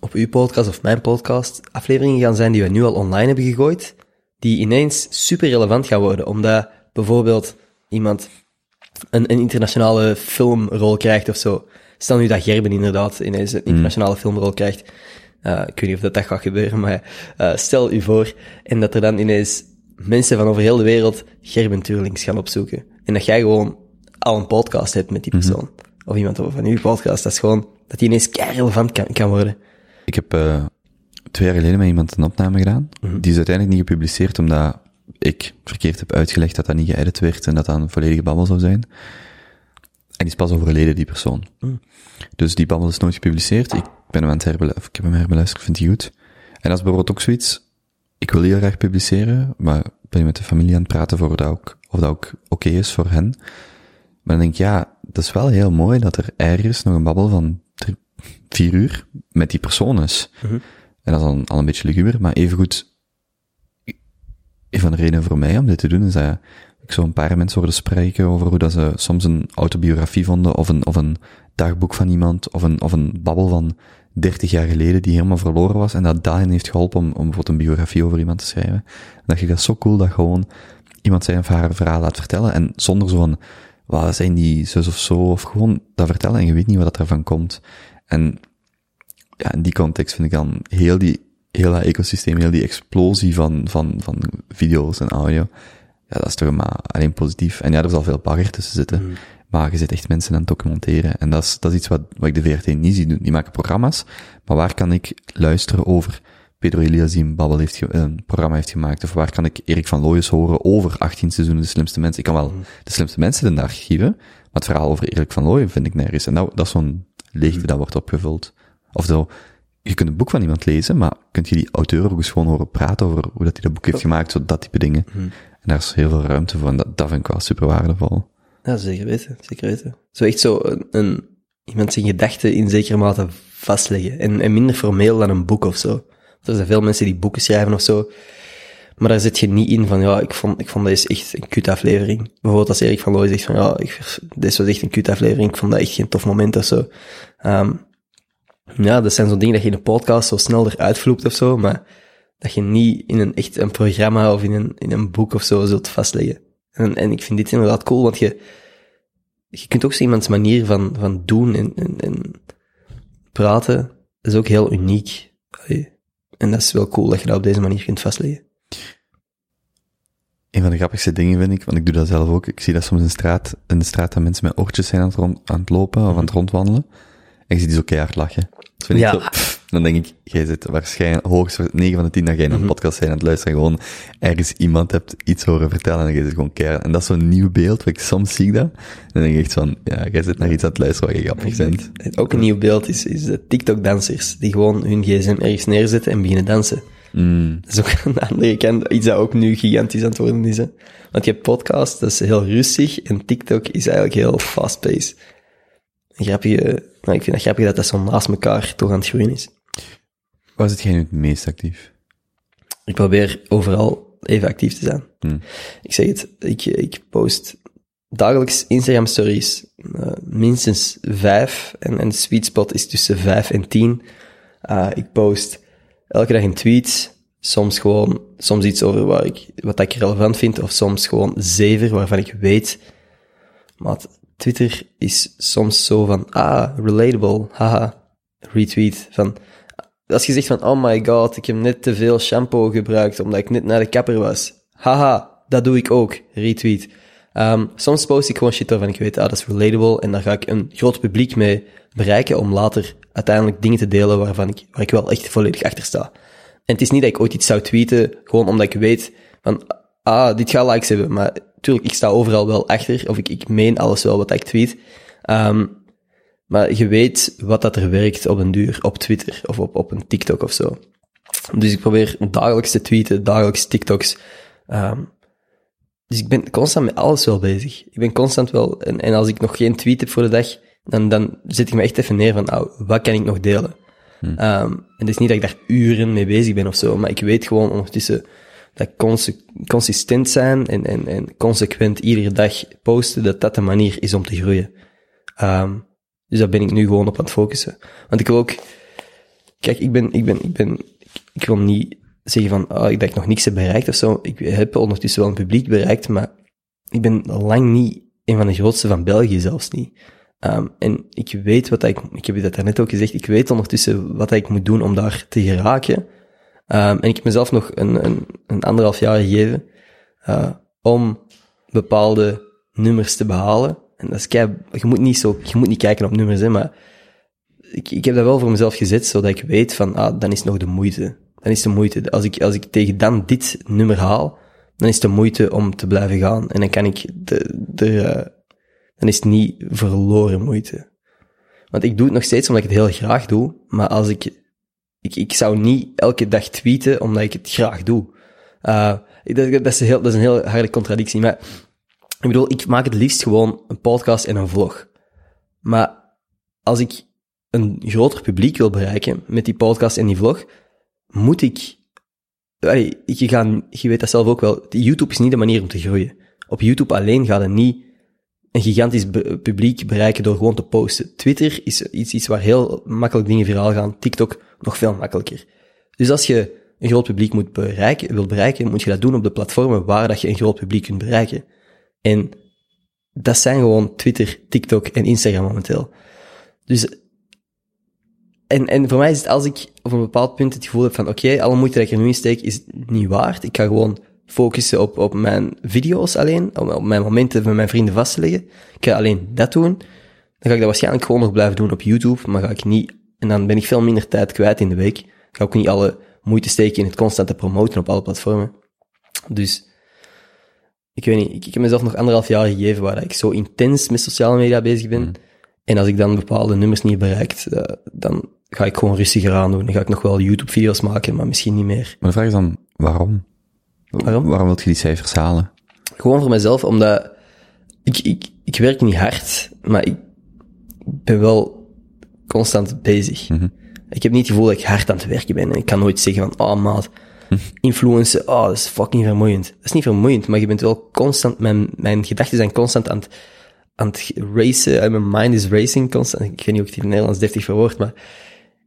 op uw podcast of mijn podcast afleveringen gaan zijn die we nu al online hebben gegooid, die ineens super relevant gaan worden, omdat bijvoorbeeld iemand een, een internationale filmrol krijgt of zo. Stel nu dat Gerben inderdaad ineens een internationale filmrol krijgt. Uh, ik weet niet of dat, dat gaat gebeuren, maar uh, stel u voor en dat er dan ineens mensen van over heel de wereld Gerben Turlings gaan opzoeken. En dat jij gewoon al een podcast hebt met die persoon. Of iemand van uw podcast. Dat is gewoon, dat die ineens kei relevant kan, kan worden. Ik heb eh, twee jaar geleden met iemand een opname gedaan. Die is uiteindelijk niet gepubliceerd omdat ik verkeerd heb uitgelegd dat dat niet geëdit werd en dat dat een volledige babbel zou zijn. En die is pas overleden, die persoon. Dus die babbel is nooit gepubliceerd. Ik ben hem aan het herbeluisteren, ik heb hem herbeluisterd, ik vind die goed. En dat is bijvoorbeeld ook zoiets, ik wil heel graag publiceren, maar ben je met de familie aan het praten voor dat ook, of dat ook oké is voor hen. Maar dan denk ik, ja, dat is wel heel mooi dat er ergens nog een babbel van vier uur met die persoon is. En dat is dan al een beetje luguber, maar evengoed, een van de redenen voor mij om dit te doen is dat ik zo een paar mensen hoorde spreken over hoe dat ze soms een autobiografie vonden of een, of een dagboek van iemand of een, of een babbel van 30 jaar geleden die helemaal verloren was en dat daarin heeft geholpen om, om bijvoorbeeld een biografie over iemand te schrijven. En dat je dat zo cool dat gewoon iemand zijn of haar verhaal laat vertellen en zonder zo van, wat zijn die zus of zo, of gewoon dat vertellen en je weet niet wat ervan komt. En ja, in die context vind ik dan heel die, heel dat ecosysteem, heel die explosie van, van, van video's en audio, ja, dat is toch maar alleen positief. En ja, er zal veel bagger tussen zitten. Maar je zit echt mensen aan het documenteren. En dat is, dat is iets wat, wat ik de VRT niet zie doen. Die maken programma's, maar waar kan ik luisteren over Pedro Elias die een, babbel heeft een programma heeft gemaakt? Of waar kan ik Erik van Looyes horen over 18 seizoenen de slimste mensen? Ik kan wel de slimste mensen in de archieven, maar het verhaal over Erik van Looyen vind ik nergens. En dat, dat is zo'n leegte dat wordt opgevuld. Of zo, je kunt een boek van iemand lezen, maar kunt je die auteur ook eens gewoon horen praten over hoe dat hij dat boek heeft gemaakt, zo dat type dingen. En daar is heel veel ruimte voor en dat, dat vind ik wel super waardevol. Ja, zeker weten, zeker weten. Zo echt zo een, een- iemand zijn gedachten in zekere mate vastleggen. En, en minder formeel dan een boek of zo. Er zijn veel mensen die boeken schrijven of zo. Maar daar zit je niet in van, ja, ik vond, ik vond deze echt een kut aflevering. Bijvoorbeeld als Erik van Looy zegt van, ja, ik, deze was echt een kut aflevering, ik vond dat echt geen tof moment of zo. Ehm, ja, dat zijn zo'n dingen dat je in een podcast zo snel eruit vloept of zo, maar dat je niet in een echt een programma of in een, in een boek of zo zult vastleggen. En, en ik vind dit inderdaad cool, want je, je kunt ook zo iemands manier van, van doen en, en, en praten, is ook heel uniek. En dat is wel cool dat je dat op deze manier kunt vastleggen. Een van de grappigste dingen vind ik, want ik doe dat zelf ook, ik zie dat soms in, straat, in de straat dat mensen met oortjes zijn aan het, rond, aan het lopen of aan het rondwandelen. En je ziet die zo keihard lachen. Dat vind Ja. ik zo, pff, dan denk ik, jij zit waarschijnlijk hoogstens 9 van de 10 dat jij naar een podcast zijn aan het luisteren en gewoon ergens iemand hebt iets horen vertellen en jij zit gewoon keihard. En dat is zo'n nieuw beeld, wat ik soms zie ik dat. En dan denk ik echt van, ja, jij zit naar iets aan het luisteren wat je grappig vindt. Ook een nieuw beeld is, is de TikTok-dansers, die gewoon hun gsm ergens neerzetten en beginnen dansen. Mm. Dat is ook aan de andere kant iets dat ook nu gigantisch aan het worden is. Hè. Want je hebt podcast, dat is heel rustig, en TikTok is eigenlijk heel fast-paced. En grappige, nou, ik vind het grappig dat dat zo naast elkaar toch aan het groeien is. Waar zit jij nu het meest actief? Ik probeer overal even actief te zijn. Hmm. Ik zeg het, ik, ik post dagelijks Instagram stories, eh, minstens vijf, en, en de sweet spot is tussen vijf en tien. Eh, ik post elke dag een tweet, soms gewoon, soms iets over wat ik, wat ik relevant vind, of soms gewoon zeven, waarvan ik weet, maar Twitter is soms zo van, ah, relatable, haha, retweet, van, als je zegt van, oh my god, ik heb net te veel shampoo gebruikt omdat ik net naar de kapper was. Haha, dat doe ik ook. Retweet. Ehm, soms post ik gewoon shit waarvan ik weet, ah, dat is relatable en daar ga ik een groot publiek mee bereiken om later uiteindelijk dingen te delen waarvan ik, waar ik wel echt volledig achter sta. En het is niet dat ik ooit iets zou tweeten, gewoon omdat ik weet van, ah, dit gaat likes hebben, maar tuurlijk, ik sta overal wel achter, of ik, ik meen alles wel wat ik tweet. Ehm, maar je weet wat dat er werkt op een duur, op Twitter of op, op een TikTok of zo. Dus ik probeer dagelijks te tweeten, dagelijks TikToks. Ehm, dus ik ben constant met alles wel bezig. Ik ben constant wel, en, en als ik nog geen tweet heb voor de dag, dan, dan zet ik me echt even neer van, nou, wat kan ik nog delen? Ehm, en het is niet dat ik daar uren mee bezig ben of zo, maar ik weet gewoon ondertussen dat consistent zijn en, en, en consequent iedere dag posten, dat dat de manier is om te groeien. Ehm, dus daar ben ik nu gewoon op aan het focussen. Want ik wil ook, kijk, ik ben, ik ben, ik ben, ik wil niet zeggen van, dat ik nog niks heb bereikt of zo. Ik heb ondertussen wel een publiek bereikt, maar ik ben lang niet een van de grootste van België, zelfs niet. Ehm, en ik weet wat ik, ik heb dat daarnet ook gezegd, ik weet ondertussen wat ik moet doen om daar te geraken. Ehm, en ik heb mezelf nog een, een, een anderhalf jaar gegeven, eh, om bepaalde nummers te behalen. En dat is je moet niet zo, je moet niet kijken op nummers, hè, maar ik, ik heb dat wel voor mezelf gezet, zodat ik weet van, ah, dan is nog de moeite. Dan is de moeite. Als ik, als ik tegen dan dit nummer haal, dan is de moeite om te blijven gaan. En dan kan ik de, de, eh, dan is het niet verloren moeite. Want ik doe het nog steeds omdat ik het heel graag doe, maar als ik, ik, ik zou niet elke dag tweeten omdat ik het graag doe. Uh, dat, dat, is een heel, dat is een heel harde contradictie, maar ik bedoel, ik maak het liefst gewoon een podcast en een vlog. Maar als ik een groter publiek wil bereiken met die podcast en die vlog, moet ik... Je, ga, je weet dat zelf ook wel, YouTube is niet de manier om te groeien. Op YouTube alleen gaat het niet een gigantisch publiek bereiken door gewoon te posten. Twitter is iets, iets waar heel makkelijk dingen viraal gaan. TikTok nog veel makkelijker. Dus als je een groot publiek moet bereiken, wil bereiken, moet je dat doen op de platformen waar dat je een groot publiek kunt bereiken. En dat zijn gewoon Twitter, TikTok en Instagram momenteel. Dus, en, en voor mij is het als ik op een bepaald punt het gevoel heb van, oké, alle moeite dat ik er nu in steek is niet waard. Ik ga gewoon focussen op, op mijn video's alleen, op, op mijn momenten met mijn vrienden vast te leggen. Ik ga alleen dat doen. Dan ga ik dat waarschijnlijk gewoon nog blijven doen op YouTube, maar ga ik niet, en dan ben ik veel minder tijd kwijt in de week. Ik ga ook niet alle moeite steken in het constante promoten op alle platformen. Dus, ik weet niet, ik, ik heb mezelf nog anderhalf jaar gegeven waar ik zo intens met sociale media bezig ben. En als ik dan bepaalde nummers niet bereikt, uh, dan ga ik gewoon rustiger aan doen. Dan ga ik nog wel YouTube-video's maken, maar misschien niet meer. Maar de vraag is dan, waarom? Waarom? Waarom wil je die cijfers halen? Gewoon voor mezelf, omdat ik, ik, ik werk niet hard, maar ik ben wel constant bezig. Mhm. Ik heb niet het gevoel dat ik hard aan het werken ben. En ik kan nooit zeggen van, oh maat, influencen, oh, dat is fucking vermoeiend. Dat is niet vermoeiend, maar je bent wel constant, mijn, mijn gedachten zijn constant aan het, aan het racen. En mijn mind is racing constant. Ik weet niet of ik het in het Nederlands deftig verwoord, maar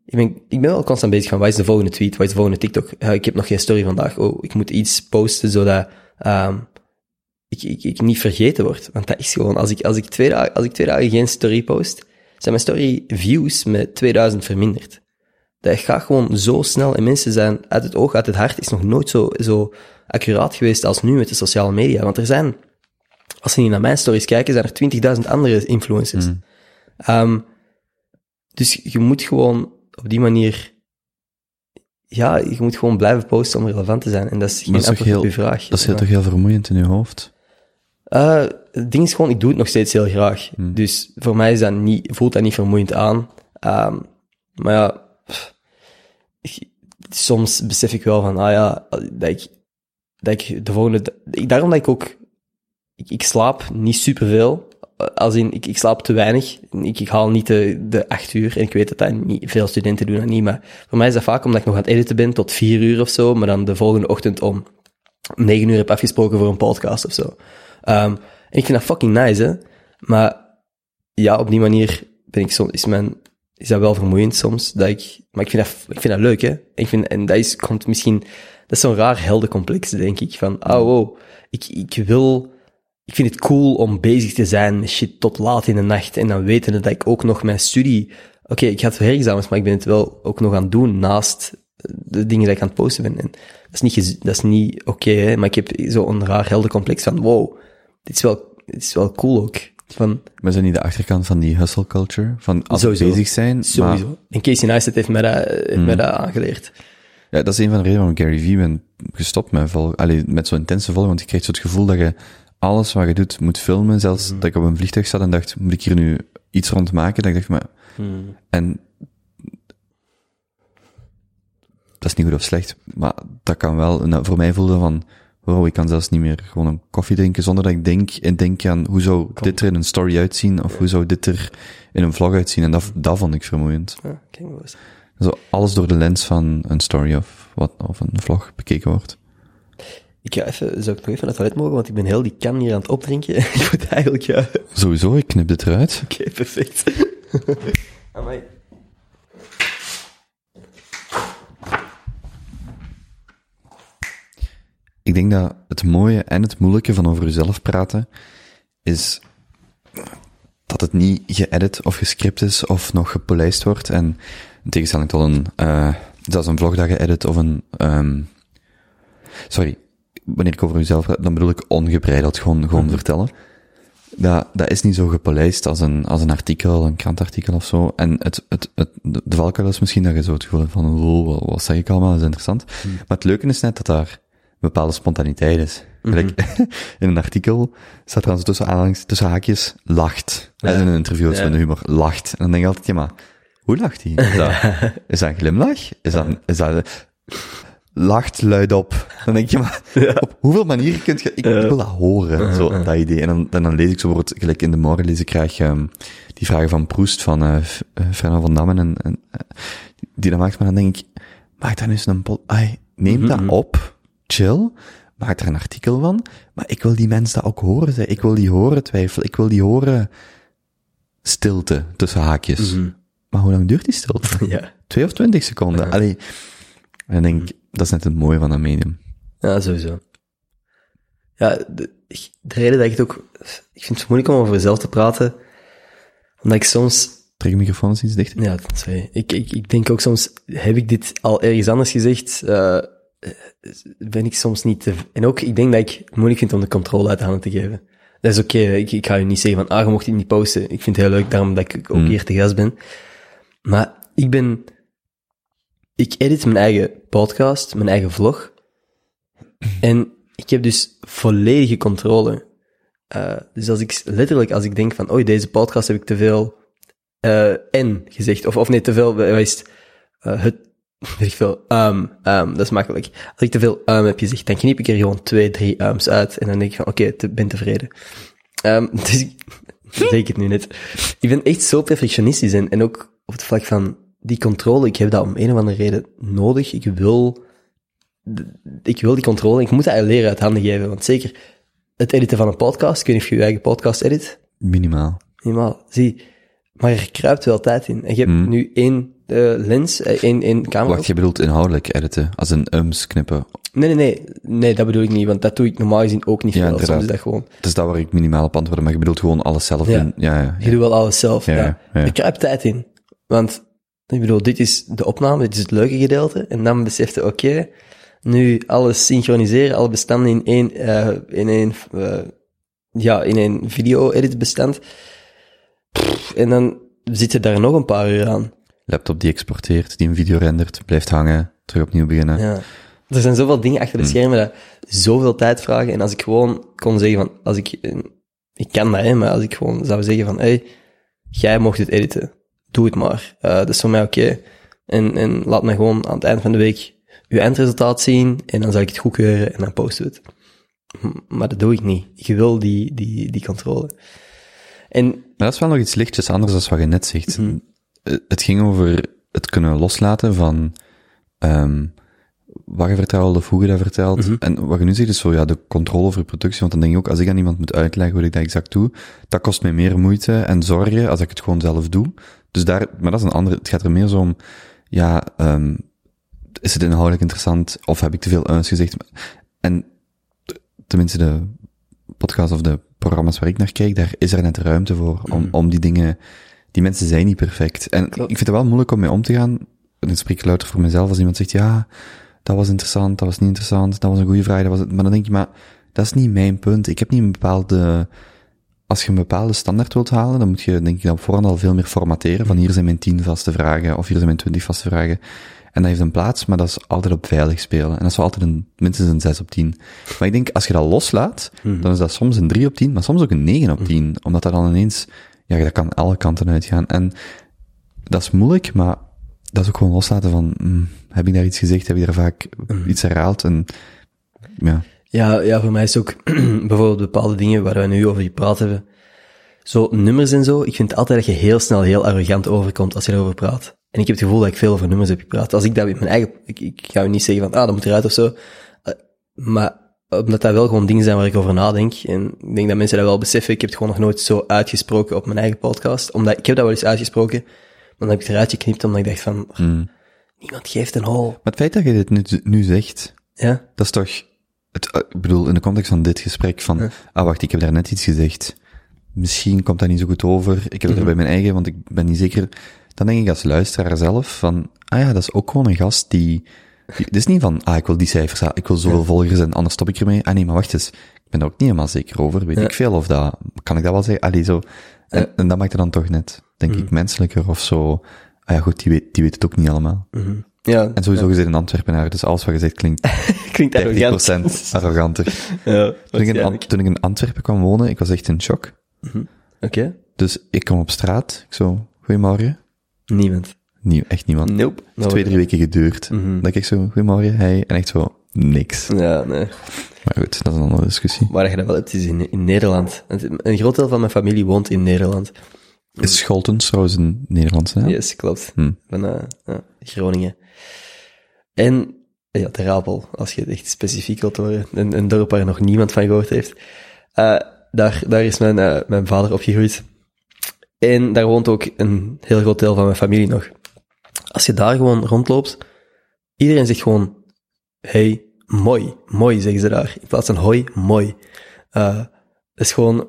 ik ben, ik ben wel constant bezig van, wat is de volgende tweet, wat is de volgende TikTok? Uh, ik heb nog geen story vandaag, oh, ik moet iets posten, zodat, um, ik, ik, ik niet vergeten word. Want dat is gewoon, als ik, als ik twee dagen, als ik twee dagen geen story post, zijn mijn story views met 2000 verminderd. Dat gaat gewoon zo snel en mensen zijn uit het oog, uit het hart, is nog nooit zo, zo accuraat geweest als nu met de sociale media. Want er zijn, als ze niet naar mijn stories kijken, zijn er 20.000 andere influencers. Mm. Um, dus je moet gewoon op die manier, ja, je moet gewoon blijven posten om relevant te zijn. En dat is geen dat is op je vraag. Dat is heel, toch heel vermoeiend in je hoofd? Uh, het ding is gewoon, ik doe het nog steeds heel graag. Dus voor mij is dat niet, voelt dat niet vermoeiend aan. Um, maar ja, pff, ik- soms besef ik wel van, ah ja, dat ik, dat ik de volgende, ik, daarom dat ik ook, ik, ik slaap niet superveel. Als in, ik, ik slaap te weinig. Ik, ik haal niet de, de acht uur. En ik weet dat dat niet, veel studenten doen dat niet. Maar voor mij is dat vaak omdat ik nog aan het editen ben tot vier uur of zo. Maar dan de volgende ochtend om negen uur heb afgesproken voor een podcast of zo. Um, en ik vind dat fucking nice, hè. Maar ja, op die manier ben ik soms, is mijn, is dat wel vermoeiend soms. Dat ik, maar ik vind dat, ik vind dat leuk, hè. Ik vind, en dat is, komt misschien, dat is zo'n raar heldencomplex, denk ik. Van, oh wow, ik, ik wil, ik vind het cool om bezig te zijn met shit tot laat in de nacht. En dan weten dat ik ook nog mijn studie, oké, ik ga het herexamens, maar ik ben het wel ook nog aan het doen naast de dingen dat ik aan het posten ben. En dat is niet, dat is niet oké. Maar ik heb zo'n raar heldencomplex van, wow, dit is wel, dit is wel cool ook. Van, Maar zijn niet de achterkant van die hustle culture? Van Sowieso. bezig zijn. sowieso. Maar, En Casey Neistat heeft mij dat, heeft mij dat aangeleerd. ja, dat is een van de redenen waarom ik Gary Vee ben gestopt met, volgen, allee, met zo'n intense volgen. Want je krijgt zo het gevoel dat je alles wat je doet moet filmen. Zelfs dat ik op een vliegtuig zat en dacht, moet ik hier nu iets rond maken? Dat ik dacht, maar... En... Dat is niet goed of slecht, maar dat kan wel... Nou, voor mij voelde van... Wow, ik kan zelfs niet meer gewoon een koffie drinken zonder dat ik denk en denk aan hoe zou dit er in een story uitzien of hoe zou dit er in een vlog uitzien. En dat, dat vond ik vermoeiend. Ja, kijk maar eens. Zo alles door de lens van een story of wat, of een vlog bekeken wordt. Ik ga even, zou ik nog even naar het toilet mogen, want ik ben heel die kan hier aan het opdrinken. (laughs) ik moet eigenlijk, ja. Oké, Sowieso, ik knip dit eruit. perfect. (laughs) Amai. Ik denk dat het mooie en het moeilijke van over jezelf praten is dat het niet geëdit of gescript is of nog gepolijst wordt. En in tegenstelling tot een, eh zelfs een vlog dat je edit of een, ehm sorry, wanneer ik over jezelf praat, dan bedoel ik ongebreideld, gewoon, gewoon vertellen. dat, dat is niet zo gepolijst als een, als een artikel, een krantartikel of zo. En het, het, het, de valkuil is misschien dat je zo het gevoel hebt van, wat, zeg ik allemaal, dat is interessant. Hmm. Maar het leuke is net dat daar een bepaalde spontaniteit is. Mhm. (laughs) In een artikel staat er dan zo tussen, aanhalings, tussen haakjes, lacht. Ja. En in een interview is Ja. met humor, lacht. En dan denk je altijd, ja maar, hoe lacht hij? (laughs) Is dat, is dat een glimlach? Is dat, is dat, lacht luid op. Dan denk je, maar (laughs) op hoeveel manieren kun je, ik, ik wil dat horen, zo, dat idee. En dan, dan, dan lees ik zo bijvoorbeeld, gelijk in de morgen lees ik graag ehm, die vragen van Proest, van eh, Fernand van Dammen, en, en, eh, die dat maakt, maar dan denk ik, maak daar nu eens een pot, ai, neem dat op, chill, maak daar een artikel van, maar ik wil die mensen dat ook horen, zeg. ik wil die horen twijfelen, ik wil die horen stilte, tussen haakjes. Maar hoe lang duurt die stilte? (laughs) Ja. Twee of twintig seconden. Allee. En ik denk, dat is net het mooie van dat medium. Ja, sowieso. Ja, de, reden dat ik het ook... Ik vind het moeilijk om over mezelf te praten, omdat ik soms... Trek je microfoon eens iets dichter. Ja, sorry. Ik, ik, ik denk ook soms, heb ik dit al ergens anders gezegd? eh, ben ik soms niet te... En ook, ik denk dat ik het moeilijk vind om de controle uit de handen te geven. Dat is oké, ik, ik ga je niet zeggen van, ah, je mocht dit niet posten. Ik vind het heel leuk, daarom dat ik ook Mm. hier te gast ben. Maar ik ben... Ik edit mijn eigen podcast, mijn eigen vlog. En ik heb dus volledige controle. Eh, dus als ik letterlijk, als ik denk van, oei, deze podcast heb ik te veel eh en gezegd, of, of nee, te veel, is eh, het, (laughs) weet ik veel, um, um, dat is makkelijk. Als ik te veel um heb gezegd, dan knip ik er gewoon twee, drie ums uit, en dan denk ik van, oké, ik ben tevreden. Ehm (laughs) dus ik, zeg (laughs) ik het nu net. Ik ben echt zo perfectionistisch, en, en ook op het vlak van die controle, ik heb dat om een of andere reden nodig. Ik wil, ik wil die controle, ik moet dat eigenlijk leren uit handen geven, want zeker het editen van een podcast, ik weet niet of je je eigen podcast edit, Minimaal. Helemaal. Zie, maar er kruipt wel tijd in. En je hebt Hmm. nu één eh, lens, eh, één, één camera. Wacht, je bedoelt inhoudelijk editen, als een ums knippen. Nee, nee, nee. Nee, dat bedoel ik niet, want dat doe ik normaal gezien ook niet Ja, veel. Soms inderdaad. is dat gewoon... Het is dat waar ik minimaal op antwoord, maar je bedoelt gewoon alles zelf Ja. doen. Ja, ja. Je doet wel alles zelf, ja. Ja. Er kruipt tijd in. Want, ik bedoel, dit is de opname, dit is het leuke gedeelte. En dan besef je, oké, nu alles synchroniseren, alle bestanden in één, eh, in één, eh, ja, in één video-edit bestand. Pff, En dan zitten daar nog een paar uur aan. Laptop die exporteert, die een video rendert, blijft hangen, terug opnieuw beginnen. Ja. Er zijn zoveel dingen achter de schermen dat zoveel tijd vragen. En als ik gewoon kon zeggen van, als ik, eh, ik kan dat, hè, maar als ik gewoon zou zeggen van, hey, jij mocht het editen. Doe het maar. Eh, dat is voor mij oké. En, en laat me gewoon aan het eind van de week uw eindresultaat zien. En dan zal ik het goedkeuren en dan posten we het. M- Maar dat doe ik niet. Ik wil die, die, die controle. En, Maar dat is wel nog iets lichtjes anders dan wat je net zegt. Mhm. Eh, Het ging over het kunnen loslaten van ehm wat je vertelt of hoe je dat vertelt. Mhm. En wat je nu zegt is zo, ja, de controle over je productie. Want dan denk ik ook, als ik aan iemand moet uitleggen hoe ik dat exact doe, dat kost mij meer moeite en zorgen als ik het gewoon zelf doe. Dus daar, maar dat is een andere, het gaat er meer zo om, ja, ehm is het inhoudelijk interessant of heb ik te veel uns gezegd? En tenminste de podcast of de programma's waar ik naar kijk, daar is er net ruimte voor om, om die dingen, die mensen zijn niet perfect. En ik vind het wel moeilijk om mee om te gaan. En ik spreek louter voor mezelf als iemand zegt, ja, dat was interessant, dat was niet interessant, dat was een goede vraag, dat was het. Maar dan denk je, maar dat is niet mijn punt. Ik heb niet een bepaalde, als je een bepaalde standaard wilt halen, dan moet je denk ik op voorhand al veel meer formateren. Van hier zijn mijn tien vaste vragen, of hier zijn mijn twintig vaste vragen. En dat heeft een plaats, maar dat is altijd op veilig spelen. En dat is altijd een, minstens een 6 op 10. Maar ik denk, als je dat loslaat, dan is dat soms een 3 op 10, maar soms ook een 9 op 10. Omdat dat dan ineens, ja, dat kan alle kanten uitgaan. En dat is moeilijk, maar dat is ook gewoon loslaten van, mm, heb ik daar iets gezegd, heb ik daar vaak iets herhaald? En, ja. Ja, ja, voor mij is ook (clears throat) bijvoorbeeld bepaalde dingen waar we nu over gepraat hebben. Zo nummers en zo. Ik vind altijd dat je heel snel heel arrogant overkomt als je erover praat. En ik heb het gevoel dat ik veel over nummers heb gepraat. Als ik dat met mijn eigen... Ik, ik ga niet zeggen van, ah, dat moet eruit of zo. Eh, maar omdat dat wel gewoon dingen zijn waar ik over nadenk. En ik denk dat mensen dat wel beseffen. Ik heb het gewoon nog nooit zo uitgesproken op mijn eigen podcast. Omdat, ik heb dat wel eens uitgesproken. Maar dan heb ik het eruit geknipt omdat ik dacht van, Mm. niemand geeft een hol. Maar het feit dat je dit nu, nu zegt, Ja? dat is toch, het, eh, ik bedoel, in de context van dit gesprek van, Ja. ah wacht, ik heb daar net iets gezegd. Misschien komt dat niet zo goed over. Ik heb het er bij mijn eigen, want ik ben niet zeker. Dan denk ik als luisteraar zelf van, ah ja, dat is ook gewoon een gast die, die het is niet van, ah, ik wil die cijfers, ah, ik wil zoveel volgers en anders stop ik ermee. Ah nee, maar wacht eens, ik ben er ook niet helemaal zeker over. Weet Ja. ik veel of dat kan ik dat wel zeggen? Allee, zo. En, en dat maakt het dan toch net, denk Mhm. ik, menselijker of zo. Ah ja, goed, die weet, die weet het ook niet allemaal. Mhm. Ja, En sowieso gezien een Antwerpenaar, dus alles wat je zegt klinkt 30% (laughs) klinkt arrogant. (laughs) arroganter. Ja, Toen ik, in, toen ik in Antwerpen kwam wonen, ik was echt in shock. Oké. Dus ik kom op straat, ik zo, goeiemorgen. Niemand. Nie, echt niemand. Nope. Het is twee, drie weken geduurd. Mhm. Dat ik zo, goeiemorgen, hey. En echt zo, niks. Ja, nee. Maar goed, dat is een andere discussie. Waar je dat wel hebt, is in, in Nederland. Een groot deel van mijn familie woont in Nederland. Is Scholtens trouwens een Nederlandse naam? Yes, klopt. Hm. Van eh, ja, Groningen. En ja, Apel, als je het echt specifiek wilt horen. Een, dorp waar nog niemand van gehoord heeft. Eh, daar, daar is mijn, eh, mijn vader opgegroeid. En daar woont ook een heel groot deel van mijn familie nog. Als je daar gewoon rondloopt, iedereen zegt gewoon, hey, mooi, mooi, zeggen ze daar. In plaats van hoi, mooi. Dat is gewoon,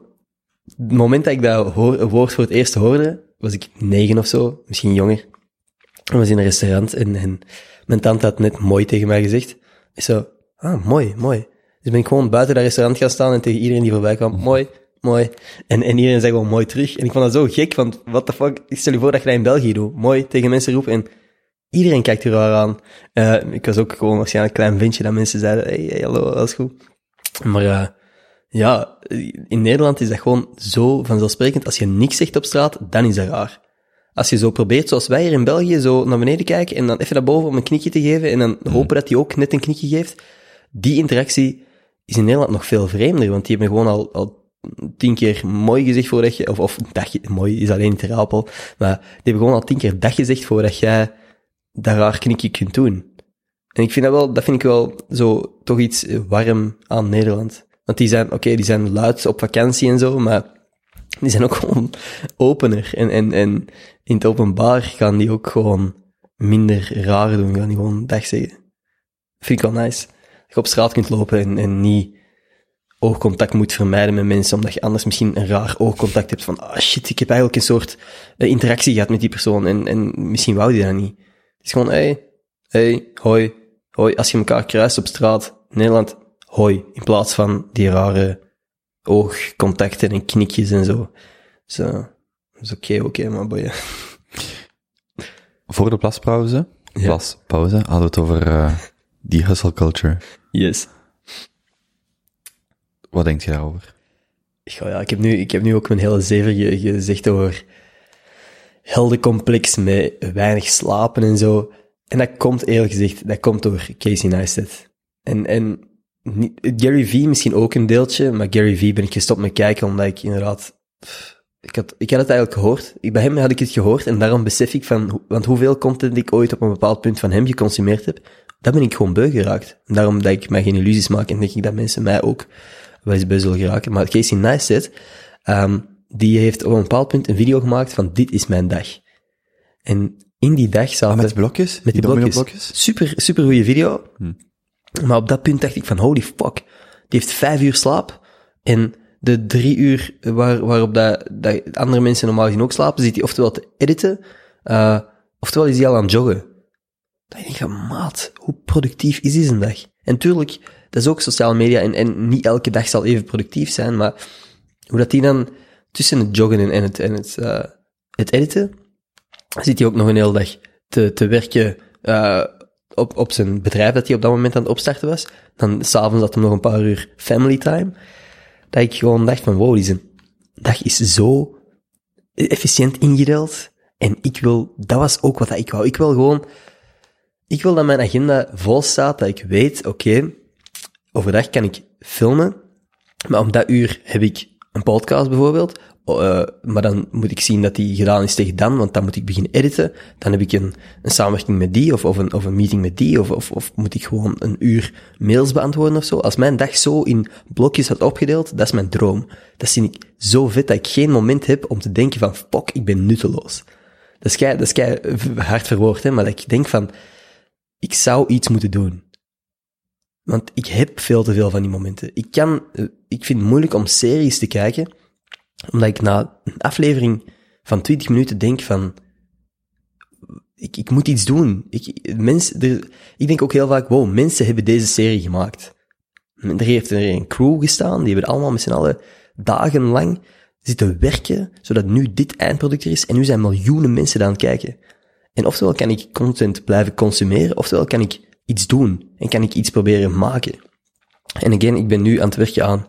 het moment dat ik dat woord voor het eerst hoorde, was ik negen of zo, misschien jonger. Ik was in een restaurant en, en mijn tante had net mooi tegen mij gezegd. Ik zo, ah, mooi, mooi. Dus ben ik gewoon buiten dat restaurant gaan staan en tegen iedereen die voorbij kwam, mooi, mooi. En, en iedereen zei gewoon mooi terug. En ik vond dat zo gek, want what the fuck, ik stel je voor dat je dat in België doet. Mooi tegen mensen roepen en iedereen kijkt er raar aan. Eh, ik was ook gewoon waarschijnlijk een klein ventje dat mensen zeiden, hey, hallo, alles goed. Maar eh, ja, in Nederland is dat gewoon zo vanzelfsprekend. Als je niks zegt op straat, dan is dat raar. Als je zo probeert, zoals wij hier in België, zo naar beneden kijken en dan even naar boven om een knikje te geven en dan hopen dat hij ook net een knikje geeft, die interactie is in Nederland nog veel vreemder, want die hebben gewoon al, al tien keer mooi gezegd voordat je, of, of dag, mooi is alleen ter Apel, maar die hebben gewoon al tien keer dag gezegd voordat jij dat raar knikje kunt doen. En ik vind dat wel, dat vind ik wel zo toch iets warm aan Nederland. Want die zijn, oké, die zijn luid op vakantie en zo, maar die zijn ook (laughs) gewoon opener. En, en, en in het openbaar gaan die ook gewoon minder raar doen, gaan die gewoon dag zeggen. Vind ik wel nice. Dat je op straat kunt lopen en, en niet oogcontact moet vermijden met mensen, omdat je anders misschien een raar oogcontact hebt van, ah shit, ik heb eigenlijk een soort eh, interactie gehad met die persoon en, en misschien wou die dat niet. Het is gewoon, hey, hey, hoi, hoi. Als je elkaar kruist op straat, Nederland, hoi, in plaats van die rare oogcontacten en knikjes en zo. Zo, dat is oké, oké, maar boeien. Voor de plaspauze, Ja. plaspauze, hadden we het over eh, die hustle culture. Yes. Wat denk je daarover? Goh, ja, ik heb nu, ik heb nu ook mijn hele zeven ge- gezegd over heldencomplex met weinig slapen en zo. En dat komt eerlijk gezegd, dat komt door Casey Neistat. En, en Gary Vee misschien ook een deeltje, maar Gary Vee ben ik gestopt met kijken omdat ik inderdaad... pff, Ik had, ik had het eigenlijk gehoord. Ik, bij hem had ik het gehoord en daarom besef ik van... Want hoeveel content ik ooit op een bepaald punt van hem geconsumeerd heb, dat ben ik gewoon beu geraakt. En daarom dat ik mij geen illusies maak en denk ik dat mensen mij ook wel eens beu zullen geraken. Maar Casey Neistat, ehm, die heeft op een bepaald punt een video gemaakt van dit is mijn dag. En in die dag zaten... Ah, met blokjes? Met die blokjes. Super, super goede video. Maar op dat punt dacht ik van, holy fuck. Die heeft vijf uur slaap. En de drie uur waar, waarop dat, dat andere mensen normaal gezien ook slapen, zit hij oftewel te editen, eh, oftewel is hij al aan het joggen. Ik denk van, maat, hoe productief is deze dag? En tuurlijk, dat is ook sociale media en, en niet elke dag zal even productief zijn, maar hoe dat die dan tussen het joggen en, het, en het, eh, het editen, zit hij ook nog een hele dag te, te werken eh, op, op zijn bedrijf dat hij op dat moment aan het opstarten was. Dan s'avonds had hij nog een paar uur family time. Dat ik gewoon dacht van, wow, die dag is zo efficiënt ingedeeld. En ik wil, dat was ook wat ik wou. Ik wil gewoon, ik wil dat mijn agenda vol staat, dat ik weet, oké, overdag kan ik filmen, maar om dat uur heb ik een podcast bijvoorbeeld. Eh, maar dan moet ik zien dat die gedaan is tegen dan, want dan moet ik beginnen editen. Dan heb ik een, een samenwerking met die, of, of, een, of een meeting met die, of, of, of moet ik gewoon een uur mails beantwoorden of zo. Als mijn dag zo in blokjes had opgedeeld, dat is mijn droom. Dat vind ik zo vet dat ik geen moment heb om te denken van, fuck, ik ben nutteloos. Dat is kei, dat is kei hard verwoord, hè, maar dat ik denk van, ik zou iets moeten doen. Want ik heb veel te veel van die momenten. Ik kan, eh, ik vind het moeilijk om series te kijken, omdat ik na een aflevering van 20 minuten denk van, ik, ik moet iets doen. Ik, mensen, ik denk ook heel vaak, wow, mensen hebben deze serie gemaakt. Er heeft er een crew gestaan, die hebben allemaal met z'n allen dagenlang zitten werken, zodat nu dit eindproduct er is, en nu zijn miljoenen mensen aan het kijken. En oftewel kan ik content blijven consumeren, oftewel kan ik iets doen, en kan ik iets proberen maken. En again, ik ben nu aan het werken aan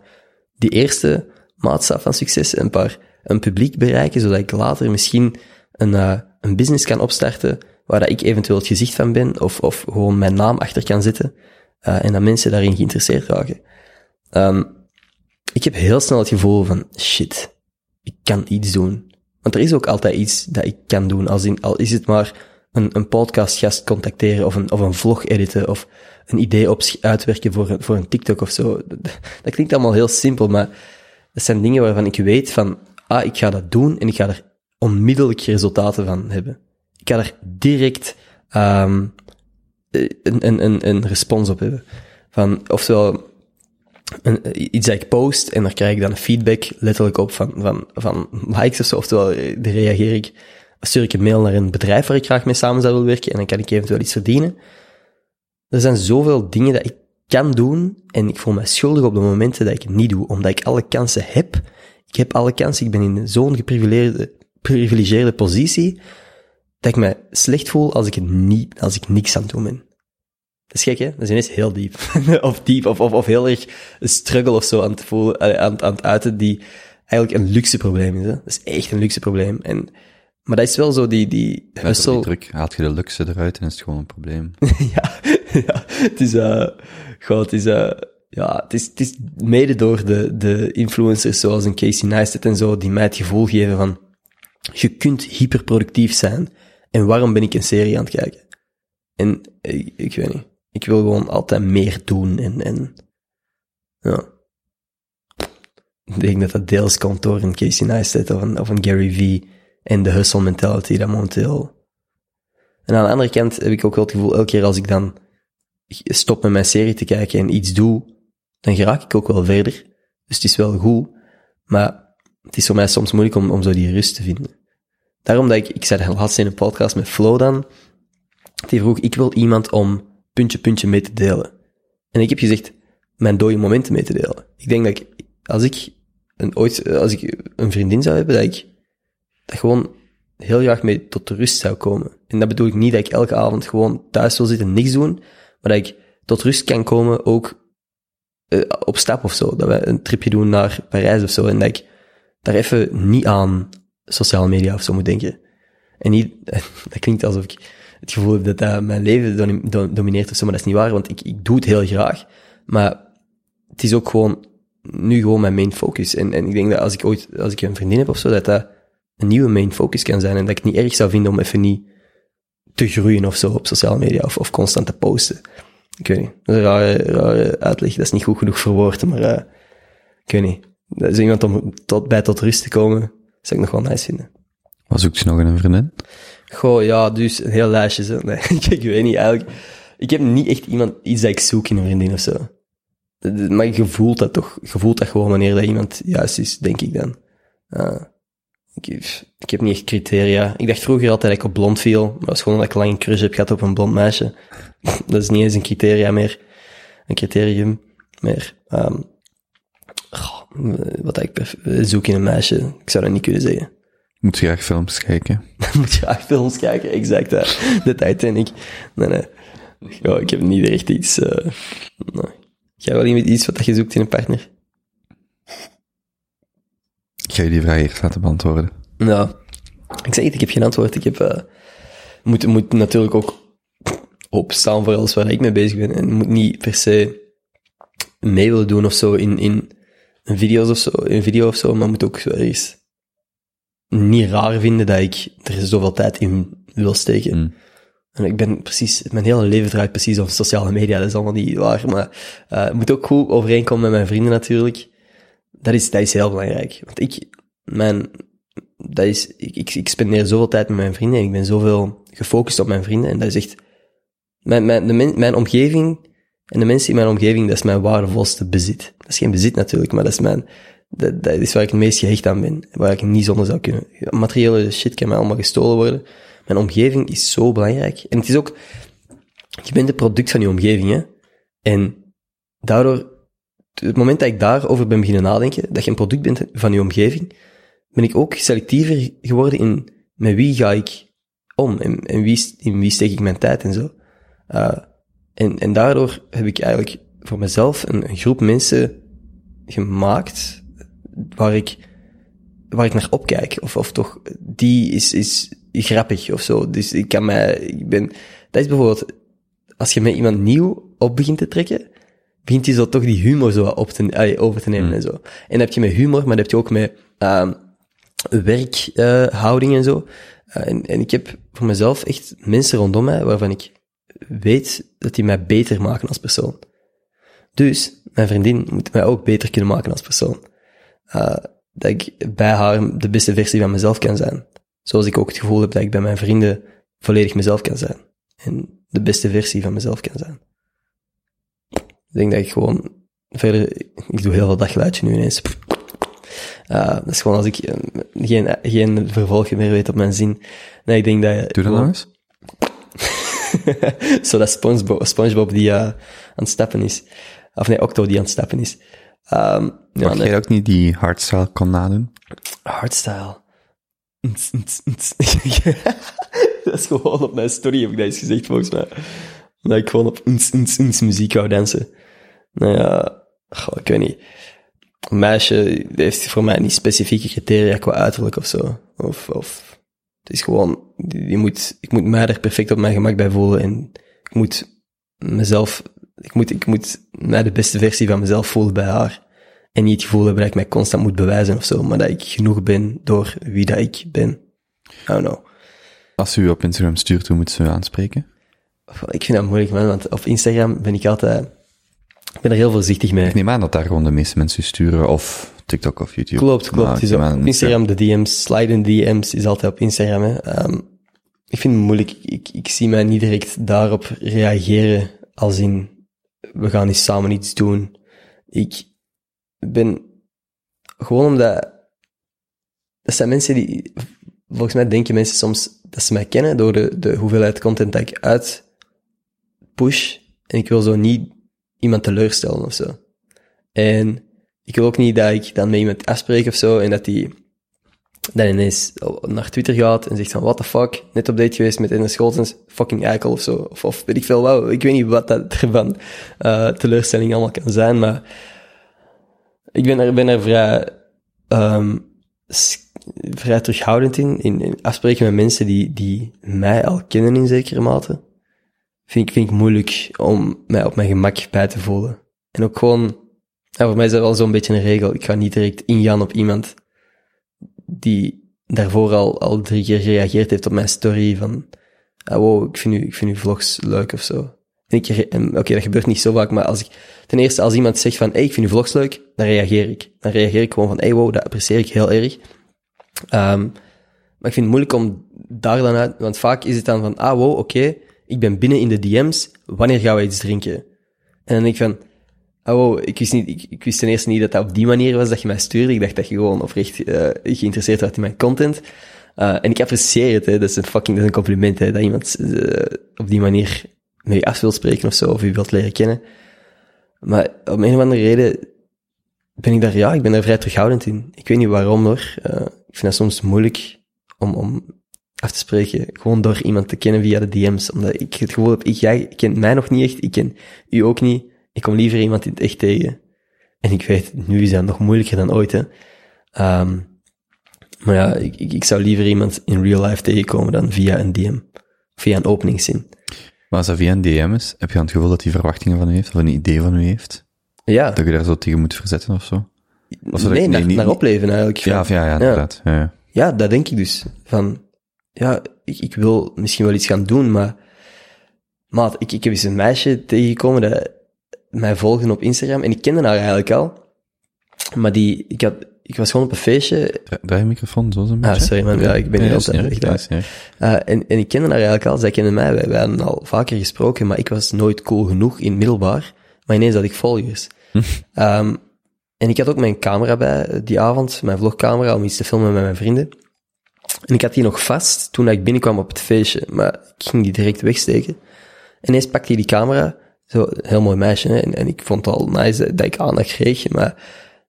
die eerste maatstaf van succes, een paar, een publiek bereiken, zodat ik later misschien een, uh, een business kan opstarten, waar dat ik eventueel het gezicht van ben, of, of gewoon mijn naam achter kan zetten, uh, en dat mensen daarin geïnteresseerd raken. Um, ik heb heel snel het gevoel van, shit, ik kan iets doen. Want er is ook altijd iets dat ik kan doen, als in, al is het maar een, een podcastgast contacteren, of een, of een vlog editen, of een idee op, uitwerken voor voor een TikTok of zo. (laughs) Dat klinkt allemaal heel simpel, maar dat zijn dingen waarvan ik weet van, ah, ik ga dat doen en ik ga er onmiddellijk resultaten van hebben. Ik ga er direct um, een, een, een, een respons op hebben. Van, oftewel, een, iets dat ik post en daar krijg ik dan feedback letterlijk op van, van, van likes of zo, oftewel, dan reageer ik, stuur ik een mail naar een bedrijf waar ik graag mee samen zou willen werken en dan kan ik eventueel iets verdienen. Er zijn zoveel dingen dat ik kan doen en ik voel me schuldig op de momenten dat ik het niet doe, omdat ik alle kansen heb. Ik heb alle kansen, ik ben in zo'n geprivilegeerde privilegeerde positie, dat ik me slecht voel als ik het niet, als ik niks aan het doen ben. Dat is gek, hè? Dat is ineens heel diep. (laughs) of diep, of, of, of heel erg een struggle of zo aan het voelen, aan, aan het uiten, die eigenlijk een luxe probleem is, hè? Dat is echt een luxe probleem. En, maar dat is wel zo die, die hustle... Die druk, haalt je de luxe eruit en is het gewoon een probleem. (laughs) ja, ja, het is, uh, goh, het is, uh, ja, het is, het is mede door de, de influencers zoals een Casey Neistat en zo, die mij het gevoel geven van, je kunt hyperproductief zijn. En waarom ben ik een serie aan het kijken? En ik, ik weet niet. Ik wil gewoon altijd meer doen en, en ja. Ik denk dat dat deels komt door een Casey Neistat of een, of een Gary Vee en de hustle mentality dat momenteel. En aan de andere kant heb ik ook wel het gevoel, elke keer als ik dan stop met mijn serie te kijken en iets doe, dan geraak ik ook wel verder. Dus het is wel goed, maar het is voor mij soms moeilijk om, om zo die rust te vinden. Daarom dat ik, ik zei laatst in een podcast met Flo dan, die vroeg, ik wil iemand om puntje puntje mee te delen. En ik heb gezegd, mijn dode momenten mee te delen. Ik denk dat als ik een, ooit, als ik een vriendin zou hebben, dat ik dat gewoon heel graag mee tot de rust zou komen. En dat bedoel ik niet dat ik elke avond gewoon thuis wil zitten en niks doen, maar dat ik tot rust kan komen ook uh, op stap of zo. Dat we een tripje doen naar Parijs of zo en dat ik daar even niet aan sociale media of zo moet denken. En niet, (laughs) dat klinkt alsof ik het gevoel heb dat dat mijn leven domineert of zo, maar dat is niet waar, want ik, ik doe het heel graag. Maar het is ook gewoon, nu gewoon mijn main focus. En, en ik denk dat als ik ooit, als ik een vriendin heb of zo, dat dat een nieuwe main focus kan zijn en dat ik het niet erg zou vinden om even niet te groeien of zo op sociale media of, of constant te posten. Ik weet niet. Dat is een rare, rare uitleg. Dat is niet goed genoeg voor woorden, maar uh, ik weet niet. Dat is iemand om tot, bij tot rust te komen, zou ik nog wel nice vinden. Wat zoekt je nog in een vriendin? Goh, ja, dus een heel lijstje. Zo. (laughs) Nee, ik weet niet, eigenlijk. Ik heb niet echt iemand, iets dat ik zoek in een vriendin of zo. Maar je voelt dat toch. Je voelt dat gewoon wanneer dat iemand juist is, denk ik dan. Uh, ik, ik, heb niet echt criteria. Ik dacht vroeger altijd dat ik op blond viel. Maar dat was gewoon dat ik lang een crush heb gehad op een blond meisje. (laughs) dat is niet eens een criteria meer. Een criterium meer. Um, wat ik zoek in een meisje, ik zou dat niet kunnen zeggen. Moet je graag films kijken. (laughs) Moet je graag films kijken, exact. De Titanic. Nee, nee. Ja, ik heb niet echt iets... Uh, nee. Jij wel iets wat je zoekt in een partner? Ik ga je die vraag eerst laten beantwoorden. Nou, ik zeg het, ik heb geen antwoord. Ik heb... Uh, moet, moet natuurlijk ook opstaan voor alles waar ik mee bezig ben. En moet niet per se mee willen doen of zo in... in een, video's of zo, een video of zo, maar moet ook eens niet raar vinden dat ik er zoveel tijd in wil steken. Mm. En ik ben precies, mijn hele leven draait precies op sociale media, dat is allemaal niet waar, maar uh, het moet ook goed overeenkomen met mijn vrienden natuurlijk. Dat is, dat is heel belangrijk. Want ik, mijn, dat is, ik, ik, ik spendeer zoveel tijd met mijn vrienden en ik ben zoveel gefocust op mijn vrienden en dat is echt, mijn, mijn, de mijn omgeving en de mensen in mijn omgeving, dat is mijn waardevolste bezit. Dat is geen bezit natuurlijk, maar dat is mijn, dat, dat is waar ik het meest gehecht aan ben. Waar ik niet zonder zou kunnen. Materiële shit kan mij allemaal gestolen worden. Mijn omgeving is zo belangrijk. En het is ook, je bent het product van je omgeving, hè. En daardoor, het moment dat ik daarover ben beginnen nadenken, dat je een product bent van je omgeving, ben ik ook selectiever geworden in met wie ga ik om en, en wie, in wie steek ik mijn tijd en zo. Uh, en, en daardoor heb ik eigenlijk voor mezelf een, een groep mensen gemaakt waar ik, waar ik naar opkijk. Of, of toch, die is, is grappig of zo. Dus ik kan mij, ik ben, dat is bijvoorbeeld, als je met iemand nieuw op begint te trekken, begint hij zo toch die humor zo op te, over te nemen Mm. en zo. En dat heb je met humor, maar dat heb je ook met uh, werkhouding en zo. Uh, en, en ik heb voor mezelf echt mensen rondom mij waarvan ik weet dat die mij beter maken als persoon. Dus mijn vriendin moet mij ook beter kunnen maken als persoon. Uh, dat ik bij haar de beste versie van mezelf kan zijn. Zoals ik ook het gevoel heb dat ik bij mijn vrienden volledig mezelf kan zijn. En de beste versie van mezelf kan zijn. Ik denk dat ik gewoon verder, ik doe heel veel daggeluidje nu ineens. Uh, dat is gewoon als ik uh, geen, geen vervolg meer weet op mijn zin. Nee, ik denk dat je... Doe dat nog eens. (laughs) Zo dat Spongebob, Spongebob die uh, aan het stappen is. Of nee, Octo die aan het stappen is. Um, ja, Mag jij ook niet die hardstyle kon nadoen? Hardstyle. (laughs) dat is gewoon op mijn story, heb ik dat eens gezegd, volgens mij. Dat ik gewoon op ns, ns, ns muziek wou dansen. Nou ja, goh, ik weet niet. Een meisje heeft voor mij niet specifieke criteria qua uiterlijk of zo. Of, of het is gewoon, die, moet, ik moet mij er perfect op mijn gemak bij voelen en ik moet mezelf, ik moet, ik moet mij de beste versie van mezelf voelen bij haar. En niet het gevoel hebben dat ik mij constant moet bewijzen of zo, maar dat ik genoeg ben door wie dat ik ben. I don't know. Als u op Instagram stuurt, hoe moet ze u aanspreken? Ik vind dat moeilijk, man, want op Instagram ben ik altijd, ik ben er heel voorzichtig mee. Ik neem aan dat daar gewoon de meeste mensen sturen, of TikTok of YouTube. Klopt, klopt. Is op aan- Instagram, de DM's, sliding DM's is altijd op Instagram. Hè. Um, ik vind het moeilijk. Ik, ik zie mij niet direct daarop reageren als in, we gaan eens samen iets doen. Ik ben, gewoon omdat, dat zijn mensen die, volgens mij denken mensen soms dat ze mij kennen door de, de hoeveelheid content dat ik uit push. En ik wil zo niet iemand teleurstellen of zo. En ik wil ook niet dat ik dan met iemand afspreek of zo en dat die dan ineens naar Twitter gaat en zegt van what the fuck, net op date geweest met Ender Scholtens, fucking eikel of zo. Of, of weet ik veel wel, ik weet niet wat dat (laughs) ervan uh, teleurstelling allemaal kan zijn, maar ik ben er, ben er vrij, um, vrij terughoudend in, in, in, afspreken met mensen die, die mij al kennen in zekere mate. Vind ik, vind ik moeilijk om mij op mijn gemak bij te voelen. En ook gewoon, ja, voor mij is dat wel zo'n beetje een regel. Ik ga niet direct ingaan op iemand die daarvoor al, al drie keer gereageerd heeft op mijn story van, ah, wow, ik vind, u, ik vind uw vlogs leuk of zo. En ik, oké, dat gebeurt niet zo vaak, maar als ik, ten eerste, als iemand zegt van, hey, ik vind uw vlogs leuk, dan reageer ik. Dan reageer ik gewoon van, hey, wow, dat apprecieer ik heel erg. Um, maar ik vind het moeilijk om daar dan uit, want vaak is het dan van, ah, wow, oké, ik ben binnen in de DM's, wanneer gaan we iets drinken? En dan denk ik van, oh, ik wist, niet, ik, wist ten eerste niet dat dat op die manier was dat je mij stuurde. Ik dacht dat je gewoon oprecht uh, geïnteresseerd was in mijn content. Uh, en ik apprecieer het, hè. dat is een fucking dat is een compliment, hè, dat iemand uh, op die manier met je af wil spreken of zo, of je wilt leren kennen. Maar om een of andere reden ben ik daar, ja, ik ben daar vrij terughoudend in. Ik weet niet waarom hoor. Ik vind dat soms moeilijk om, om af te spreken, gewoon door iemand te kennen via de DM's. Omdat ik het gevoel heb, ik, jij kent mij nog niet echt, ik ken u ook niet. Ik kom liever iemand in het echt tegen. En ik weet, nu is dat nog moeilijker dan ooit, hè. Um, maar ja, ik, ik, zou liever iemand in real life tegenkomen dan via een DM. Via een openingszin. Maar als dat via een DM is, heb je dan het gevoel dat hij verwachtingen van u heeft, of een idee van u heeft? Ja. Dat je daar zo tegen moet verzetten of zo? Of nee, naar, niet, naar opleven eigenlijk. Ja, of ja, ja, inderdaad. Ja. Ja. ja, dat denk ik dus. Van, ja, ik, ik wil misschien wel iets gaan doen, maar... Maat, ik, ik heb eens een meisje tegengekomen dat mij volgde op Instagram, en ik kende haar eigenlijk al. Maar die, ik had, ik was gewoon op een feestje. Draai je microfoon zo zo'n beetje. Ah, sorry man, ja, ik ben niet altijd echt daar. Uh, en, en ik kende haar eigenlijk al, zij kende mij, wij, wij hadden al vaker gesproken, maar ik was nooit cool genoeg in middelbaar. Maar ineens had ik volgers. um, en ik had ook mijn camera bij die avond, mijn vlogcamera, om iets te filmen met mijn vrienden. En ik had die nog vast toen ik binnenkwam op het feestje, maar ik ging die direct wegsteken. En ineens pakte hij die camera, zo, heel mooi meisje, hè, en, en ik vond het al nice dat ik aandacht kreeg, maar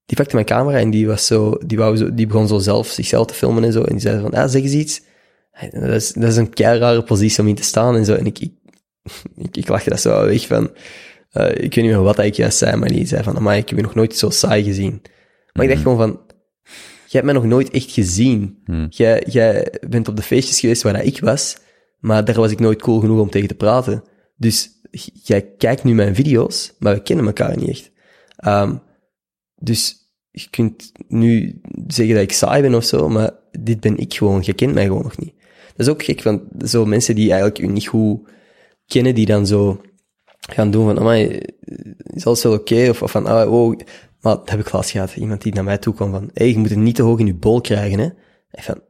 die pakte mijn camera en die was zo, die, wou zo, die begon zo zelf zichzelf te filmen en zo. En die zei van, ah, zeg eens iets. Dat is, dat is een kei rare positie om in te staan en zo. En ik, ik, (laughs) ik, ik lachte dat zo weg van, eh, ik weet niet meer wat ik juist zei, maar die zei van, maar ik heb je nog nooit zo saai gezien. Maar ik dacht gewoon van, hebt mij nog nooit echt gezien. Jij, jij bent op de feestjes geweest waar ik was, maar daar was ik nooit cool genoeg om tegen te praten. Dus jij kijkt nu mijn video's, maar we kennen elkaar niet echt. Ehm, dus je kunt nu zeggen dat ik saai ben of zo, maar dit ben ik gewoon. Je kent mij gewoon nog niet. Dat is ook gek, want zo mensen die eigenlijk u niet goed kennen, die dan zo gaan doen van, amai, is alles wel oké? Of, of van, ah, wow. Maar dat heb ik laatst gehad. Iemand die naar mij toe kwam van, hey, je moet het niet te hoog in je bol krijgen, hè. En van,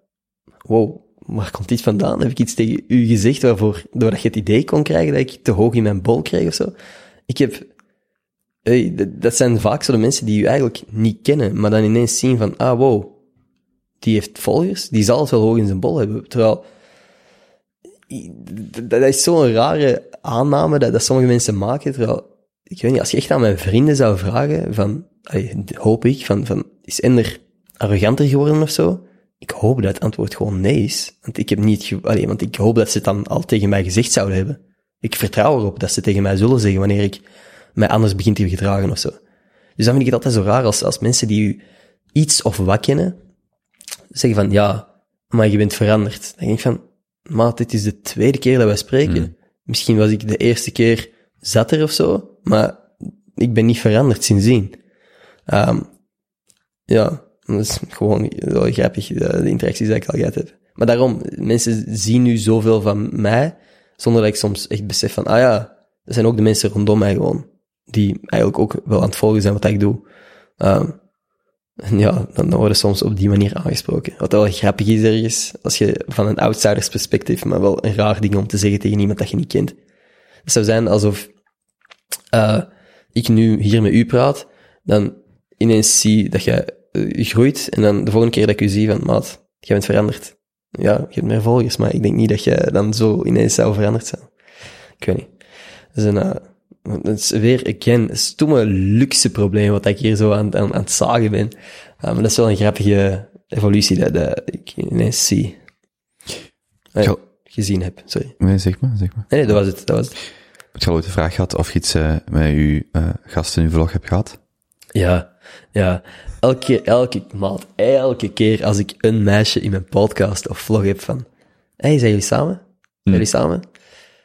wow, waar komt dit vandaan? Heb ik iets tegen u gezegd waarvoor, doordat je het idee kon krijgen dat ik te hoog in mijn bol kreeg of zo? Ik heb, hey, dat- zijn vaak zo de mensen die u eigenlijk niet kennen, maar dan ineens zien van, ah, wow, die heeft volgers, die zal het wel hoog in zijn bol hebben. Terwijl, dat is zo'n rare aanname dat, dat sommige mensen maken, terwijl, ik weet niet, als je echt aan mijn vrienden zou vragen, van, hoop ik, van, van, is Ender arroganter geworden of zo? Ik hoop dat het antwoord gewoon nee is. Want ik heb niet, allee, want ik hoop dat ze het dan al tegen mij gezegd zouden hebben. Ik vertrouw erop dat ze tegen mij zullen zeggen wanneer ik mij anders begin te gedragen of zo. Dus dan vind ik het altijd zo raar als, als mensen die u iets of wat kennen, zeggen van, ja, maar je bent veranderd. Dan denk ik van, maat, dit is de tweede keer dat wij spreken. Misschien was ik de eerste keer zatter of zo, maar ik ben niet veranderd sindsdien. Ehm, ja, dat is gewoon wel grappig, de, interacties die ik al gehad heb. Maar daarom, mensen zien nu zoveel van mij, zonder dat ik soms echt besef van, ah ja, dat zijn ook de mensen rondom mij gewoon, die eigenlijk ook wel aan het volgen zijn wat ik doe. Ehm, en ja, dan, worden soms op die manier aangesproken. Wat wel grappig is ergens, als je van een outsiders perspectief, maar wel een raar ding om te zeggen tegen iemand dat je niet kent. Het zou zijn alsof eh, ik nu hier met u praat, dan ineens zie dat je eh, groeit, en dan de volgende keer dat ik u zie van, maat, jij bent veranderd. Ja, je hebt meer volgers, maar ik denk niet dat je dan zo ineens zou veranderd zijn. Ik weet niet. Dat is een, eh, dat is weer, again, een stomme luxe probleem wat ik hier zo aan, aan, aan het zagen ben. Uh, maar dat is wel een grappige evolutie dat, dat ik ineens zie. Eh, gezien heb, sorry. Nee, zeg maar, zeg maar. Nee, nee, dat was het, dat was het. Ik had ooit de vraag gehad of je iets eh, met uw eh gasten in uw vlog hebt gehad. Ja, ja. Elke elke maand, elke keer als ik een meisje in mijn podcast of vlog heb van, hey, zijn jullie samen? Zijn jullie samen?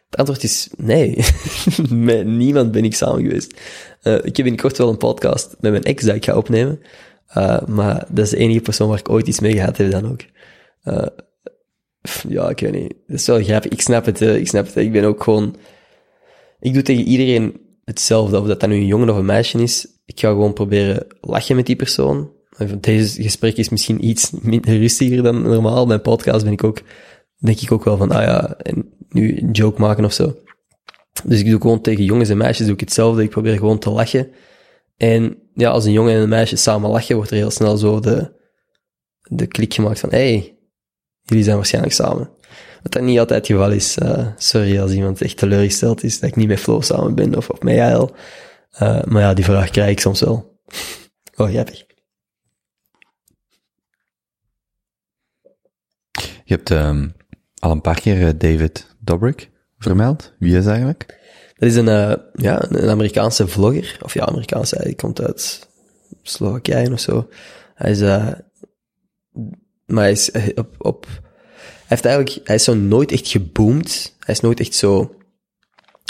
Het antwoord is nee. (laughs) met niemand ben ik samen geweest. Eh, ik heb binnenkort wel een podcast met mijn ex dat ik ga opnemen. Eh, maar dat is de enige persoon waar ik ooit iets mee gehad heb dan ook. Eh, pff, ja, ik weet niet. Dat is wel grappig. Ik snap het, ik snap het. Ik ben ook gewoon... Ik doe tegen iedereen hetzelfde, of dat dat nu een jongen of een meisje is. Ik ga gewoon proberen lachen met die persoon. Deze gesprek is misschien iets minder rustiger dan normaal. Mijn podcast ben ik ook, denk ik ook wel van, ah ja, en nu een joke maken of zo. Dus ik doe gewoon tegen jongens en meisjes doe ik hetzelfde. Ik probeer gewoon te lachen. En ja, als een jongen en een meisje samen lachen, wordt er heel snel zo de, de klik gemaakt van, hey, jullie zijn waarschijnlijk samen. Wat dat niet altijd het geval is. Eh, sorry als iemand echt teleurgesteld is dat ik niet met Flo samen ben of, of met Jael. Eh, maar ja, die vraag krijg ik soms wel. (laughs) Oh, grappig. Je hebt ehm, al een paar keer eh, David Dobrik vermeld. Wie is eigenlijk? Dat is een, ja, een Amerikaanse vlogger. Of ja, Amerikaanse, hij komt uit Slowakije of zo. Hij is, maar hij is op, op, heeft eigenlijk, hij is zo nooit echt geboomd. Hij is nooit echt zo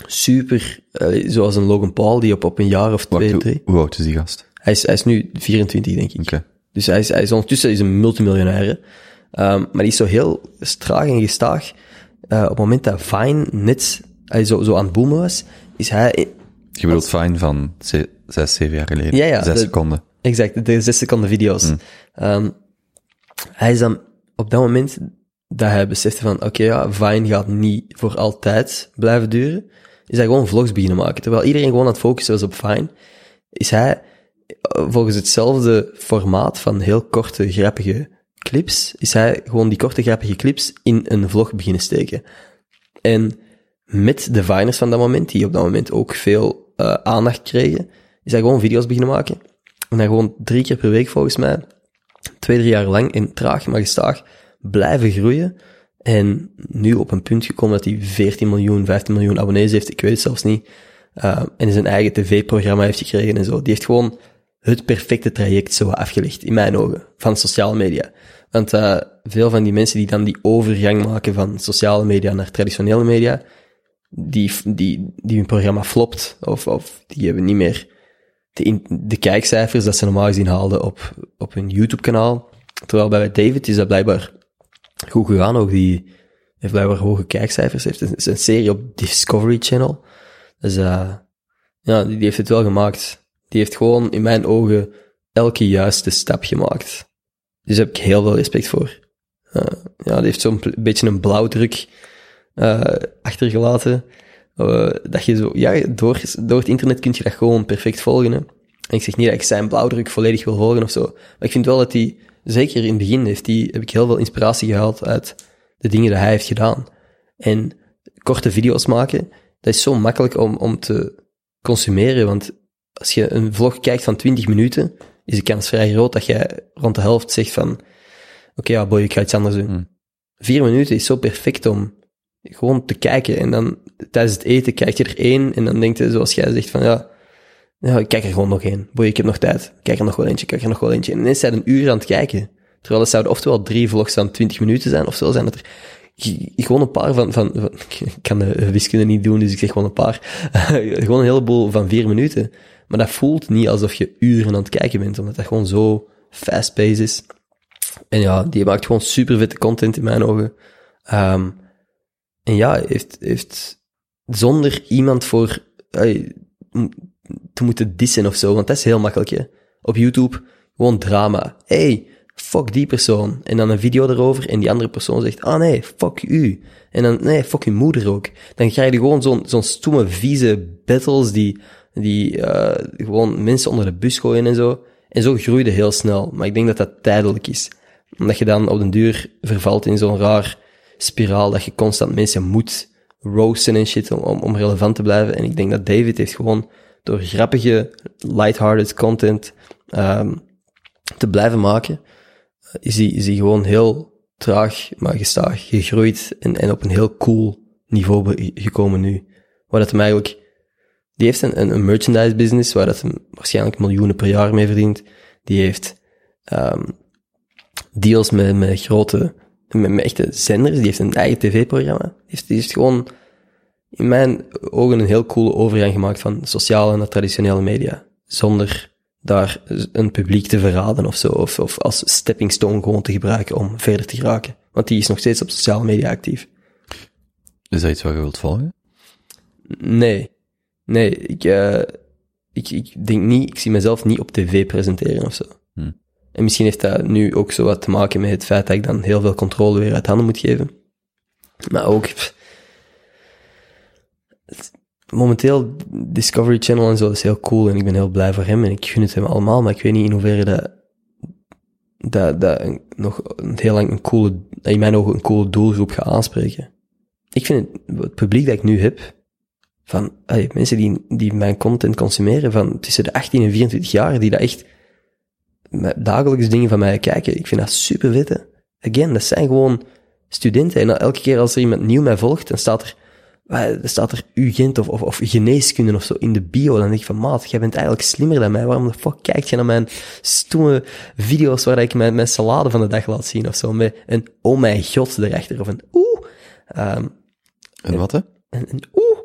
super, zoals een Logan Paul die op, op een jaar of twee, Wacht, drie. hoe oud is die gast? Hij is, hij is nu 24, denk ik. Dus hij is, hij is ondertussen is een multimiljonair. Ehm, maar die is zo heel traag en gestaag. Eh, op het moment dat Vine net hij zo, zo aan het boomen was, is hij... Je bedoelt Fine van ze- zes, zeven jaar geleden. Ja, ja, Zes de- seconden. Exact, de zes seconden video's. Ehm, hij is dan op dat moment dat hij besefte van, oké, ja, Vine gaat niet voor altijd blijven duren, is hij gewoon vlogs beginnen maken. Terwijl iedereen gewoon aan het focussen was op Vine, is hij eh, volgens hetzelfde formaat van heel korte, grappige clips, is hij gewoon die korte, grappige clips in een vlog beginnen steken. En met de Viners van dat moment, die op dat moment ook veel eh, aandacht kregen, is hij gewoon video's beginnen maken. En dan gewoon drie keer per week volgens mij, twee, drie jaar lang, in traag maar gestaag, blijven groeien. En nu op een punt gekomen dat hij 14 miljoen, 15 miljoen abonnees heeft, ik weet het zelfs niet. Uh, en zijn eigen tv-programma heeft gekregen en zo. Die heeft gewoon het perfecte traject zo afgelegd, in mijn ogen, van sociale media. Want uh, veel van die mensen die dan die overgang maken van sociale media naar traditionele media, die, die, die hun programma flopt, of, of die hebben niet meer de, de kijkcijfers dat ze normaal gezien haalden op, op hun YouTube-kanaal. Terwijl bij David is dat blijkbaar goed gegaan, ook die heeft blijkbaar hoge kijkcijfers, heeft een, een serie op Discovery Channel. Dus uh, ja, die, die heeft het wel gemaakt. Die heeft gewoon in mijn ogen elke juiste stap gemaakt. Dus daar heb ik heel veel respect voor. Uh, ja, die heeft zo'n beetje een blauwdruk uh, achtergelaten. Dat je zo, ja, door, door het internet kun je dat gewoon perfect volgen. En ik zeg niet dat ik zijn blauwdruk volledig wil volgen of zo. Maar ik vind wel dat hij, zeker in het begin, heeft die, heb ik heel veel inspiratie gehaald uit de dingen die hij heeft gedaan. En korte video's maken, dat is zo makkelijk om, om te consumeren. Want als je een vlog kijkt van 20 minuten, is de kans vrij groot dat jij rond de helft zegt van, oké, okay, ja, boy, ik ga iets anders doen. Hmm. Vier minuten is zo perfect om gewoon te kijken. En dan tijdens het eten kijk je er één en dan denk je, zoals jij zegt, van ja, ja ik kijk er gewoon nog één. Boy, ik heb nog tijd. Kijk er nog wel eentje, kijk er nog wel eentje. En ineens zijn een uur aan het kijken. Terwijl het zouden oftewel drie vlogs van 20 minuten zijn, oftewel zijn het er gewoon een paar van, van, van (laughs) ik kan de wiskunde niet doen, dus ik zeg gewoon een paar. (laughs) gewoon een heleboel van vier minuten. Maar dat voelt niet alsof je uren aan het kijken bent, omdat dat gewoon zo fast-paced is. En ja, die maakt gewoon super vette content in mijn ogen. Um, en ja, heeft, heeft zonder iemand voor te moeten dissen of zo, want dat is heel makkelijk, hè. Op YouTube, gewoon drama. Hey, fuck die persoon. En dan een video erover en die andere persoon zegt, ah nee, fuck u. En dan, nee, fuck je moeder ook. Dan krijg je gewoon zo'n zo'n stomme, vieze battles die, die uh, gewoon mensen onder de bus gooien en zo. En zo groeide heel snel. Maar ik denk dat dat tijdelijk is. Omdat je dan op den duur vervalt in zo'n raar spiraal dat je constant mensen moet roosten en shit om, om relevant te blijven. En ik denk dat David heeft gewoon door grappige, lighthearted content um, te blijven maken, is hij, is gewoon heel traag, maar gestaag gegroeid en, en op een heel cool niveau gekomen nu. Waar dat hem eigenlijk, die heeft een, een merchandise business waar dat hem waarschijnlijk miljoenen per jaar mee verdient. Die heeft um, deals met, met grote met, echte zenders, die heeft een eigen tv-programma. Die die heeft gewoon in mijn ogen een heel coole overgang gemaakt van sociale naar traditionele media. Zonder daar een publiek te verraden of zo, of, of als stepping stone gewoon te gebruiken om verder te geraken. Want die is nog steeds op sociale media actief. Is dat iets wat je wilt volgen? Nee. Nee, ik, uh, ik, ik denk niet, ik zie mezelf niet op tv presenteren of zo. Hm. En misschien heeft dat nu ook zo wat te maken met het feit dat ik dan heel veel controle weer uit handen moet geven. Maar ook, momenteel, Discovery Channel en zo, is heel cool en ik ben heel blij voor hem en ik gun het hem allemaal, maar ik weet niet in hoeverre dat, dat, dat nog heel lang een coole, in mijn ogen een coole doelgroep gaat aanspreken. Ik vind het, het publiek dat ik nu heb, van mensen die, die mijn content consumeren van tussen de 18 en 24 jaar, die dat echt dagelijks dingen van mij kijken. Ik vind dat super vet, Again, dat zijn gewoon studenten. En elke keer als er iemand nieuw mij volgt, dan staat er, dan staat er UGent of, of, of geneeskunde of zo in de bio. Dan denk ik van, maat, jij bent eigenlijk slimmer dan mij. Waarom de fuck kijkt je naar mijn stomme video's waar ik mijn, mijn salade van de dag laat zien of zo? Met een oh mijn god erachter of een oeh. Um, en wat, hè? Een, een oeh.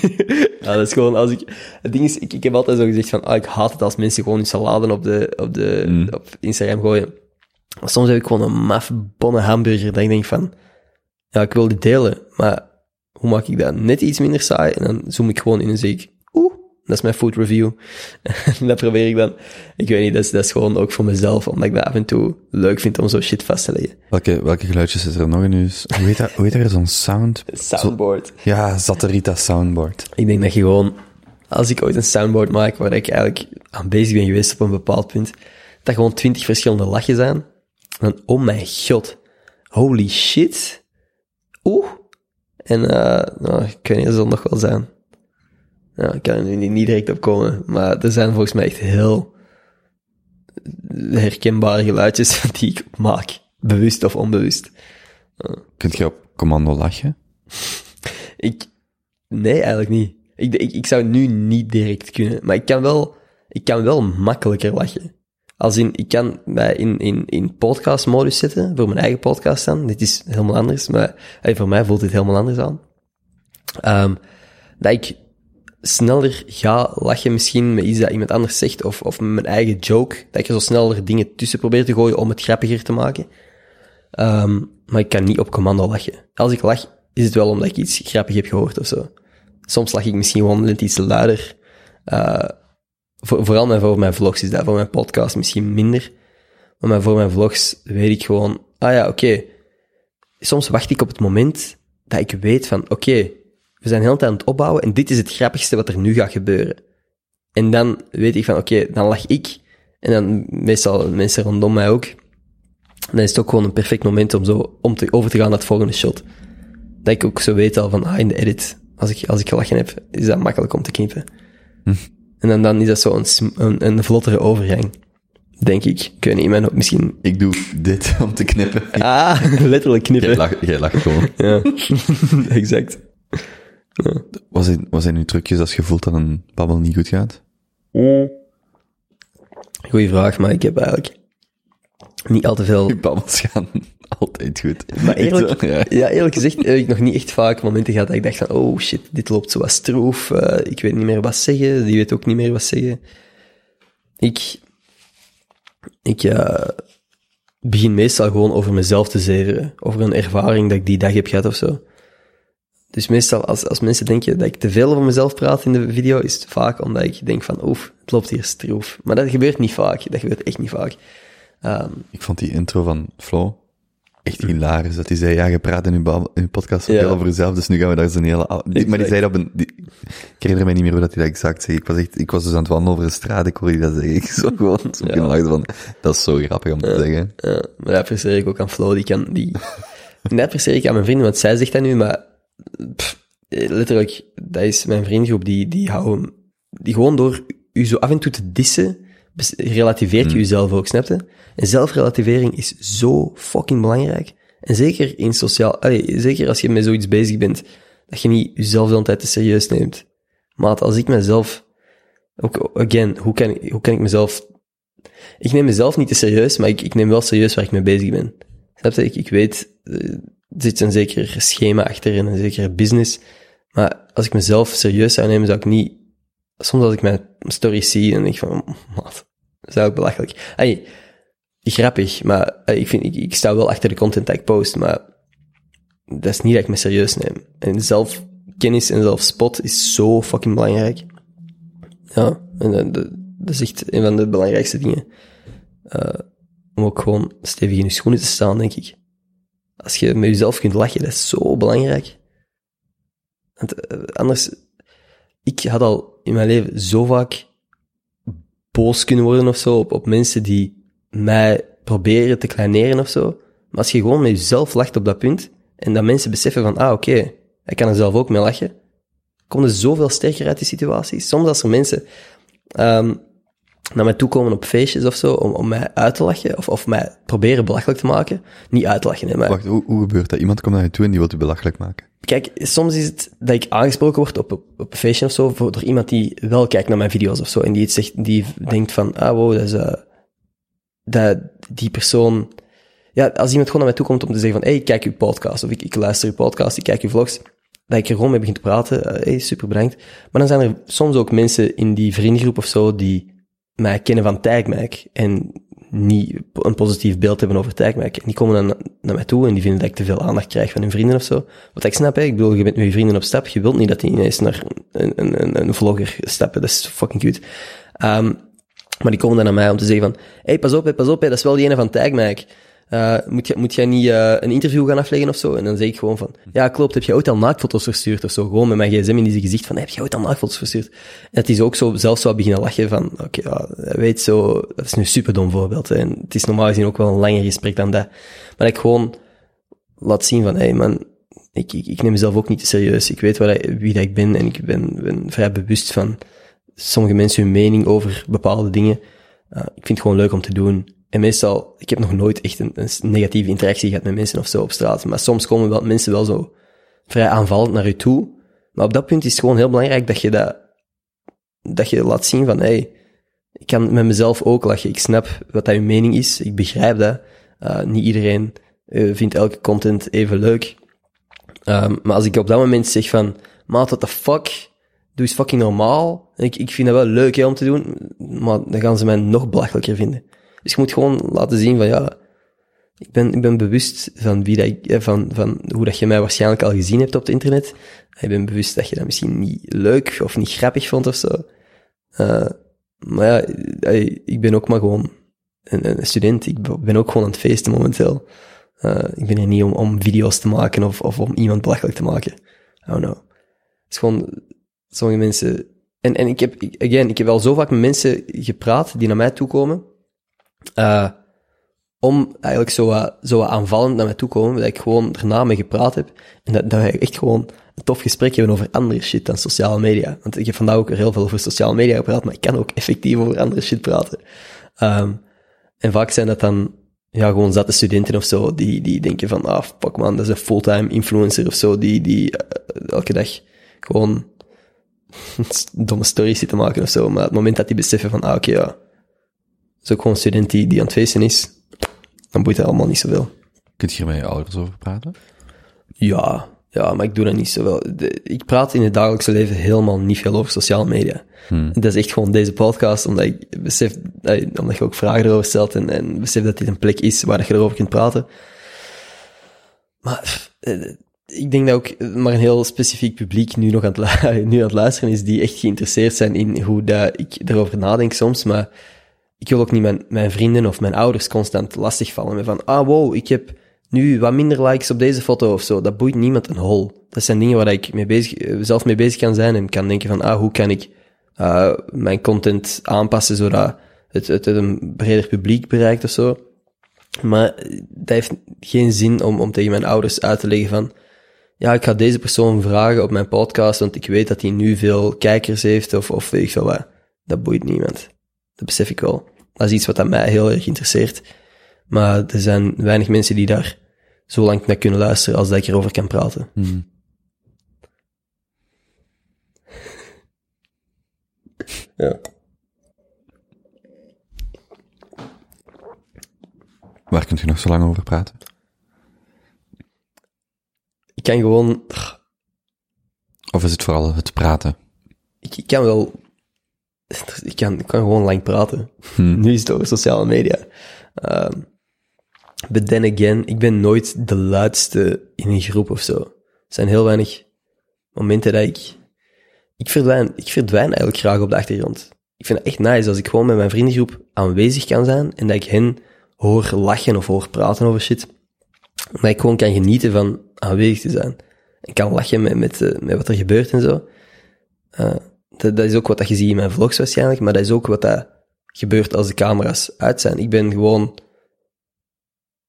(laughs) ja, dat is gewoon, als ik, het ding is, ik, ik heb altijd zo gezegd van, ah, ik haat het als mensen gewoon hun salade op de, op de, Mm. op Instagram gooien. Maar soms heb ik gewoon een maf bonne hamburger dat ik denk van, ja, ik wil dit delen, maar hoe maak ik dat net iets minder saai? En dan zoom ik gewoon in en zeg ik, oeh, dat is mijn food review. (laughs) en dat probeer ik dan. Ik weet niet, dat is, dat is gewoon ook voor mezelf, omdat ik dat af en toe leuk vind om zo shit vast te leggen. Welke, welke geluidjes is er nog in uw... Hoe heet dat? Hoe heet dat? Zo'n sound? (laughs) Soundboard. Ja, Zaterita soundboard. Ik denk dat je gewoon, als ik ooit een soundboard maak waar ik eigenlijk aan bezig ben geweest op een bepaald punt, dat gewoon twintig verschillende lachjes zijn. En dan, oh mijn god, holy shit. Oeh. En, eh, nou, ik weet niet, dat zal nog wel zijn. Ja, ik kan er nu niet- niet direct op komen, maar er zijn volgens mij echt heel, herkenbare geluidjes (laughs) die ik maak. Bewust of onbewust. Kunt je op commando lachen? Ik, nee, eigenlijk niet. Ik, ik, ik zou nu niet direct kunnen, maar ik kan wel, ik kan wel makkelijker lachen. Als in, ik kan mij in, in, in podcastmodus zetten, voor mijn eigen podcast dan. Dit is helemaal anders, maar voor mij voelt dit helemaal anders aan. Ehm, dat ik sneller ga lachen misschien met iets dat iemand anders zegt, of, of met mijn eigen joke. Dat ik zo sneller dingen tussen probeer te gooien om het grappiger te maken. Ehm, maar ik kan niet op commando lachen. Als ik lach, is het wel omdat ik iets grappig heb gehoord of zo. Soms lach ik misschien gewoon net iets luider. Eh, voor, vooral voor mijn vlogs is dat, voor mijn podcast misschien minder. Maar voor mijn vlogs weet ik gewoon, ah ja, oké. Soms wacht ik op het moment dat ik weet van, oké, we zijn heel tijd aan het opbouwen en dit is het grappigste wat er nu gaat gebeuren. En dan weet ik van, oké, dan lach ik. En dan meestal mensen rondom mij ook. Dan is het ook gewoon een perfect moment om zo om te, over te gaan naar het volgende shot. Dat ik ook zo weet al van, ah, in de edit, als ik, als ik gelachen heb, is dat makkelijk om te knippen. En dan, dan is dat zo een, een, een vlottere overgang. Denk ik. Ik weet niet, mijn, misschien... Ik doe dit (laughs) om te knippen. Ah, (laughs) letterlijk Jij knippen. lacht, jij lacht gewoon. (laughs) Ja, exact. Was zijn, wat zijn nu trucjes als je voelt dat een babbel niet goed gaat? Goeie vraag, maar ik heb eigenlijk niet al te veel... Je babbels gaan altijd goed. Maar eerlijk, Ja. ja, eerlijk gezegd heb ik nog niet echt vaak momenten gehad dat ik dacht van, oh shit, dit loopt zo wat stroef, eh, ik weet niet meer wat zeggen, die weet ook niet meer wat zeggen. Ik, ik begin meestal gewoon over mezelf te zeveren, over een ervaring dat ik die dag heb gehad of zo. Dus meestal, als, als mensen denken dat ik te veel over mezelf praat in de video, is het vaak omdat ik denk van, oef, het loopt hier stroef. Maar dat gebeurt niet vaak, dat gebeurt echt niet vaak. Ehm, Ik vond die intro van Flo echt hilarisch. Dat hij zei, ja, je praat in je podcast Ja. over jezelf, dus nu gaan we daar zo'n hele... die- maar die zei dat op een... Die, ik herinner mij niet meer hoe dat hij dat exact zei. Ik was echt, ik was dus aan het wandelen over de straat, ik hoorde dat zeggen. (laughs) Ik zo gewoon zo Ja. lachen van, dat is zo grappig om te zeggen. Ja, maar dat apprecieer ik ook aan Flo. Die kan, die... (laughs) Apprecieer ik aan mijn vrienden, want zij zegt dat nu, maar pff, letterlijk, dat is mijn vriendengroep, die, die houden, die gewoon door u zo af en toe te dissen, relativeert je jezelf ook, snap je? En zelfrelativering is zo fucking belangrijk. En zeker in sociaal, allee, zeker als je met zoiets bezig bent, dat je niet jezelf de hele tijd te serieus neemt. Maar als ik mezelf, ook, again, hoe kan, ik- hoe kan ik mezelf ik neem mezelf niet te serieus, maar ik, ik neem wel serieus waar ik mee bezig ben. Snap je? Ik, ik weet, eh, er zit een zeker schema achter en een zekere business. Maar als ik mezelf serieus zou nemen, zou ik niet... Soms als ik mijn stories zie, dan denk ik van, (laughs) wat, dat is eigenlijk belachelijk. Hey, grappig, maar ik, vind, ik, sta wel achter de content dat ik post, maar dat is niet dat ik me serieus neem. En zelfkennis en zelfspot is zo fucking belangrijk. Ja, en dat, dat is echt een van de belangrijkste dingen. Eh, om ook gewoon stevig in je schoenen te staan, denk ik. Als je met jezelf kunt lachen, dat is zo belangrijk. Want, eh, anders, ik had al in mijn leven zo vaak boos kunnen worden of zo op, op mensen die mij proberen te kleineren of zo. Maar als je gewoon met jezelf lacht op dat punt, en dat mensen beseffen van, ah, oké, hij kan er zelf ook mee lachen, kom je zoveel sterker uit die situatie. Soms als er mensen ehm, naar mij toe komen op feestjes of zo, om, om mij uit te lachen, of, of mij proberen belachelijk te maken. Niet uit te lachen, hè, maar Wacht, hoe, hoe gebeurt dat? Iemand komt naar je toe en die wil je belachelijk maken. Kijk, soms is het dat ik aangesproken word op, op, op een feestje of zo, voor, door iemand die wel kijkt naar mijn video's of zo, en die, het zegt, die denkt van, ah wow, dat is, eh, dat, die persoon, ja, als iemand gewoon naar mij toe komt om te zeggen van, hey, ik kijk uw podcast, of ik, ik luister uw podcast, ik kijk uw vlogs, dat ik er gewoon mee begin te praten, eh, hey, super bedankt. Maar dan zijn er soms ook mensen in die vriendengroep of zo, die mij kennen van Tagmac, en niet een positief beeld hebben over Tagmac. En die komen dan naar mij toe en die vinden dat ik te veel aandacht krijg van hun vrienden of zo. Wat ik snap, hè. Ik bedoel, je bent met je vrienden op stap. Je wilt niet dat die ineens naar een, een, een, vlogger stappen. Dat is fucking cute. Ehm, maar die komen dan naar mij om te zeggen van, hey, pas op, hè, pas op, hè, dat is wel die ene van Tagmac. Eh, moet, je, moet jij niet eh, een interview gaan afleggen of zo? En dan zeg ik gewoon van, ja, klopt, heb je ooit al naaktfoto's verstuurd of zo? Gewoon met mijn gsm in die gezicht van, heb je ooit al naaktfoto's verstuurd? En het is ook zo, zelfs zo beginnen lachen van, oké, ja, weet zo, dat is nu een superdom voorbeeld. En het is normaal gezien ook wel een langer gesprek dan dat. Maar ik gewoon laat zien van, hé hey man, ik, ik, neem mezelf ook niet te serieus. Ik weet wat, wie dat ik ben en ik ben, ben vrij bewust van sommige mensen hun mening over bepaalde dingen. Uh, ik vind het gewoon leuk om te doen. En meestal, ik heb nog nooit echt een, een negatieve interactie gehad met mensen of zo op straat. Maar soms komen wel, mensen wel zo vrij aanvallend naar je toe. Maar op dat punt is het gewoon heel belangrijk dat je dat, dat je laat zien van, hey, ik kan met mezelf ook lachen. Ik snap wat dat je mening is. Ik begrijp dat. Uh, niet iedereen uh, vindt elke content even leuk. Um, maar als ik op dat moment zeg van, maat, what the fuck? Doe eens fucking normaal. Ik, ik vind dat wel leuk hè, om te doen, maar dan gaan ze mij nog belachelijker vinden. Dus je moet gewoon laten zien van, ja, ik ben, ik ben bewust van, wie dat ik, van, van hoe dat je mij waarschijnlijk al gezien hebt op het internet. Ik ben bewust dat je dat misschien niet leuk of niet grappig vond of zo. Uh, maar ja, ik ben ook maar gewoon een, student. Ik ben ook gewoon aan het feesten momenteel. Ik ben hier niet om, om video's te maken of, of om iemand belachelijk te maken. Don't know. Het is gewoon, sommige mensen... En, en ik heb, again, ik heb wel zo vaak met mensen gepraat die naar mij toekomen. Uh, om eigenlijk zo, zo aanvallend naar mij toe komen, dat ik gewoon erna mee gepraat heb. En dat, dat wij echt gewoon een tof gesprek hebben over andere shit dan sociale media. Want ik heb vandaag ook heel veel over sociale media gepraat, maar ik kan ook effectief over andere shit praten. Um, en vaak zijn dat dan ja, gewoon zatte studenten of zo, die, die denken van, ah, fuck man, dat is een fulltime influencer of zo, die, die uh, elke dag gewoon (laughs) domme stories zit te maken of zo. Maar het moment dat die beseffen van, ah, oké, ja, is ook gewoon een student die, die aan het feesten is, dan boeit het allemaal niet zoveel. Kun je hier met je ouders over praten? Ja, ja, maar ik doe dat niet zoveel. ik praat in het dagelijkse leven helemaal niet veel over sociale media. Hmm. Dat is echt gewoon deze podcast, omdat ik besef, omdat je ook vragen erover stelt en, en besef dat dit een plek is waar je erover kunt praten. Maar eh, ik denk dat ook maar een heel specifiek publiek nu nog aan het, (laughs) nu aan het luisteren is, die echt geïnteresseerd zijn in hoe dat ik erover nadenk soms, maar ik wil ook niet mijn, vrienden of mijn ouders constant lastigvallen met van, ah wow, ik heb nu wat minder likes op deze foto of zo. Dat boeit niemand een hol. Dat zijn dingen waar ik mee bezig, eh, zelf mee bezig kan zijn en kan denken van, ah, hoe kan ik uh, mijn content aanpassen zodat het, het een breder publiek bereikt of zo. Maar dat heeft geen zin om, om tegen mijn ouders uit te leggen van, ja, ik ga deze persoon vragen op mijn podcast, want ik weet dat hij nu veel kijkers heeft of, of weet ik veel wat. Dat boeit niemand. Dat besef ik wel. Dat is iets wat aan mij heel erg interesseert. Maar er zijn weinig mensen die daar zo lang naar kunnen luisteren als dat ik erover kan praten. Hmm. (laughs) ja. Waar kunt je nog zo lang over praten? Ik kan gewoon... Of is het vooral het praten? Ik, ik kan wel... (laughs) Ik kan, ik kan gewoon lang praten. Hmm. Nu is het over sociale media. Um, but then again, ik ben nooit de luidste in een groep of zo. Er zijn heel weinig momenten dat ik... Ik verdwijn, ik verdwijn eigenlijk graag op de achtergrond. Ik vind het echt nice als ik gewoon met mijn vriendengroep aanwezig kan zijn en dat ik hen hoor lachen of hoor praten over shit. Dat ik gewoon kan genieten van aanwezig te zijn. En kan lachen met, met, uh, met wat er gebeurt en zo. Uh, dat, dat, is ook wat je ziet in mijn vlogs waarschijnlijk, maar dat is ook wat dat gebeurt als de camera's uit zijn. Ik ben gewoon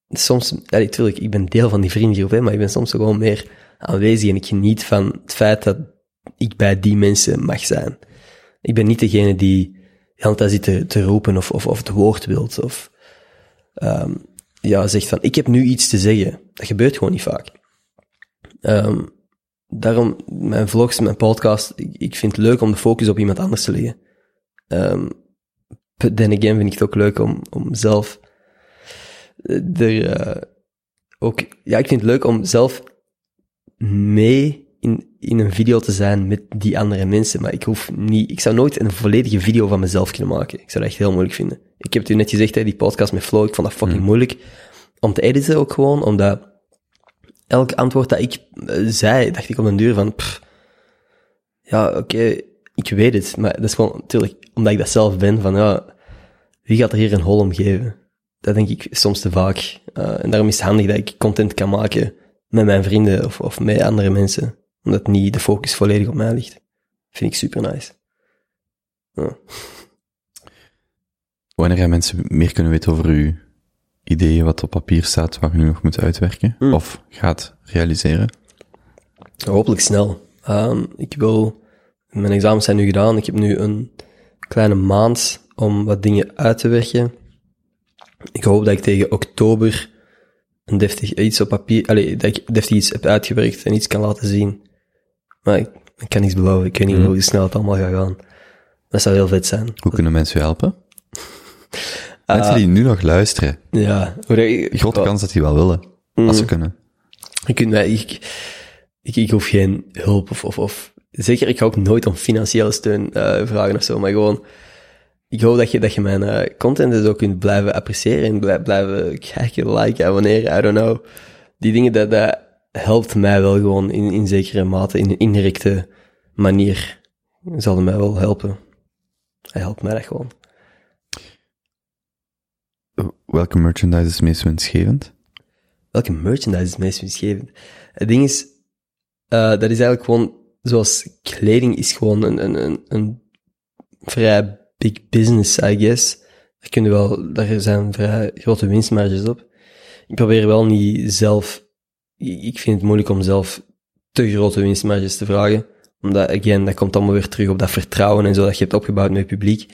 soms, ja, natuurlijk, ik ben deel van die vriendengroep, hè, maar ik ben soms gewoon meer aanwezig en ik geniet van het feit dat ik bij die mensen mag zijn. Ik ben niet degene die de hele tijd zit te, roepen of, of, of het woord wilt of um, ja, zegt van ik heb nu iets te zeggen. Dat gebeurt gewoon niet vaak. Um, daarom, mijn vlogs, mijn podcast, ik, ik, vind het leuk om de focus op iemand anders te leggen. Um, then again vind ik het ook leuk om, om zelf er uh, ook, ja, ik vind het leuk om zelf mee in, in een video te zijn met die andere mensen, maar ik hoef niet, ik zou nooit een volledige video van mezelf kunnen maken. Ik zou dat echt heel moeilijk vinden. Ik heb het u net gezegd, hè, die podcast met Flo, ik vond dat fucking mm. moeilijk om te editen ook gewoon, omdat elk antwoord dat ik uh, zei, dacht ik op een duur van, pff, ja, oké, ik weet het, maar dat is gewoon, natuurlijk, omdat ik dat zelf ben, van ja, wie gaat er hier een hol om geven? dat denk ik soms te vaak. Uh, en daarom is het handig dat ik content kan maken met mijn vrienden of, of met andere mensen. Omdat niet de focus volledig op mij ligt. Vind ik super nice. Wanneer jij mensen meer kunnen weten over uw ideeën, wat op papier staat, wat je nu nog moet uitwerken, Hmm. of gaat realiseren? Hopelijk snel. Um, ik wil, mijn examens zijn nu gedaan. Ik heb nu een kleine maand om wat dingen uit te werken. Ik hoop dat ik tegen oktober een deftig iets op papier, allee, dat ik deftig iets heb uitgewerkt en iets kan laten zien. Maar ik, ik kan niets beloven. Ik weet niet hoe snel het allemaal gaat gaan. Dat zou heel vet zijn. Hoe kunnen mensen u helpen? (laughs) mensen die nu nog luisteren. Ja. ik- Grote kans dat die wel willen. Als ze kunnen. Mij, ik, ik, ik hoef geen hulp of, of, of, zeker, ik ga ook nooit om financiële steun eh, vragen of zo, maar gewoon, ik hoop dat je, dat je mijn eh, content dus ook kunt blijven appreciëren en blij- blijven kijken, liken, abonneren, I don't know. Die dingen, dat, dat helpt mij wel gewoon in, in zekere mate, in een indirecte manier, zal mij wel helpen. Hij helpt mij dat gewoon. Welke merchandise is het meest winstgevend? Welke merchandise is het meest winstgevend? Het ding is, eh, dat is eigenlijk gewoon, zoals kleding is gewoon een, een, een, een vrij big business, I guess. Daar kunnen wel, daar zijn vrij grote winstmarges op. Ik probeer wel niet zelf, ik vind het moeilijk om zelf te grote winstmarges te vragen. Omdat, again, dat komt allemaal weer terug op dat vertrouwen en zo dat je hebt opgebouwd met je publiek.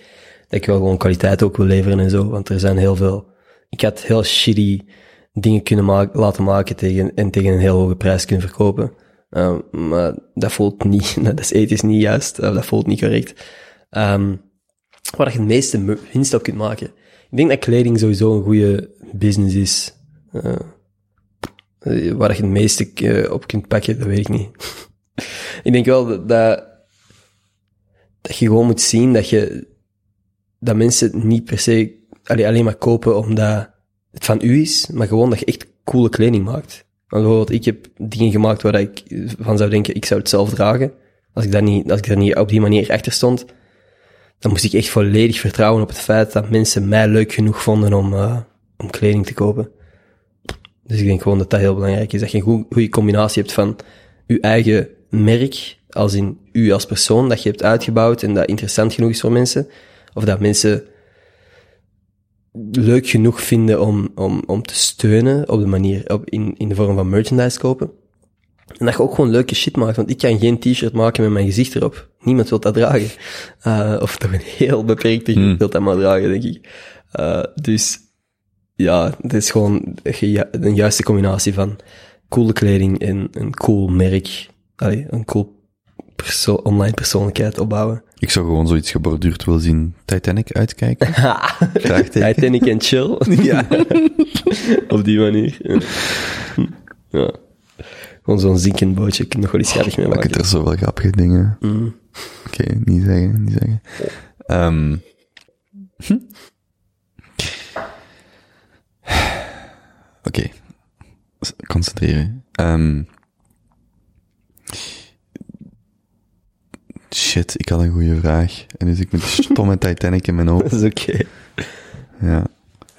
Dat ik wel gewoon kwaliteit ook wil leveren en zo. Want er zijn heel veel, ik had heel shitty dingen kunnen maken, laten maken tegen, en tegen een heel hoge prijs kunnen verkopen. Uh, maar dat voelt niet, (laughs) dat is ethisch niet juist, dat voelt niet correct. Um, waar je het meeste me- winst op kunt maken. Ik denk dat kleding sowieso een goede business is. Uh, waar je het meeste uh, op kunt pakken, dat weet ik niet. (laughs) ik denk wel dat, dat je gewoon moet zien dat je, dat mensen niet per se alleen, maar kopen omdat het van u is, maar gewoon dat je echt coole kleding maakt. Want bijvoorbeeld, ik heb dingen gemaakt waar ik van zou denken, ik zou het zelf dragen. Als ik daar niet, als ik daar niet op die manier achter stond, dan moest ik echt volledig vertrouwen op het feit dat mensen mij leuk genoeg vonden om, uh, om kleding te kopen. Dus ik denk gewoon dat dat heel belangrijk is. Dat je een goe- goede combinatie hebt van je eigen merk, als in u als persoon, dat je hebt uitgebouwd en dat interessant genoeg is voor mensen. Of dat mensen leuk genoeg vinden om, om, om te steunen op de manier, op, in, in de vorm van merchandise kopen. En dat je ook gewoon leuke shit maakt, want ik kan geen t-shirt maken met mijn gezicht erop. Niemand wil dat dragen. Uh, of toch een heel beperkte groep Hmm. wil dat maar dragen, denk ik. Uh, dus ja, het is gewoon ge- een juiste combinatie van coole kleding en een cool merk. Allee, een cool perso online persoonlijkheid opbouwen. Ik zou gewoon zoiets geborduurd willen zien. Titanic uitkijken. (laughs) Titanic en chill. (laughs) Ja. (laughs) Op die manier. Ja. Gewoon zo'n zinkend bootje. Ik kan nog wel iets schattig mee maken. het er zoveel grappige dingen. Mm. Oké, niet zeggen, niet zeggen. Ehm. hm. Oké, concentreren. Ehm. Shit, ik had een goede vraag. En dus ik moet stoppen met (laughs) Titanic in mijn hoofd. Dat is oké. Ja,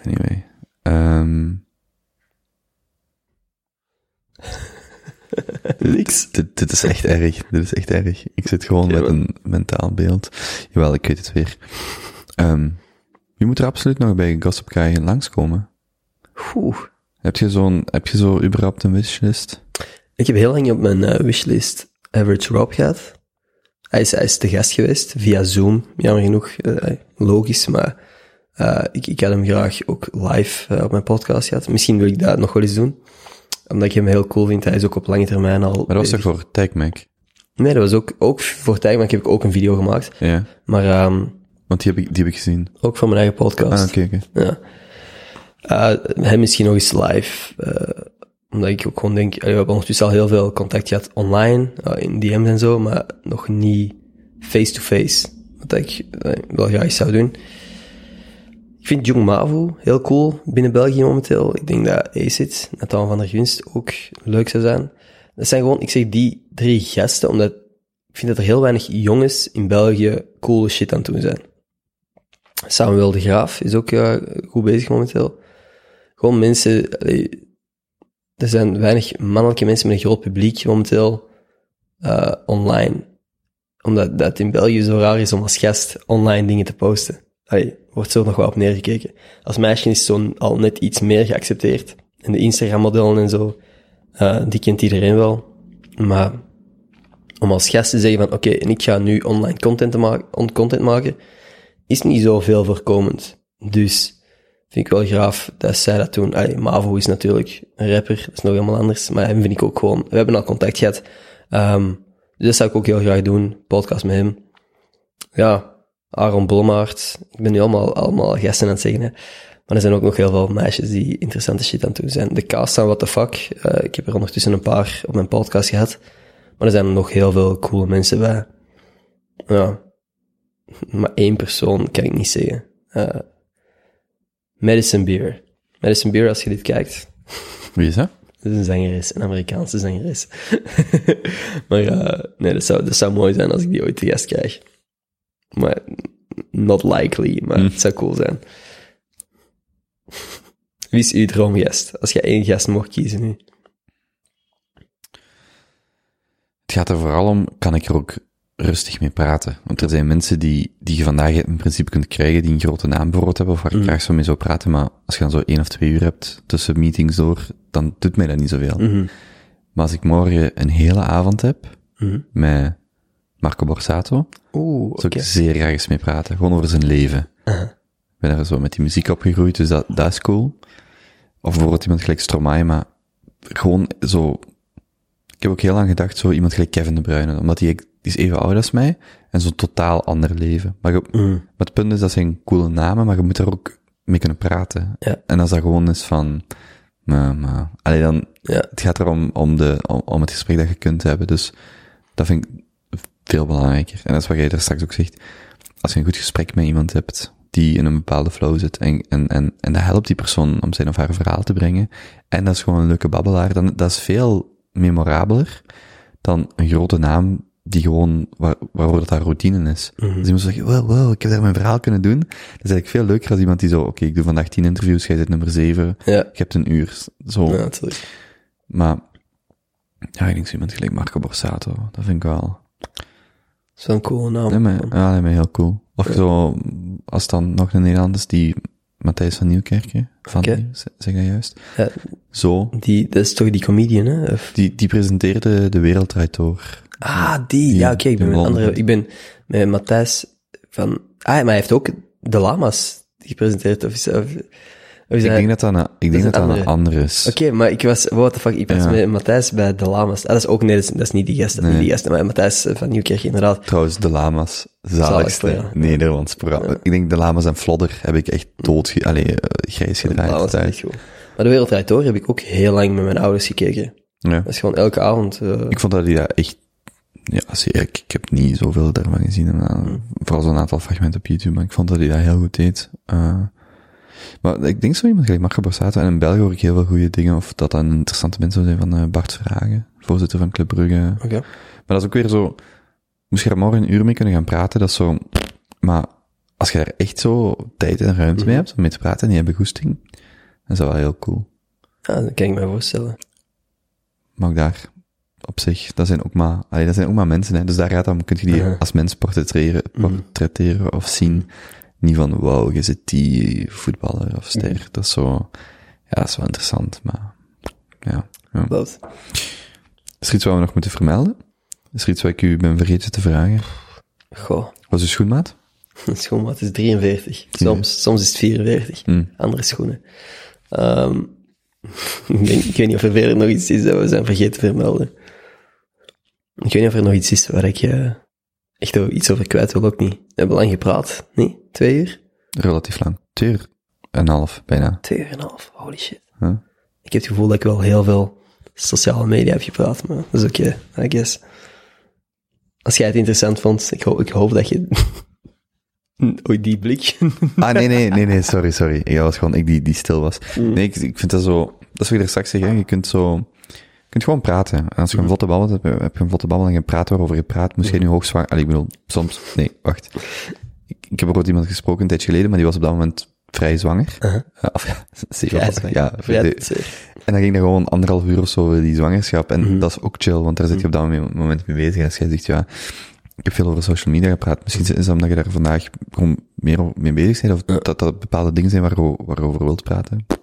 anyway. Ehm. Niks. Dit, dit is echt erg. Dit is echt erg. Ik zit gewoon Ja, met een mentaal beeld. Jawel, ik weet het weer. Ehm je moet er absoluut nog bij Gossip Guy langskomen. Oeh. Heb je zo'n, heb je zo überhaupt een wishlist? Ik heb heel lang op mijn eh, wishlist Average Rob gehad. Hij is, hij is te gast geweest via Zoom, jammer genoeg. eh, logisch, maar eh, ik, ik had hem graag ook live eh, op mijn podcast gehad. Misschien wil ik dat nog wel eens doen. Omdat ik hem heel cool vind. Hij is ook op lange termijn al... Maar dat was toch voor TechMac? Nee, dat was ook, ook voor Tijgman heb ik ook een video gemaakt. Ja. Maar ehm, Want die heb ik, die heb ik gezien. ook voor mijn eigen podcast. Ah, oké, oké. Ja. Uh, hem misschien nog eens live. Omdat ik ook gewoon denk, we hebben ondertussen al heel veel contact gehad online, uh, in DM's en zo, maar nog niet face-to-face. Wat ik uh, wel graag zou doen. Ik vind Jung Mavu heel cool binnen België momenteel. Ik denk dat Acid, Nathan van der Gunst, ook leuk zou zijn. Dat zijn gewoon, ik zeg die drie gasten, omdat ik vind dat er heel weinig jongens in België coole shit aan het doen zijn. Samuel de Graaf is ook uh, goed bezig momenteel. Gewoon mensen, er zijn weinig mannelijke mensen met een groot publiek momenteel uh, online. Omdat dat in België zo raar is om als gast online dingen te posten. Allee, wordt zo nog wel op neergekeken. Als meisje is het zo al net iets meer geaccepteerd. En de Instagram-modellen en zo, uh, die kent iedereen wel. Maar om als gast te zeggen van, oké, en ik ga nu online content, ma content maken, is niet zoveel voorkomend. Dus vind ik wel graaf dat zij dat doen. Mavo is natuurlijk een rapper, dat is nog helemaal anders. Maar hem vind ik ook gewoon... We hebben al contact gehad. Ehm, dus dat zou ik ook heel graag doen. Podcast met hem. Ja, Aaron Blommaert. Ik ben nu allemaal, allemaal gasten aan het zeggen, hè. Maar er zijn ook nog heel veel meisjes die interessante shit aan het doen zijn. De cast aan What the Fuck. eh, ik heb er ondertussen een paar op mijn podcast gehad. Maar er zijn nog heel veel coole mensen bij. Ja. Maar één persoon kan ik niet zeggen. Eh Madison Beer. Madison Beer, als je dit kijkt, Wie is dat? (laughs) dat is een zangeres, een Amerikaanse zangeres. (laughs) maar eh, nee, dat zou, dat zou mooi zijn als ik die ooit te gast krijg. Maar not likely, maar het zou cool zijn. Wie is uw droomgast? Als je één gast mocht kiezen nu. Het gaat er vooral om, kan ik er ook rustig mee praten? Want er zijn mensen die, die je vandaag in principe kunt krijgen, die een grote naam bijvoorbeeld hebben, of waar ik graag zo mee zou praten, maar als je dan zo één of twee uur hebt tussen meetings door, dan doet mij dat niet zoveel. Maar als ik morgen een hele avond heb, met Marco Borsato, Oeh, oké. zou ik zeer graag eens mee praten. Gewoon over zijn leven. Ik ben daar zo met die muziek opgegroeid, dus dat, dat is cool. Of bijvoorbeeld iemand gelijk Stromae, maar gewoon zo... Ik heb ook heel lang gedacht, zo iemand gelijk Kevin De Bruyne, omdat die, die is even oud als mij, en zo'n totaal ander leven. Maar, je, maar het punt is, dat zijn coole namen, maar je moet daar ook mee kunnen praten. Ja. En als dat gewoon is van... Maar, maar, allee, dan, Ja. het gaat erom om, de, om, om het gesprek dat je kunt hebben, dus dat vind ik veel belangrijker. En dat is wat jij daar straks ook zegt. Als je een goed gesprek met iemand hebt, die in een bepaalde flow zit, en, en, en, en dat helpt die persoon om zijn of haar verhaal te brengen, en dat is gewoon een leuke babbelaar, dan dat is veel memorabeler dan een grote naam die gewoon, waar, waarvoor dat haar routine is. Dus iemand zegt, wow, wow, ik heb daar mijn verhaal kunnen doen. Dat is eigenlijk veel leuker als iemand die zo, oké, ik doe vandaag tien interviews, jij zit nummer zeven, Ja, je hebt een uur. Zo. ja natuurlijk. Maar, ja, ik denk zo iemand gelijk Marco Borsato, dat vind ik wel, Zo'n coole naam. nee, maar, ja, nee, maar heel cool. Of zo, als dan nog een Nederlander is, die Matthijs van Nieuwkerken, van die, zeg zeg dat juist? Ja, Zo, die, dat is toch die comedian, hè? Of- die, die presenteerde De Wereld Draait Door. Ah, die. Ja, oké, ik ben die met een andere. Ik ben met Matthijs van. Ah, maar hij heeft ook de Lama's gepresenteerd. Of is, of, of is Ik hij- denk dat dat een, ik denk dat dat een andere. andere is. Oké, maar ik was, what the fuck, ik was Ja. met Matthijs bij de Lama's. Ah, dat is ook, nee, dat is, dat is niet die gast, dat is niet die gast, maar Matthijs van Nieuwkerk, inderdaad. Trouwens, De Lama's, zaligste. Nederlands programma. Ik denk De Lama's en Flodder heb ik echt dood, ge- allee, eh, grijs gedraaid. Echt goed. Maar De Wereld Draait Door heb ik ook heel lang met mijn ouders gekeken. Ja. Dat is gewoon elke avond. eh, Ik vond dat hij dat echt, ja, zie, ik, ik heb niet zoveel daarvan gezien, maar, Hmm. vooral zo'n aantal fragmenten op YouTube, maar ik vond dat hij dat heel goed deed. Eh, maar ik denk zo iemand gelijk Marco Borsato, en in België hoor ik heel veel goede dingen, of dat dan interessante mensen zou zijn van eh, Bart Vragen, voorzitter van Club Brugge. Oké. Maar dat is ook weer zo, moest je er morgen een uur mee kunnen gaan praten, dat is zo, maar als je daar echt zo tijd en ruimte Mhm. mee hebt om mee te praten en die hebben goesting, dan is dat wel heel cool. Ja, dat kan ik me voorstellen. Maar ook daar, op zich, dat zijn ook maar, allee, dat zijn ook maar mensen, hè. Dus daar gaat dan, kun je die Ja. als mens portretteren, portretteren of zien. Niet van, wauw, je zit die voetballer of ster. Dat is zo, ja, dat is wel interessant, maar, ja. ja. Dat. Is er iets wat we nog moeten vermelden? Is er iets wat ik u ben vergeten te vragen? Goh, Was uw schoenmaat? (laughs) schoenmaat is 43. Soms, soms is het 44. Hm. Andere schoenen. Ehm, ik, (laughs) denk, ik weet niet of er verder nog iets is dat we zijn vergeten te vermelden. Ik weet niet of er nog iets is waar ik eh, echt iets over kwijt wil, ook niet. We hebben lang gepraat, niet? Twee uur? Relatief lang. Twee uur en een half, bijna. Twee uur en een half, holy shit. Huh? Ik heb het gevoel dat ik wel heel veel sociale media heb gepraat, maar dat is oké, I guess. Als jij het interessant vond, ik, ho ik hoop dat je... (laughs) Oei, die blik. Ah, nee, nee, nee, nee, sorry, sorry. Ik was gewoon ik die, die stil was. Nee, ik, ik vind dat zo, dat is wat ik er straks zeg, hè. Je kunt zo, je kunt gewoon praten. En als je een vlotte babbel hebt, heb je een vlotte babbel en je praat waarover je praat, moest je nu hoogzwanger, allee, ik bedoel, soms, nee, wacht. Ik, ik heb bijvoorbeeld iemand gesproken een tijdje geleden, maar die was op dat moment vrij zwanger. Eh, (laughs) of ja, (laughs) zeker. Ja, zwanger. eh, en dan ging dat gewoon anderhalf uur of zo over die zwangerschap. En dat is ook chill, want daar zit je op dat moment- mee bezig. Als jij zegt, ja, ik heb veel over social media gepraat. Misschien is dat omdat je daar vandaag gewoon meer mee bezig bent. Of dat dat bepaalde dingen zijn waarover, waarover wilt praten. Dat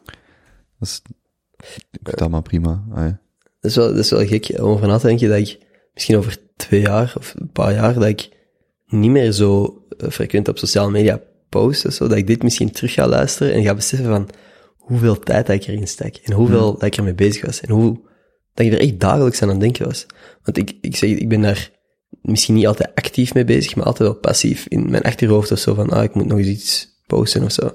is, ik vind het allemaal prima. Ah, ja. Dat is wel, dat is wel gek om over na te denken dat ik misschien over twee jaar of een paar jaar dat ik niet meer zo eh, frequent op sociale media post of zo, dat ik dit misschien terug ga luisteren en ga beseffen van hoeveel tijd dat ik erin stak en hoeveel dat ik ermee bezig was en hoe dat ik er echt dagelijks aan aan het denken was. Want ik, ik zeg, ik ben daar misschien niet altijd actief mee bezig, maar altijd wel passief in mijn achterhoofd of zo van, ah, ik moet nog eens iets posten of zo.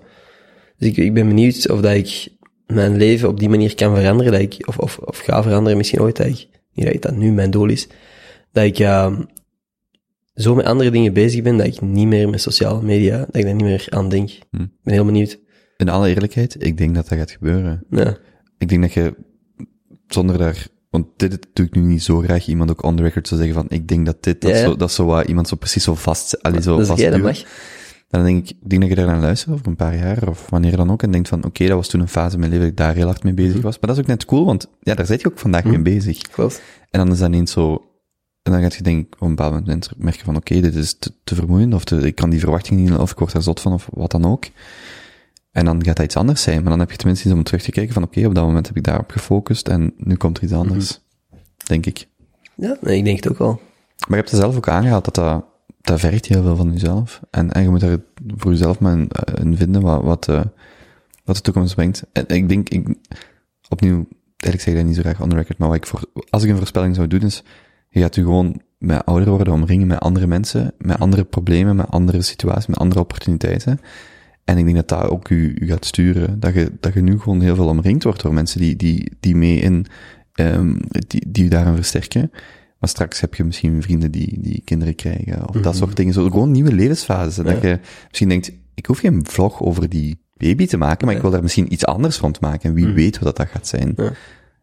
Dus ik, ik ben benieuwd of dat ik mijn leven op die manier kan veranderen, dat ik, of, of, of ga veranderen misschien ooit, dat ik, niet dat dat nu mijn doel is, dat ik ehm zo met andere dingen bezig ben, dat ik niet meer met sociale media, dat ik daar niet meer aan denk. Ik ben heel benieuwd. In alle eerlijkheid, ik denk dat dat gaat gebeuren. Ja. Ik denk dat je, zonder daar, want dit doe ik nu niet zo graag, iemand ook on the record zou zeggen van, ik denk dat dit, dat, Ja, ja. Zo, dat zo wat iemand zo precies zo vast, allee, zo Dus vast jij, dat mag. Dan denk ik, ik denk dat je daar naar luistert over een paar jaar, of wanneer dan ook, en denkt van, oké, dat was toen een fase in mijn leven dat ik daar heel hard mee bezig Mhm. was. Maar dat is ook net cool, want ja, daar zit je ook vandaag mee bezig. Klopt. En dan is dat ineens zo, en dan gaat je denk op een bepaald moment merken van, oké, dit is te, te vermoeiend, of te, ik kan die verwachting niet, of ik word daar zot van, of wat dan ook. En dan gaat dat iets anders zijn, maar dan heb je tenminste iets om terug te kijken van, oké, op dat moment heb ik daarop gefocust, en nu komt er iets anders. Denk ik. Ja, nee, ik denk het ook wel. Maar je hebt er zelf ook aangehaald dat dat, dat vergt heel veel van jezelf. En, en je moet daar voor jezelf maar in, eh, in vinden wat, wat, eh, wat de toekomst brengt. En ik denk, ik, opnieuw, eigenlijk zeg ik dat niet zo graag on the record, maar wat ik voor, als ik een voorspelling zou doen is, je gaat je gewoon met ouder worden omringen met andere mensen, met andere problemen, met andere situaties, met andere opportuniteiten. En ik denk dat dat ook u, u gaat sturen. Dat je, dat je nu gewoon heel veel omringd wordt door mensen die, die, die mee in, um, die, die je daarin versterken. Maar straks heb je misschien vrienden die, die kinderen krijgen, of dat soort dingen. Zo gewoon nieuwe levensfases. En dat je misschien denkt, ik hoef geen vlog over die baby te maken, maar ik wil daar misschien iets anders rond maken. En wie weet wat dat gaat zijn. Ja. En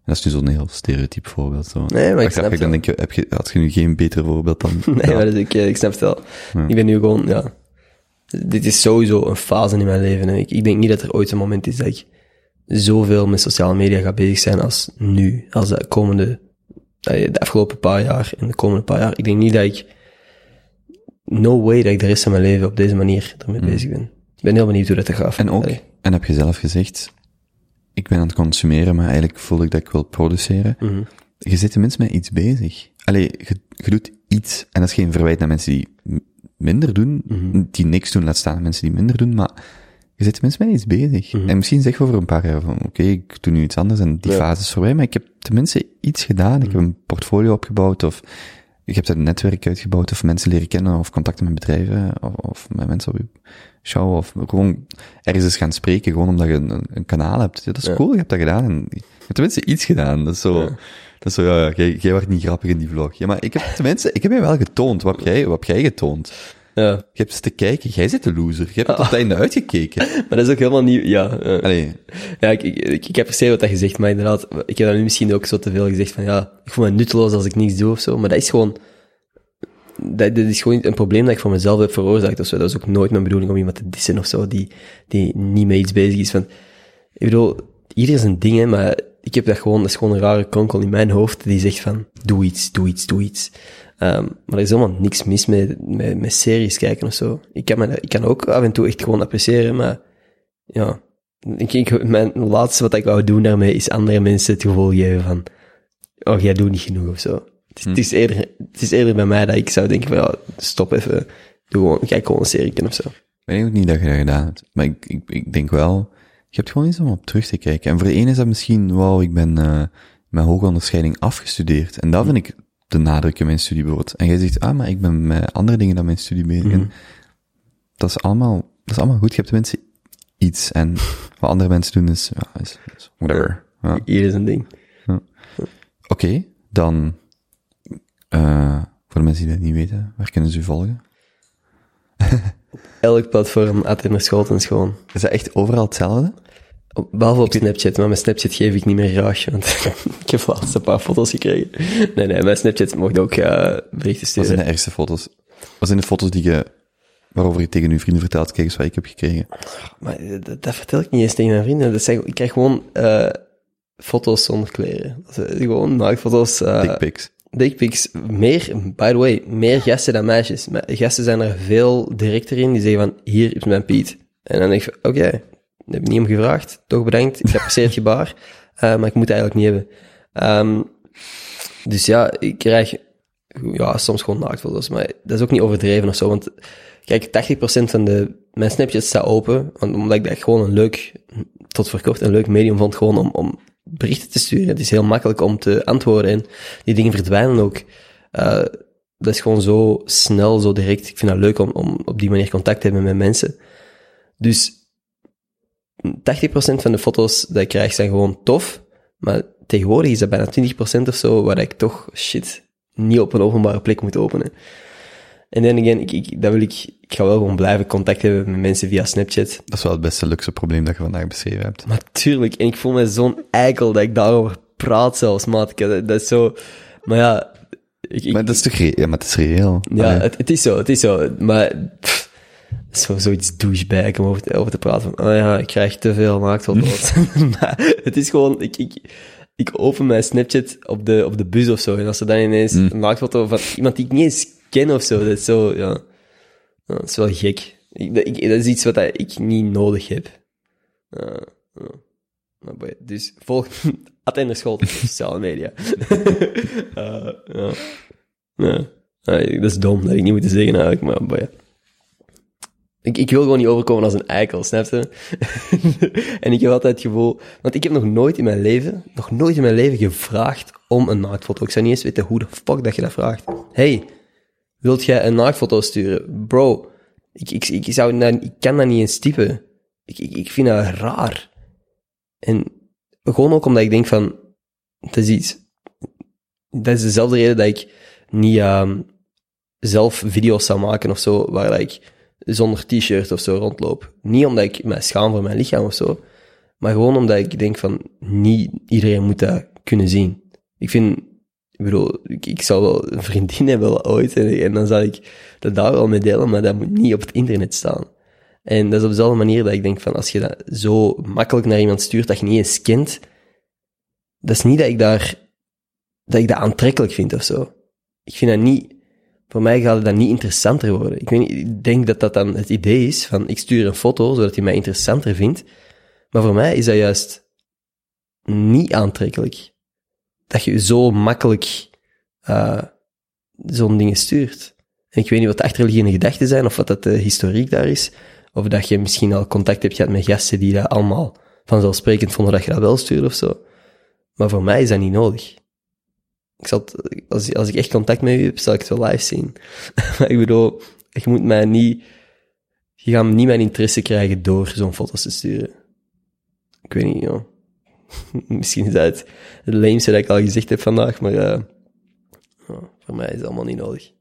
dat is nu zo'n heel stereotyp voorbeeld. Zo. Nee, maar ik snap het dan denk je, heb je, had je nu geen beter voorbeeld dan (laughs) Nee, dat? maar dat, ik, ik snap het wel. Ik ben nu gewoon, ja. Dit is sowieso een fase in mijn leven. En ik, ik denk niet dat er ooit een moment is dat ik zoveel met sociale media ga bezig zijn als nu. Als de komende, de afgelopen paar jaar en de komende paar jaar. Ik denk niet dat ik, no way dat ik de rest van mijn leven op deze manier ermee bezig ben. Ik ben heel benieuwd hoe dat gaat. En ook, Allee. en heb je zelf gezegd, ik ben aan het consumeren, maar eigenlijk voel ik dat ik wil produceren. Mhm. Je zit tenminste met iets bezig. Allee, je, je doet iets, en dat is geen verwijt naar mensen die minder doen, Mhm. die niks doen, laat staan mensen die minder doen, maar je zit tenminste met iets bezig. En misschien zeg je over een paar jaar van, oké, ik doe nu iets anders en die Mhm. Ja. fase is voorbij, maar ik heb tenminste iets gedaan. Ik heb een portfolio opgebouwd, of ik heb een netwerk uitgebouwd, of mensen leren kennen, of contacten met bedrijven, of, of met mensen op je show, of gewoon ergens eens gaan spreken, gewoon omdat je een, een- kanaal hebt. Ja, dat is Ja. cool, je hebt dat gedaan. En je hebt tenminste iets gedaan. Dat is zo, dat is zo, ja, ja jij, jij werd niet grappig in die vlog. Ja, maar ik heb tenminste, ik heb je wel getoond. Wat heb jij, wat heb jij getoond? Ja, Je hebt eens te kijken, jij zit de loser. Je hebt tot het (laughs) einde uitgekeken. maar dat is ook helemaal niet, ja. eh, Allee, Ja, ik, ik, ik, ik apprecieer wat dat je zegt, maar inderdaad, ik heb dan nu misschien ook zo te veel gezegd van, ja, ik voel me nutteloos als ik niets doe of zo, maar dat is gewoon, dat, dat is gewoon een probleem dat ik voor mezelf heb veroorzaakt of zo. Dat is ook nooit mijn bedoeling om iemand te dissen of zo, die, die niet met iets bezig is. Van, ik bedoel, ieder zijn ding, hè, maar ik heb dat gewoon, dat is gewoon een rare kronkel in mijn hoofd die zegt van, doe iets, doe iets, doe iets. Ehm, maar er is helemaal niks mis met, met, met series kijken of zo. Ik kan, me, ik kan ook af en toe echt gewoon appreciëren, maar ja, ik, ik, mijn laatste wat ik wou doen daarmee is andere mensen het gevoel geven van, oh, jij doet niet genoeg of zo. Het is, het is, eerder, het is eerder bij mij dat ik zou denken van, ja, stop even, doe gewoon, kijk gewoon een serie of zo. ik weet ook niet dat je dat gedaan hebt. Maar ik, ik, ik denk wel, je hebt gewoon iets om op terug te kijken. En voor de ene is dat misschien, wauw, ik ben uh, met hoge onderscheiding afgestudeerd. En dat vind ik de nadruk in mijn studie bijvoorbeeld. En jij zegt, ah, maar ik ben met andere dingen dan mijn studie bezig. En dat is allemaal, dat is allemaal goed. Je hebt tenminste iets. En wat andere mensen doen is, ja, is, is whatever. Ja. Hier is een ding. Oké, dan, uh, voor de mensen die dat niet weten, waar kunnen ze u volgen? Elk platform, Atender Scholten, gewoon. Is dat echt overal hetzelfde? Behalve op Snapchat, maar mijn Snapchat geef ik niet meer graag, want (laughs) ik heb laatst een paar foto's gekregen. Nee, nee, mijn Snapchat mocht ook uh, berichten Wat sturen. zijn de ergste foto's? Wat zijn de foto's die je, waarover je tegen uw vrienden vertelt, kijk eens wat ik heb gekregen? Maar dat, dat vertel ik niet eens tegen mijn vrienden. Dat zeg, ik krijg gewoon uh, foto's zonder kleren. Dat is, gewoon naaktfoto's. Uh, Dickpics. Dickpics. Meer, by the way, meer gasten dan meisjes. Maar gasten zijn er veel directer in. Die zeggen van, hier is mijn Piet. En dan denk ik van, oké, okay, heb ik niet om gevraagd. Toch bedankt. Ik apprecieer het gebaar. Uh, maar ik moet het eigenlijk niet hebben. Um, dus ja, ik krijg ja, soms gewoon naaktfoto's. Maar dat is ook niet overdreven of zo. Want kijk, 80% van de mijn Snapchat staat open, omdat ik dat gewoon een leuk, tot verkocht, een leuk medium vond, gewoon om, om berichten te sturen. Het is heel makkelijk om te antwoorden en die dingen verdwijnen ook. Eh, dat is gewoon zo snel, zo direct. Ik vind dat leuk om, om op die manier contact te hebben met mensen. Dus 80% van de foto's die ik krijg zijn gewoon tof, maar tegenwoordig is dat bijna 20% of zo, waar ik toch, shit, niet op een openbare plek moet openen. En dan again, ik, ik, dat wil ik, ik ga wel gewoon blijven contact hebben met mensen via Snapchat. Dat is wel het beste luxe probleem dat je vandaag beschreven hebt. Maar tuurlijk, en ik voel me zo'n eikel dat ik daarover praat zelfs, maat. Dat, dat is zo, maar ja, ik, ik, Maar dat is toch ja, maar het is reëel. ja, het, het is zo, het is zo. Maar pff, zo, zoiets douchebag om over te, over te praten. Van, oh ja, ik krijg te veel naaktfoto's. (laughs) maar het is gewoon, ik, ik, ik open mijn Snapchat op de, op de bus of zo. En als er dan ineens een naaktfoto van iemand die ik niet eens ken of zo, dat is zo, ja. ja dat is wel gek. Ik, dat, ik, dat is iets wat ik niet nodig heb. Maar boy, dus volg (laughs) Attender School sociale media. (laughs) Eh, ja. Ja. Ja, dat is dom, dat ik niet moeten zeggen eigenlijk, maar boy. Ik, ik wil gewoon niet overkomen als een eikel, snap je? (laughs) en ik heb altijd het gevoel... Want ik heb nog nooit in mijn leven, nog nooit in mijn leven gevraagd om een naaktfoto. Ik zou niet eens weten hoe de fuck dat je dat vraagt. Hey, wilt jij een naaktfoto sturen? Bro, ik, ik, ik, zou ik kan dat niet eens typen. Ik, ik, ik vind dat raar. En gewoon ook omdat ik denk van... Dat is iets... Dat is dezelfde reden dat ik niet ehm, zelf video's zou maken of zo, waar ik zonder t-shirt of zo rondloop. Niet omdat ik mij schaam voor mijn lichaam of zo, maar gewoon omdat ik denk van, niet iedereen moet dat kunnen zien. Ik vind, ik bedoel, ik, zou wel een vriendin (laughs) hebben ooit, en, en dan zou ik dat daar wel mee delen, maar dat moet niet op het internet staan. En dat is op dezelfde manier dat ik denk van, als je dat zo makkelijk naar iemand stuurt dat je niet eens kent, dat is niet dat ik daar, dat ik dat aantrekkelijk vind of zo. Ik vind dat niet, voor mij gaat het dan niet interessanter worden. Ik, weet niet, ik denk dat dat dan het idee is van, ik stuur een foto zodat hij mij interessanter vindt. Maar voor mij is dat juist niet aantrekkelijk. Dat je zo makkelijk eh, zo'n dingen stuurt. En ik weet niet wat de achterliggende gedachten zijn, of wat dat de historiek daar is. Of dat je misschien al contact hebt gehad met gasten die dat allemaal vanzelfsprekend vonden dat je dat wel stuurde of zo. Maar voor mij is dat niet nodig. Ik zal het- als, als ik echt contact met u heb, zal ik het wel live zien. (laughs) maar ik bedoel, je moet mij niet... Je gaat niet mijn interesse krijgen door zo'n foto's te sturen. Ik weet niet, joh. (laughs) Misschien is dat het, het lameste dat ik al gezegd heb vandaag, maar eh, voor mij is het allemaal niet nodig.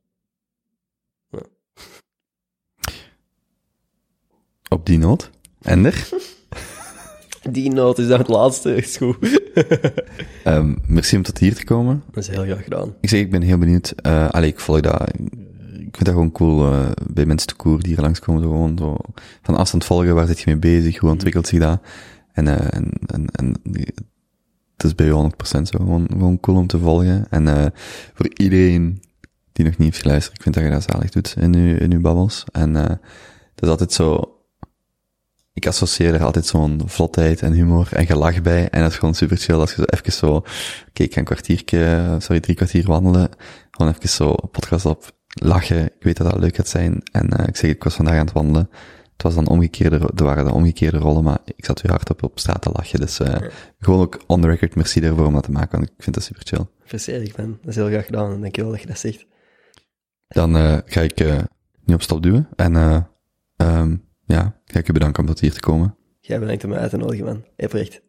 Op die noot. Ender, (laughs) Die noot is dan het laatste, is goed. (laughs) ehm, merci om tot hier te komen. dat is heel graag gedaan. Ik zeg, ik ben heel benieuwd. eh allee, ik volg dat. Ik vind dat gewoon cool eh, bij mensen te koer die hier langskomen. Zo gewoon zo van afstand volgen, waar zit je mee bezig, hoe ontwikkelt zich dat? En, eh, en, en, en het is bij je 100% zo. Gewoon, gewoon cool om te volgen. En voor iedereen die nog niet heeft geluisterd, ik vind dat je dat zalig doet in uw, in uw babbels. En het is altijd zo... Ik associeer er altijd zo'n vlotheid en humor en gelach bij. En dat is gewoon super chill als je zo even zo... Oké, ik ga een kwartiertje, sorry, drie kwartier wandelen. Gewoon even zo podcast op, lachen. Ik weet dat dat leuk gaat zijn. En eh ik zeg, ik was vandaag aan het wandelen. Het was dan omgekeerde, er waren de omgekeerde rollen, maar ik zat weer hard op, op straat te lachen. Dus eh gewoon ook on the record, merci daarvoor om dat te maken, want ik vind dat super chill. Verzedig ben. Dat is heel graag gedaan. en Dankjewel dat je dat zegt. Dan eh ga ik nu op stop duwen. En eh ehm ja, ga ik je om tot hier te komen. Jij bedankt om uit te nodigen, man. Oprecht.